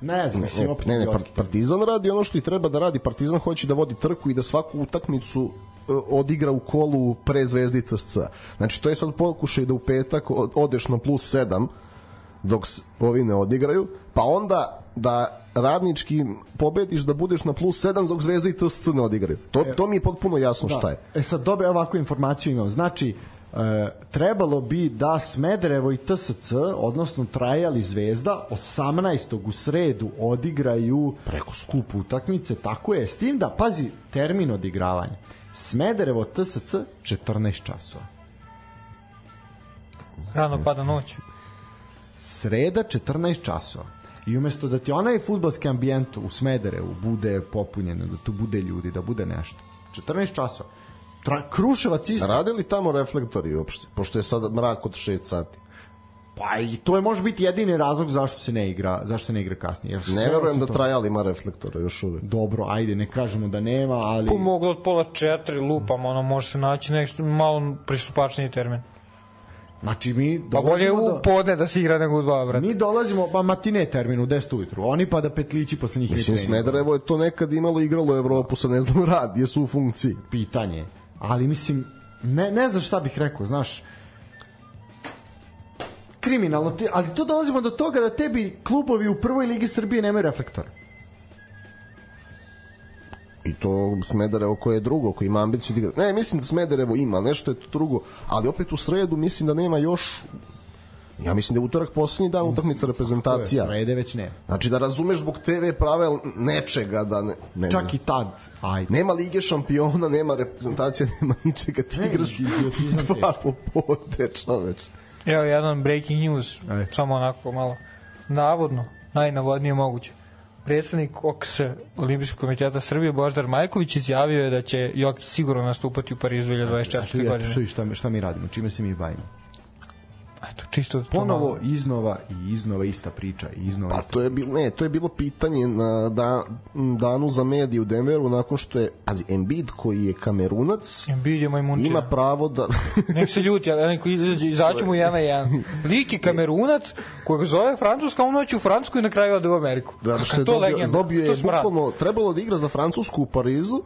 ne znam, mislim, Ne, opet ne, ne, Par- Partizan radi ono što i treba da radi. Partizan hoće da vodi trku i da svaku utakmicu e, odigra u kolu pre Zvezdi TSC. Znači, to je sad pokušaj da u petak od- odeš na plus 7 dok ovi ne odigraju, pa onda da radnički pobediš da budeš na plus 7 dok Zvezda i TSC ne odigraju. To, to mi je potpuno jasno šta je. E sad dobe ovakvu informaciju imam. Znači, e, trebalo bi da Smederevo i TSC, odnosno Trajal i Zvezda, 18. u sredu odigraju Preko skup utakmice, tako je. S tim da, pazi, termin odigravanja. Smederevo TSC 14 časova. Rano pada noć. Sreda 14 časova. I umesto da ti onaj futbalski ambijent u Smederevu bude popunjen, da tu bude ljudi, da bude nešto. 14 časova. Tra, Kruševac isto. Rade li tamo reflektori uopšte? Pošto je sad mrak od 6 sati. Pa i to je može biti jedini razlog zašto se ne igra, zašto se ne igra kasnije. Jer Ne verujem da toga- Trajal ima reflektore još uvek. Dobro, ajde, ne kažemo da nema, ali... Pomoglo od pola četiri lupam, ono može se naći nešto malo pristupačniji termin. Znači mi Pa bolje u do... podne da se igra nego u dva, brate. Mi dolazimo, pa matine termin u 10 ujutru. Oni pa da petlići posle njih Mislim. Smederevo je to nekad imalo igralo Evropu, sad ne znam rad, jesu u funkciji. pitanje. Ali mislim, ne, ne znam šta bih rekao, znaš, kriminalno, ti, ali to dolazimo do toga da tebi klubovi u prvoj ligi Srbije nemaju reflektora. To Smederevo koje je drugo, koji ima ambiciju da igra. Ne, mislim da Smederevo ima, nešto je to drugo, ali opet u sredu mislim da nema još Ja mislim da je utorak poslednji dan utakmica reprezentacija. Srede već ne. Znači da razumeš zbog TV pravel nečega da ne, ne Čak i tad, ajde. nema lige šampiona, nema reprezentacija, nema ničega, ti Ne, igraš idiotizam dva popode, čoveč. Evo jedan breaking news, Ajde. samo onako malo. Navodno, najnavodnije moguće. Predsednik OKS Olimpijskog komiteta Srbije Boždar Majković izjavio je da će Jokić sigurno nastupati u Parizu 2024. godine. Šta, šta, šta mi radimo? Čime se mi bavimo? Eto, čisto to Ponovo malo- iznova i iznova ista priča i iznova Pa ista to je bilo, ne, to je bilo pitanje na da, danu za medije u Denveru nakon što je, pazi, Embiid koji je kamerunac, Embiid je majmunčina. ima pravo da... Nek se ljuti, ali neko izađe, izaći mu jedan na jedan. Lik je kamerunac kojeg zove Francuska, on hoće u Francusku i na kraju ode u Ameriku. da što je to dobio, legenda, dobio je bukvalno trebalo da igra za Francusku u Parizu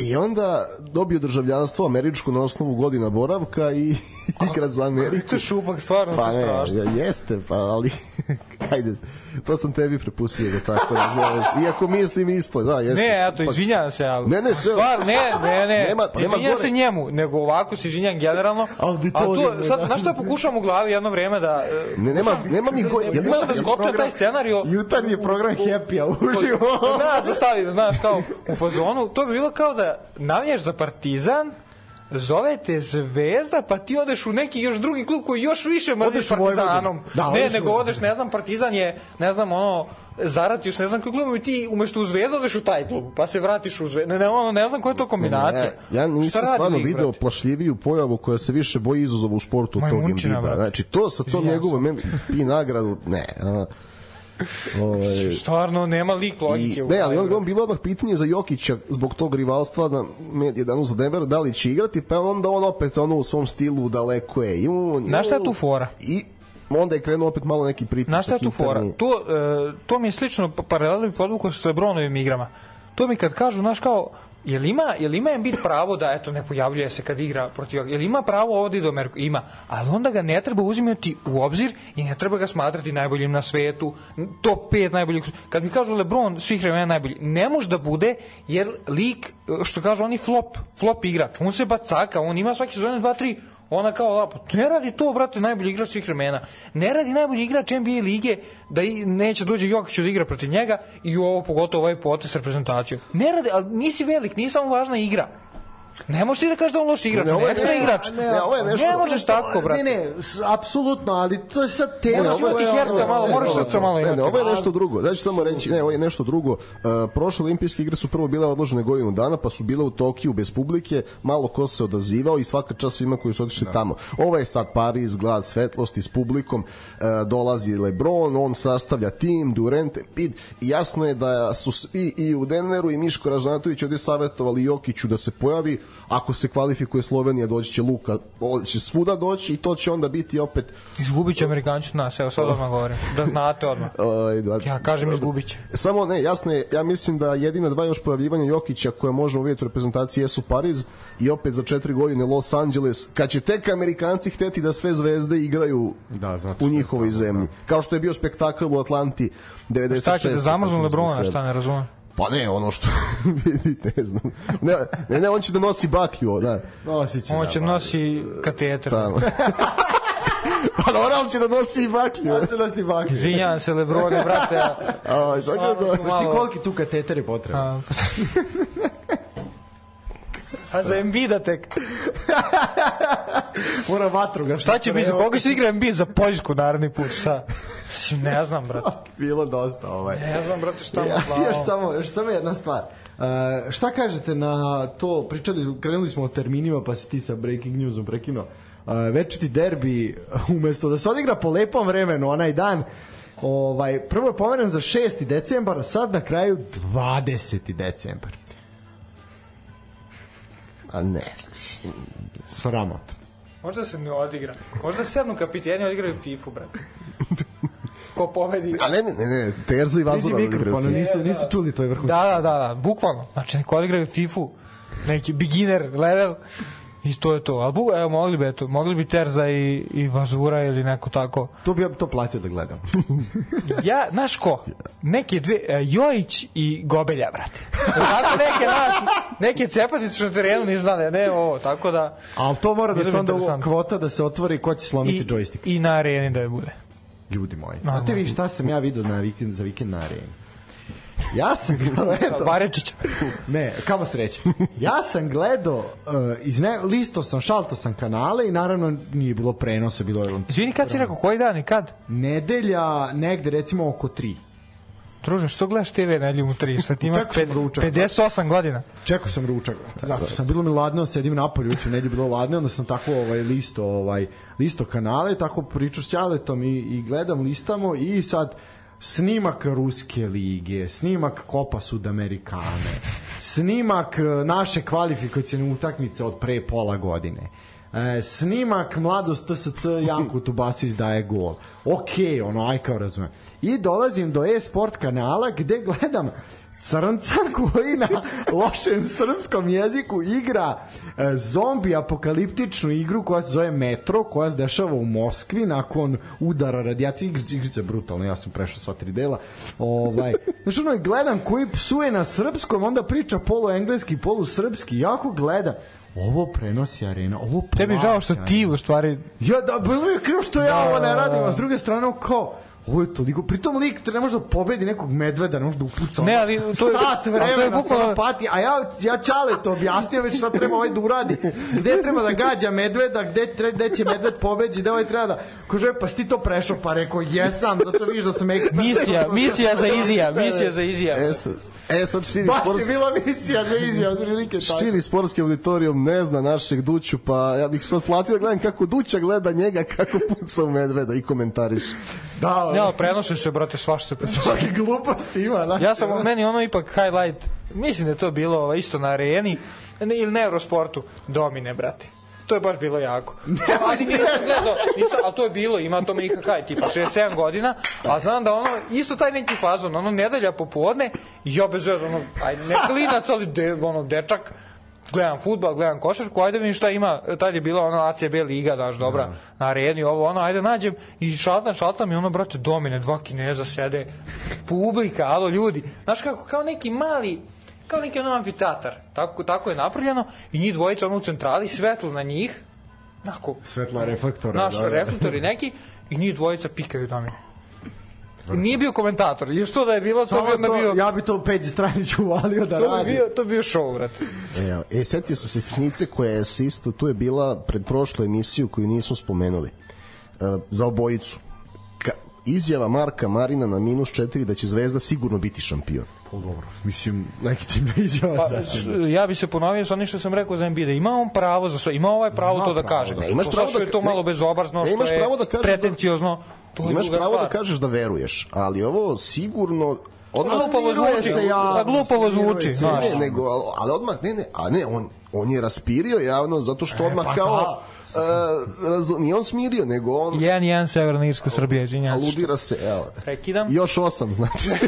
i onda dobio državljanstvo američko na osnovu godina boravka i igra za Ameriku. To je šupak, stvarno, Pa ne, strašno. jeste, pa ali ajde, to sam tebi prepustio da tako nazoveš. Iako mislim isto, da, jeste. Ne, eto, izvinjavam se, ali... Ne, ne, sve- Stvar, ne, ne, ne, Nema- pa nema izvinjam gore. se njemu, nego ovako se izvinjam generalno. Auditorijum, A to, sad, da. znaš šta pokušam u glavi jedno vreme da... e, Ne, nema, nema mi go, jel ima, Možda da skopčam taj scenario Jutarnji program Happy, a uživo. da, zastavim, znaš, kao u fazonu, to bi bilo kao da navijaš za Partizan, zove te Zvezda, pa ti odeš u neki još drugi klub koji još više mrziš Partizanom. Da, ne, nego odeš, ne znam, Partizan je, ne znam, ono, Zaratius, ne znam koji klub, i ti umesto u Zvezdu odeš u taj klub, pa se vratiš u Zvezdu. Ne, ne, ono, ne znam koja je to kombinacija. Ja, ja Šta nisam stvarno video brate? plašljiviju pojavu koja se više boji izazova u sportu od tog brate. Znači, to sa tom njegovom MVP nagradu, ne. A, ovaj, Stvarno, nema lik I, logike. u ne, ali on, on bilo odmah pitanje za Jokića zbog tog rivalstva na medije danu za Denver, da li će igrati, pa onda on opet ono u svom stilu daleko je. I on, Znaš šta je tu fora? I onda je krenuo opet malo neki pritisak. Znaš šta je tu fora? To, e, to mi je slično pa- paralelno i podvuko sa Lebronovim igrama. To mi kad kažu, znaš kao, Jel ima, jel ima Embiid pravo da eto ne pojavljuje se kad igra protiv jel ima pravo ovde i do Ameriku? Ima, ali onda ga ne treba uzimati u obzir i ne treba ga smatrati najboljim na svetu, top 5 najboljih. Kad mi kažu LeBron svih vremena najbolji, ne može da bude jer lik što kažu oni flop, flop igrač. On se bacaka, on ima svaki sezone 2 3 ona kao lapo, ne radi to, brate, najbolji igrač svih vremena. Ne radi najbolji igrač NBA lige da i neće dođe Jokić da igra protiv njega i ovo pogotovo ovaj potes reprezentaciju. Ne radi, ali nisi velik, nije samo važna igra. Ne možeš ti da kažeš da on loš igrač, Ne, ne, je ekstra igrač. ne, ovo je nešto- ne možeš tako, brate. Ne, ne, apsolutno, ali to je sad tema. Moraš imati herca malo, moraš srca malo Ne, imati. ne, ovo je nešto drugo. Da ću samo reći, ne, ovo je nešto drugo. Uh, prošle olimpijske igre su prvo bile odložene godinu dana, pa su bile u Tokiju bez publike, malo ko se odazivao i svaka čast svima koji su otišli tamo. Ovo je sad Pariz, grad svetlosti s publikom, uh, dolazi LeBron, on sastavlja tim, Durant, Embiid, i jasno je da su svi i u Denveru i Miško Ražnatović ovde savjetovali Jokiću da se pojavi, ako se kvalifikuje Slovenija, doći će Luka, će svuda doći i to će onda biti opet Izgubit će nas, evo sad odmah govorim. Da znate odmah. ovaj, da, Ja kažem izgubit će. Samo ne, jasno je, ja mislim da jedina dva još pojavljivanja Jokića koje možemo vidjeti u reprezentaciji jesu Pariz i opet za četiri godine Los Angeles, kad će tek Amerikanci hteti da sve zvezde igraju Da, zato u njihovoj zemlji. Kao što je bio spektakl u Atlanti 96. Šta će da zamrznu 87. Lebrona, šta ne razumem. Pa ne, ono što vidite, ne znam. Ne, ne, ne, on će da nosi baklju, da. Nosit će, On da, će ba. nosi kateter. Tamo. pa dobro, on će da nosi i baklju. Ja ću nositi baklju. Izvinjavam se Lebrone, brate. a- Aj, tako da, Znaš ti koliki tu kateter je potreban? A, za Embida tek. Mora vatru ga. Šta će biti, za koga će igra Embiid za Poljsku naredni put, šta? Ne znam, brate. Bilo dosta ovaj. Ne znam, brate, šta mu Ja, glavom. još samo još samo jedna stvar. Uh, šta kažete na to, pričali, krenuli smo o terminima, pa si ti sa breaking newsom prekinuo. Uh, večiti derbi, umesto da se odigra po lepom vremenu onaj dan, ovaj, prvo je pomeren za 6. decembar, a sad na kraju 20. decembar. A ne, Sramot. Možda se ne odigra. Možda sednu kapiteni odigraju FIFA, brate. Ko pobedi. a ne, ne, ne, ne, Terza i Vazura da igraju. mikrofon, nisu, nisu čuli to je vrhunski. Da, da, da, da, bukvalno. Znači, neko odigraju FIFA, neki beginner level, i to je to. Ali bu, evo, mogli bi, eto, mogli bi Terza i, i Vazura ili neko tako. To bi ja to platio da gledam. Ja, znaš ko? Neke dve, e, Jojić i Gobelja, brate. Tako neke, znaš, neke cepatice na terenu nisu znali, ne ovo, tako da... Ali to mora da se onda kvota da se otvori ko će slomiti joystick. I na areni da je bude. Ljudi moji. Znate vi šta sam ja vidio na vikend, za vikend na areni? Ja sam gledao, Barečić. ne, kamo sreće. Ja sam gledao, uh, iz ne, listo sam, šalto sam kanale i naravno nije bilo prenosa, bilo je Izvini, kad si rekao, koji dan i kad? nedelja, negde recimo oko 3. Druže, što gledaš TV nedeljom u 3? Šta ti imaš ped- ručak. 58 godina? Čekao sam ručak, brate. Zato sam bilo mi ladno, sedim napolju, ući u nedjelju bilo ladno, onda sam tako ovaj listo, ovaj listo kanale, tako pričao s Ćaletom i, i gledam, listamo i sad snimak Ruske lige, snimak Kopa Sudamerikane, snimak eh, naše kvalifikacijne utakmice od pre pola godine. E, snimak mladost TSC Janko Tubasić daje gol. Ok, ono, aj kao razumem. I dolazim do e-sport kanala gde gledam crnca koji na lošem srpskom jeziku igra e, zombi apokaliptičnu igru koja se zove Metro, koja se dešava u Moskvi nakon udara radijacije. Igrica, igrica je brutalna, ja sam prešao sva tri dela. Ovaj, znači ono, gledam koji psuje na srpskom, onda priča polu engleski, polu srpski, jako gledam. Ovo prenosi arena, ovo Tebi žao što plaća ti u stvari Ja, da, bilo je krivo što ja Da, ovo ne da, radim, da. a s druge strane, kao, ovo je toliko, pritom lik ne može da pobedi nekog medveda, ne može da upuca. Ne, ali to je- sat ali to je vremena bukvalno- pati, a ja, ja čale to objasnio već šta treba ovaj da uradi, gde treba da gađa medveda, gde, tre, gde će medved pobeđi, gde ovaj treba da, kaže, pa si ti to prešao, pa rekao, jesam, zato vidiš da sam ekspert. misija, misija za Izija, misija za Izija. E sad, e sad širi Baš je sportski, bila misija za izjava, otprilike tako. širi sportski auditorijum ne zna našeg Duću, pa ja bih sad platio da gledam kako Duća gleda njega, kako puca u medveda i komentariš. Da, Ne, ali prenose se, brate, svašta svaki gluposti ima, znaš. Ja sam, meni ono ipak highlight, mislim da je to bilo ovaj, isto na areni, ne, ili na Eurosportu, domine, brate. To je baš bilo jako. Ali nisam gledao, nisam, ali to je bilo, ima to IHK, tipa 6-7 godina, a znam da ono, isto taj neki fazon, ono, nedelja popodne, ja bez veze, ono, aj, ne klinac, ali de, ono, dečak, gledam futbal, gledam košarku, ajde vidim šta ima, tad je bila ona ACB liga, daš, dobra, na areni, ovo, ono, ajde nađem i šaltam, šaltam i ono, brate, domine, dva kineza sede, publika, alo, ljudi, znaš kako, kao neki mali, kao neki ono amfiteatar, tako, tako je napravljeno i njih dvojica ono u centrali, svetlo na njih, onako, Svetla reflektora. naš da, da. reflektori neki, i njih dvojica pikaju domine. Nije bio komentator, i što da je bilo, to Samo bi onda to, bio, ja bi to Peđi Stranić uvalio da to bi radi. bio, to bi bio show, brate. E, e setio sam se sitnice koja je isto, tu je bila pred prošlu emisiju koju nismo spomenuli. E, za obojicu. Izjava Marka Marina na minus 4 da će Zvezda sigurno biti šampion. O, dobro. Mislim, legitimna izjava Pa, pa, s- ja bi se ponovio sa onim što sam rekao za NBA, da ima on pravo za sve, ima ovaj pravo Ima to da pravo, kaže. da. Ne, imaš To pravo da je to ka- malo ne, bezobrazno, ne, što imaš je pravo da kažeš da- pretenciozno, to je Imaš pravo da stvar. kažeš da veruješ, ali ovo sigurno odmah Miruje zvuči, se javnost, da glupavo miruje zvuči, znaš. ne, nego, ali, odmah, ne, ne, a ne, on, on je raspirio javno zato što odmah pa kao, da. Uh, raz, nije on smirio, nego on 1-1 Severna Irska, Srbija, izvinjam se. aludira se, evo, Prekidam. još osam, znači.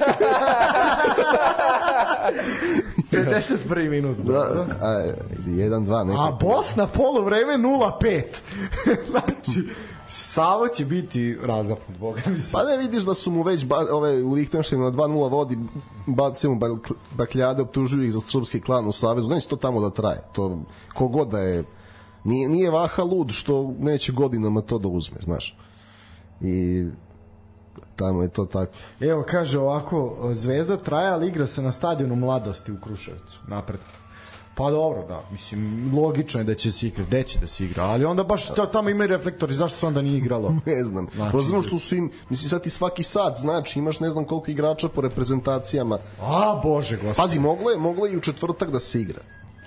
51. minut. da, a, jedan, dva, neko. A Bosna polu vreme 0-5. znači, Savo će biti razapnut, boga mi se. Pa ne vidiš da su mu već ba, ove, u Lichtensteinu na 2-0 vodi, bacio mu bak- bakljade, optužuju ih za srpski klan u Savezu, neće to tamo da traje. To, kogod da je, nije, nije Vaha lud što neće godinama to da uzme, znaš. I tamo je to tako. Evo, kaže ovako, Zvezda traje, ali igra se na stadionu mladosti u Kruševcu, napred. Pa dobro, da, mislim, logično je da će se igrati, gde će da se igra, ali onda baš ta, tamo imaju reflektori, zašto se onda nije igralo? Ne znam. Znači, Znači, Razumno što su im, mislim sad ti svaki sat, znači imaš ne znam koliko igrača po reprezentacijama. A, bože, gospod. Pazi, moglo je, moglo je i u četvrtak da se igra.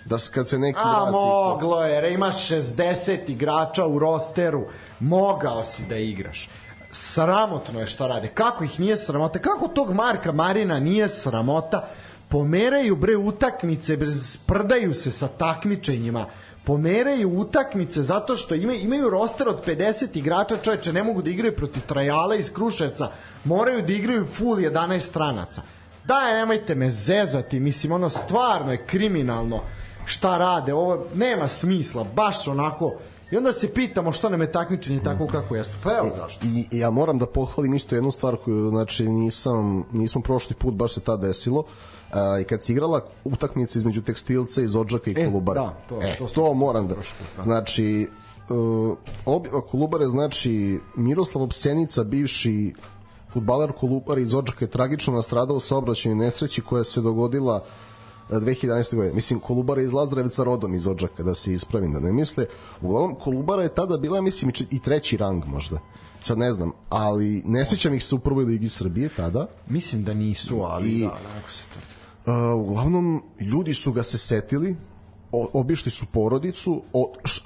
Da se, kad se neki A, vrati. moglo je, jer imaš 60 igrača u rosteru, mogao si da igraš. Sramotno je šta rade. Kako ih nije sramota? Kako tog Marka Marina nije sramota? Pomeraju bre utakmice, prdaju se sa takmičenjima. Pomeraju utakmice zato što imaju, imaju roster od 50 igrača, čoveče, ne mogu da igraju protiv Trajala iz Kruševca. Moraju da igraju full 11 stranaca. Daj, nemojte me zezati, mislim, ono stvarno je kriminalno šta rade, ovo nema smisla, baš onako, i onda se pitamo što nam je takmičenje tako kako jeste, pa evo zašto. I, i ja moram da pohvalim isto jednu stvar koju znači nisam nismo prošli put baš se ta desilo a, i kad se igrala utakmica između tekstilca iz Odžaka i E, Kolubare. da, to- e, to to, moram da. Znači uh, obi, Kolubare znači Miroslav Opsenica bivši futbaler Kolubare iz Odžaka je tragično nastradao u saobraćajnoj nesreći koja se dogodila 2011. godine. Mislim, Kolubara iz Lazarevca rodom iz Odžaka, da se ispravim, da ne misle. Uglavnom, Kolubara je tada bila, mislim, i treći rang možda. Sad ne znam, ali ne sećam ih se u prvoj ligi Srbije tada. Mislim da nisu, ali I- da, se to... Uh, uglavnom, ljudi su ga se setili, obišli su porodicu,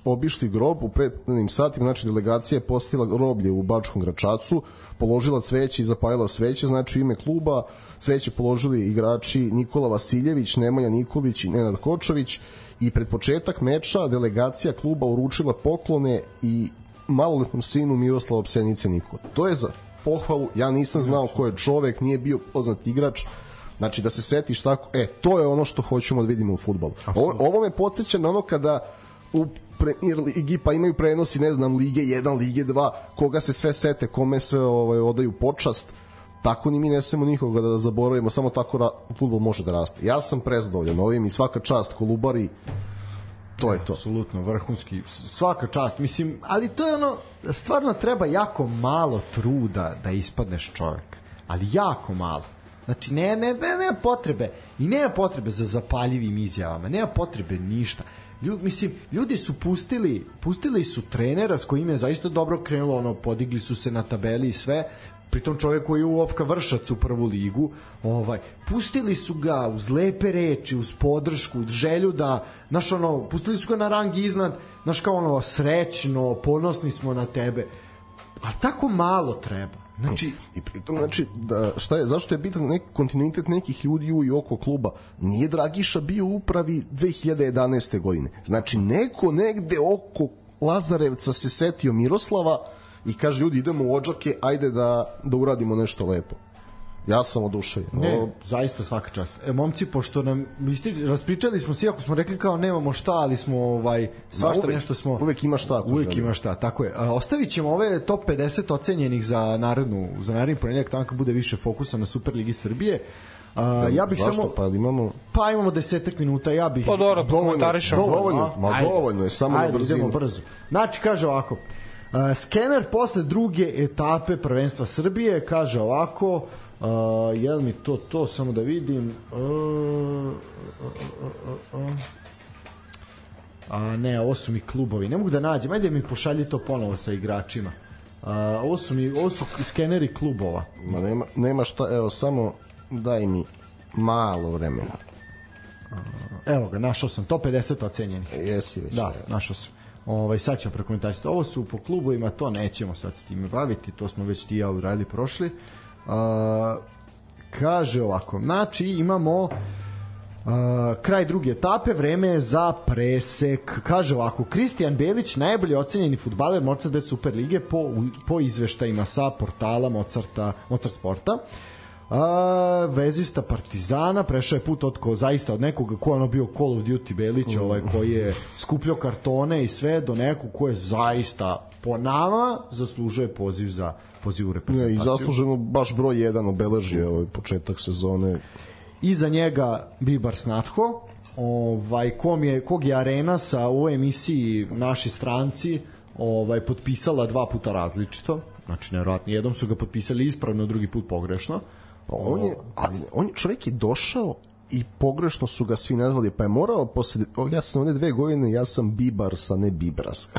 obišli grob u prethodnim satima, znači delegacija je postila groblje u Bačkom Gračacu, položila cveće i zapalila sveće, znači ime kluba cveće položili igrači Nikola Vasiljević, Nemanja Nikolić i Nenad Kočović i pred početak meča delegacija kluba uručila poklone i maloletnom sinu Miroslava Psenice Nikola. To je za pohvalu, ja nisam znao ko je čovek, nije bio poznat igrač, Znači da se setiš tako, e, to je ono što hoćemo da vidimo u fudbalu. Ovo, ovo me podsjeća na ono kada u Premier ligi pa imaju prenosi, ne znam, Lige 1, Lige 2, koga se sve sete, kome sve ovaj, odaju počast, tako ni mi ne smemo nikoga da zaboravimo, samo tako ra, fudbal može da raste. Ja sam prezadovoljan ovim i svaka čast Kolubari, to je to. apsolutno vrhunski svaka čast mislim ali to je ono stvarno treba jako malo truda da ispadneš čovek ali jako malo znači ne ne ne nema potrebe. I nema potrebe za zapaljivim izjavama nema potrebe ništa. Ljud, mislim, ljudi su pustili, pustili su trenera s kojim je zaista dobro krenulo, ono, podigli su se na tabeli i sve, pritom čovjek koji je u Ovka Vršac u prvu ligu, ovaj, pustili su ga uz lepe reči, uz podršku, uz želju da, znaš ono, pustili su ga na rang iznad, znaš kao ono, srećno, ponosni smo na tebe, a tako malo treba. Znači, I pritom, znači, da, šta je, zašto je bitan neki kontinuitet nekih ljudi u i oko kluba? Nije Dragiša bio u upravi 2011. godine. Znači, neko negde oko Lazarevca se setio Miroslava i kaže, ljudi, idemo u Odžake, ajde da, da uradimo nešto lepo. Ja sam oduševljen. Ne, Ovo- zaista svaka čast. E, momci, pošto nam isti, raspričali smo se, iako smo rekli kao nemamo šta, ali smo ovaj, svašta uvek- nešto smo... uvek ima šta Uvek želimo. ima šta, tako je. A, ostavit ćemo ove top 50 ocenjenih za narodnu, za naredni ponedjeljak, tamo kad bude više fokusa na Superligi Srbije. A, ja bih Zašto? samo... Pa imamo... Pa imamo desetak minuta, ja bih... Pa dobro, prokomentarišemo. dovoljno, a? ma Ajde. dovoljno je, samo na Ajde, brzinu. idemo brzo. Znači, kaže ovako, uh, skener posle druge etape prvenstva Srbije, kaže ovako, uh, jel mi to to, samo da vidim, uh, uh, uh, uh, uh. A ne, ovo su mi klubovi. Ne mogu da nađem. Ajde mi pošalji to ponovo sa igračima. Uh, ovo su mi ovo su skeneri klubova. Ma nema, nema šta, evo, samo daj mi malo vremena. Evo ga, našao sam top 50 ocenjenih. Jesi već. Da, našao sam. Ovaj sad ćemo prekomentarisati. Ovo su po klubovima, to nećemo sad s time baviti, to smo već ti ja uradili prošli. Uh, kaže ovako, znači imamo uh, kraj druge etape, vreme je za presek. Kaže ovako, Kristijan Belić, najbolji ocenjeni futbaler Mozart Bet Super Lige po, po izveštajima sa portala Mozarta, Mozart Sporta. A, vezista Partizana prešao je put od ko, zaista od nekoga ko je ono bio Call of Duty Belić ovaj koji je skupljao kartone i sve do nekog ko je zaista po nama zaslužuje poziv za poziv u Ne, reprezentaciju. I zasluženo baš broj 1 obeležio ovaj početak sezone. Iza njega Bibar Snatho, ovaj, kom je, kog je Arena sa u emisiji naši stranci ovaj, potpisala dva puta različito. Znači, nevjerojatno. Jednom su ga potpisali ispravno, drugi put pogrešno. On je, ali on je, čovjek je došao i pogrešno su ga svi nazvali, pa je morao posle, ja sam one dve godine, ja sam Bibars, a ne Bibras.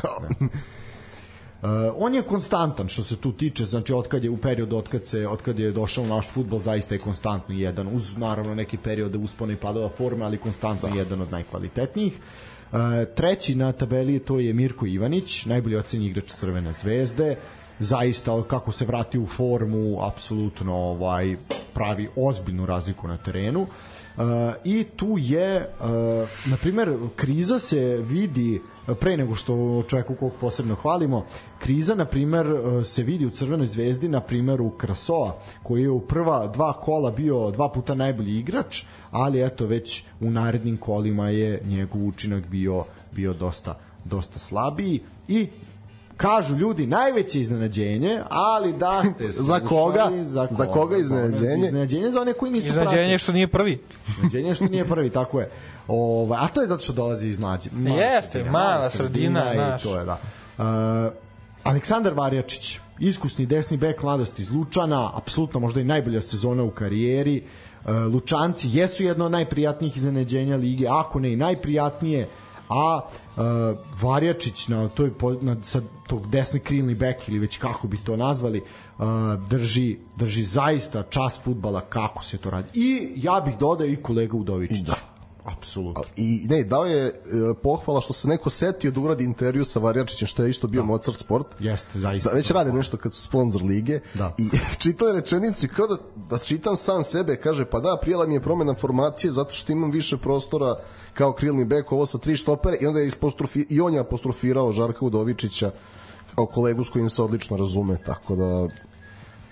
Uh, on je konstantan što se tu tiče, znači otkad je u periodu otkad se otkad je došao naš fudbal zaista je konstantno jedan uz naravno neki periode uspona i padova forme, ali konstantno da. jedan od najkvalitetnijih. Uh, treći na tabeli to je Mirko Ivanić, najbolji ocenjen igrač Crvene zvezde. Zaista kako se vrati u formu, apsolutno ovaj pravi ozbiljnu razliku na terenu. Uh, I tu je, uh, na primer, kriza se vidi pre nego što čovjeku kog posebno hvalimo, kriza, na primer, uh, se vidi u Crvenoj zvezdi, na primeru Krasoa, koji je u prva dva kola bio dva puta najbolji igrač, ali eto već u narednim kolima je njegov učinak bio bio dosta dosta slabiji i kažu ljudi najveće iznenađenje, ali da ste Za koga? Za koga iznenađenje? Iznenađenje za one koji nisu Iznenađenje pratili. što nije prvi. Iznenađenje što nije prvi, tako je. Ovaj, a to je zato što dolazi iz mlađe. Jeste, sredina, mala sredina, i znaš. to je, da. Uh, Aleksandar Varjačić, iskusni desni bek mladosti iz Lučana, apsolutno možda i najbolja sezona u karijeri. E, Lučanci jesu jedno od najprijatnijih iznenađenja lige, ako ne i najprijatnije, a uh, Varjačić na toj na sad tog desni krilni bek ili već kako bi to nazvali uh, drži drži zaista čas fudbala kako se to radi. I ja bih dodao i kolega Udovičić da apsolutno I ne, dao je e, pohvala što se neko setio da uradi intervju sa Varjačićem, što je isto bio da. Mozart Sport. jeste zaista Da, već rade nešto kad su sponsor lige Da. i čitao je rečenicu i kao da, da čitam sam sebe, kaže pa da, prijela mi je promena formacije zato što imam više prostora kao krilni bek, ovo sa tri štopere i onda je ispostrofi, i on je apostrofirao Žarka Udovičića kao kolegu s kojim se odlično razume, tako da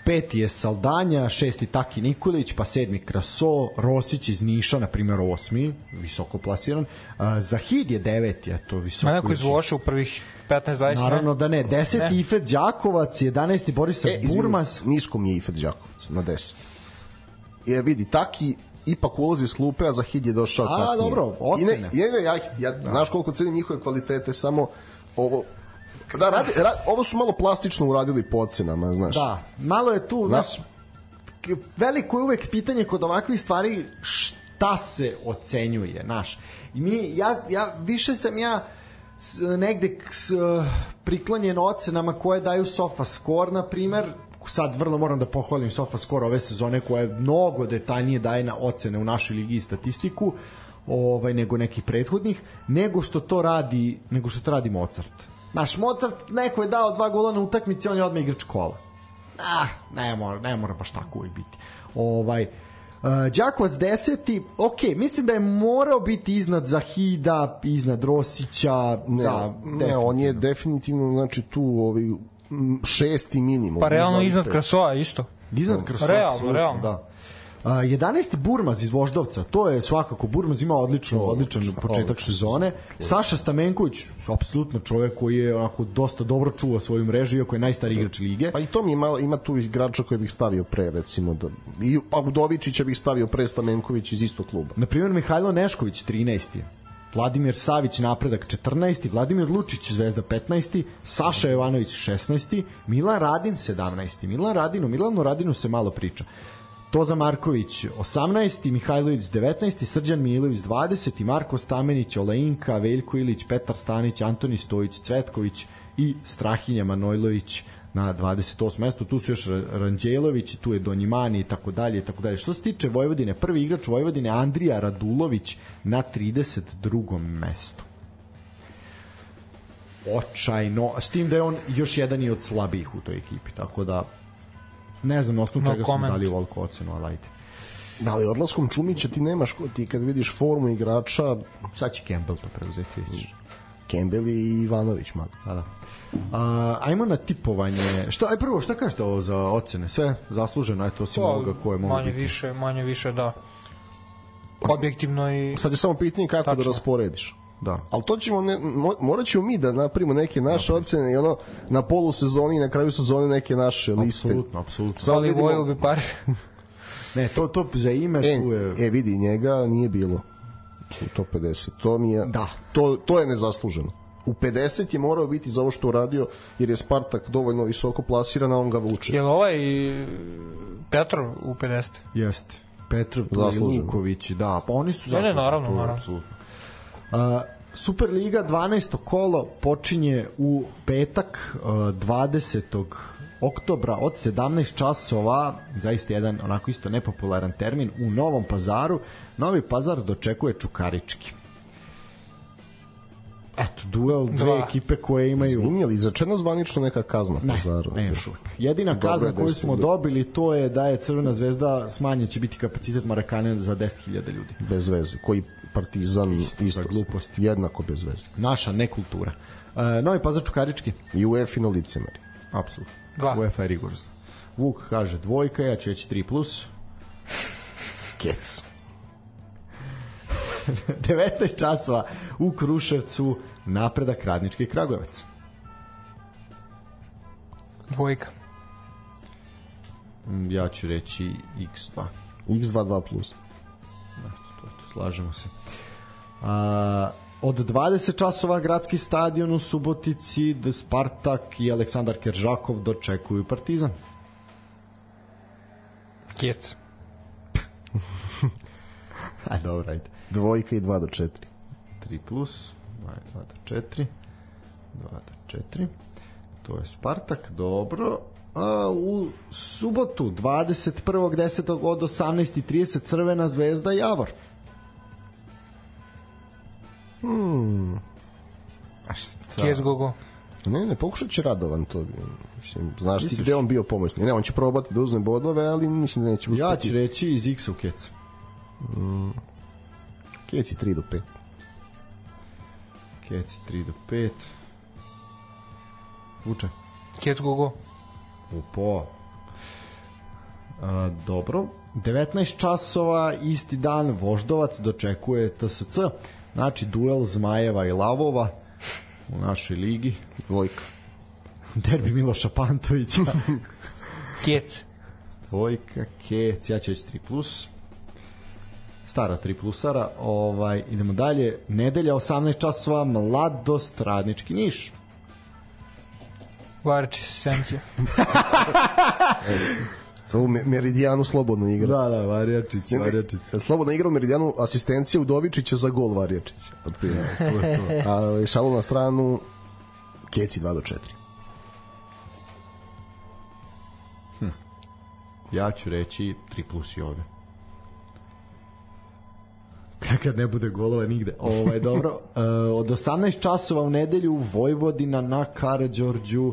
peti je Saldanja, šesti Taki Nikolić, pa sedmi Kraso, Rosić iz Niša, na primjer osmi, visoko plasiran, a, Zahid je deveti, eto, visoko. Ma neko iz Voša u prvih 15-20. Naravno da ne, deseti Ne. Ifet Đakovac, 11. Borisav E, izvini, Burmas, nisko mi je Ifet Đakovac na 10. Jer vidi, Taki ipak ulazi iz klupe, a Zahid je došao A, kasnije. dobro, I ne, ocene. i ne, ja, ja, ja znaš koliko cenim njihove kvalitete, samo ovo Da, radi, ra, ovo su malo plastično uradili po ocenama, znaš. da, malo je tu, Da. znaš, veliko je uvek pitanje kod ovakvih stvari šta se ocenjuje, znaš. I mi, ja, ja, više sam ja s- negde s, priklanjen ocenama koje daju Sofa Score, na primer, sad vrlo moram da pohvalim Sofa Score ove sezone koja je mnogo detaljnije daje na ocene u našoj ligi i statistiku ovaj nego nekih prethodnih nego što to radi nego što to radi Mozart. Naš Mozart neko je dao dva gola na utakmici, on je odmah igrač kola ah, ne mora, ne mora baš tako uvijek biti. Ovaj, Uh, Đakovac 10. Ok, mislim da je morao biti iznad Zahida, iznad Rosića, Ne, da, ne, on je definitivno, znači tu ovi m, šesti minimum. Pa realno Iznad Krasoa isto. Iznad Krasova. Realno, apsolutno, realno. Da. Uh, 11. Burmaz iz Voždovca, to je svakako Burmaz ima odlično, odličan početak odlično. sezone. Saša Stamenković, apsolutno čovjek koji je onako dosta dobro čuva svoju mrežu, iako je najstariji igrač lige. Pa i to mi ima, ima tu igrača koje bih stavio pre, recimo. Da, I Udovičića bih stavio pre Stamenković iz istog kluba. Na primjer Mihajlo Nešković 13. Vladimir Savić napredak 14. Vladimir Lučić zvezda 15. Saša Jovanović 16. Milan Radin 17. Milan Radin, o Milanu Radinu se malo priča. Toza Marković 18. Mihajlović 19. Srđan Milović 20. Marko Stamenić, Oleinka, Veljko Ilić, Petar Stanić, Antoni Stojić, Cvetković i Strahinja Manojlović na 28. mestu. Tu su još Ra- Ranđelović, tu je Donjimani i tako dalje i tako dalje. Što se tiče Vojvodine, prvi igrač Vojvodine Andrija Radulović na 32. mestu. Očajno, s tim da je on još jedan i od slabijih u toj ekipi, tako da ne znam na osnovu No čega smo comment. dali ovoliko ocenu, ali ajde. Da, ali odlaskom Čumića ti nemaš, ti kad vidiš formu igrača, Sad će Campbell to preuzeti već. Campbell i Ivanović malo. Pa da. A, ajmo na tipovanje. Šta, aj prvo, šta kažete ovo za ocene? Sve zasluženo, eto, osim ovoga koje mogu Pa, manje biti. više, manje više da. Objektivno i Sad je samo pitanje kako da Tačno. rasporediš. Da. Ali to ćemo, ne, mo- morat ćemo mi da napravimo neke naše ocene i ono na polu sezoni i na kraju sezone neke naše liste. Apsolutno, apsolutno. Samo ali vidimo, bi par. Ne, to, to za ime e, tu je... e, vidi, njega nije bilo u top 50. To mi je, Da. to, to je nezasluženo. U 50 je morao biti za ovo što uradio, jer je Spartak dovoljno visoko plasiran, a on ga vuče. Jel ovaj e, Petrov u 50? Jeste. Petrov, Zasluženo. Luković, da, pa oni su Ne, ne, zasluženi, naravno, to je naravno. Apsolutno. Superliga 12. kolo počinje u petak uh, 20. oktobra od 17 časova, zaista jedan onako isto nepopularan termin, u Novom pazaru. Novi pazar dočekuje Čukarički. Eto, duel dve Dva. ekipe koje imaju... Izvini, ali izrečena zvanično neka kazna Ne, Pazaru? ne još uvek. Jedina Dobro kazna koju smo stiglo. dobili to je da je Crvena zvezda smanjen će biti kapacitet Marakane za 10.000 ljudi. Bez veze. Koji partizan isto, za glupost. jednako bez veze. Naša nekultura. E, Novi Pazar Čukarički, I u EFI-no licemeri. apsolutno. Dva. UEFA je rigorozno. Vuk kaže dvojka, ja ću reći 3+. Plus. Kec. 19 časova u Kruševcu napredak radnički Kragujevac. Dvojka. Mm, Ja ću reći X2. X22+. Plus. Slažemo se. A, od 20 časova gradski stadion u Subotici, Spartak i Aleksandar Keržakov dočekuju Partizan. Kjec. Aj, dobro, ajde. Dvojka i 2 do 4. 3 plus, 2 do 4, 2 do 4. To je Spartak, dobro. A, u subotu, 21.10. od 18.30 Crvena zvezda Javor. A šta? Kjes Gogo. Ne, ne, pokušat će Radovan to. Mislim, znaš ti Misliš? gde on bio pomoćni. Ne, on će probati da uzme bodove, ali mislim da neće uspeti. Ja ću reći iz X u Kec. Keci 3 do 5. Kec 3 do 5. Vuče. Kjes Gogo. Upo. A, dobro. 19 časova, isti dan, Voždovac dočekuje TSC. Znači, duel Zmajeva i Lavova u našoj ligi. Dvojka. Derbi Miloša Pantovića. Kjes. Dvojka, Kec, ja ću reći 3+. Plus. Stara 3 plusara. Ovaj, idemo dalje. Nedelja 18 časova, Mladost, Radnički Niš. Varić Sencija. U Me- Meridijanu slobodno igra. Da, da, Varjačić, Varjačić. Slobodno igra u Meridijanu asistencija Udovičića za gol Varjačić. Otprilike. To je to. A šalu na stranu Keci 2 do 4. Ja ću reći 3 plus i ovde. Kad ne bude golova nigde. Ovaj, dobro. E, od 18 časova u nedelju Vojvodina na Karađorđu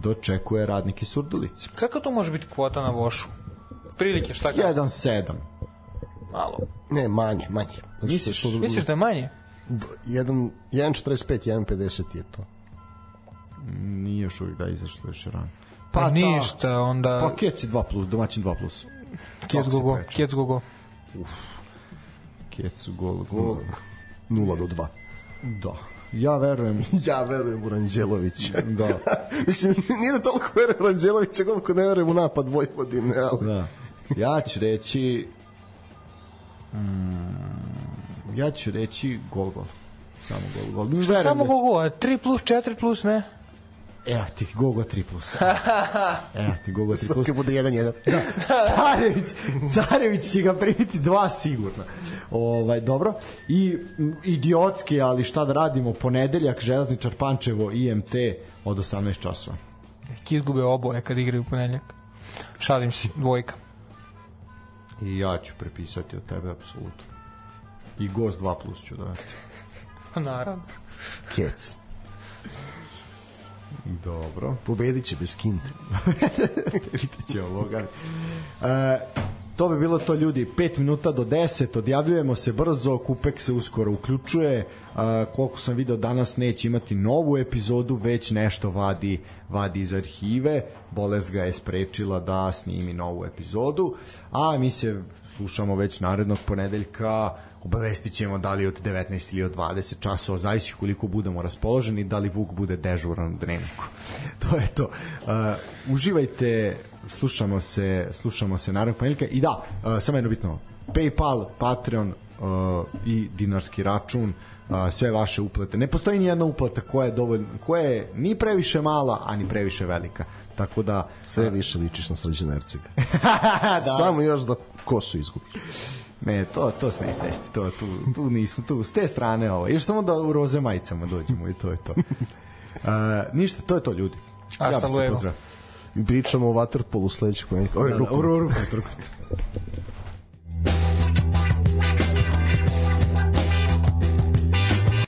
dočekuje radnike Surdulice. Kako to može biti kvota na Vošu? Prilike, šta kaže? 1-7. Malo. Ne, manje, manje. Zato što Misliš? su- Misliš da je manje? jedan 1.45, 1.50 je to. Nije još uvijek da je izašlo još rano. Pa, da. ništa, onda... Pa Kec je 2 plus, domaćin 2 plus. Kjec Kako se Gogo. kreće? Kjec Gogo. Kec, gol, gol. 0 do 2. Da. Ja verujem. Ja verujem u Ranđelovića. Da. Mislim, nije da toliko verujem u Ranđelovića koliko ne verujem u napad Vojvodine, ali... Da. Ja ću reći mm, ja ću reći gol gol. Samo gol gol. Verujem Samo da Gogo, a 3 plus, 4 plus, ne? Evo ti Gogo 3 plus. Evo ti Gogo 3 plus. Kad bude 1-1. Carević, Carević će ga primiti dva sigurno. Ovaj, dobro. I idiotski, ali šta da radimo, ponedeljak, Železničar Pančevo, IMT od 18 časova. Ki izgube oboje kad igraju u ponedljak. Šalim se, dvojka. I ja ću prepisati od tebe, apsolutno. I gost 2 plus ću dati. Naravno. Kec. Dobro. Pobedit će bez kinte. Vidjet će ovoga. E, to bi bilo to ljudi. 5 minuta do 10 odjavljujemo se brzo. Kupek se uskoro uključuje. E, koliko sam video danas neće imati novu epizodu već nešto vadi, vadi iz arhive. Bolest ga je sprečila da snimi novu epizodu. A mi se slušamo već narednog ponedeljka obavestit ćemo da li od 19 ili od 20 časova, zavisi koliko budemo raspoloženi, da li Vuk bude dežuran u dnevniku. to je to. Uh, uživajte, slušamo se, slušamo se narednog ponedjeljka i da, uh, samo jedno bitno, Paypal, Patreon uh, i dinarski račun, uh, sve vaše uplate. Ne postoji ni jedna uplata koja je dovoljno, koja je ni previše mala, a ni previše velika. Tako da Sve više ličiš na Srđana Ercega. da. Samo još da kosu izgubi. Ne, to, to se ne stesti, to, tu, tu nismo, tu, s te strane ovo. Još samo da u roze majicama dođemo i to je to. Uh, ništa, to je to ljudi. A ja bi se. Pričamo o Waterpolu sledećeg ponednika. Ovo je da, rukomet. Da, rukomet, rukomet.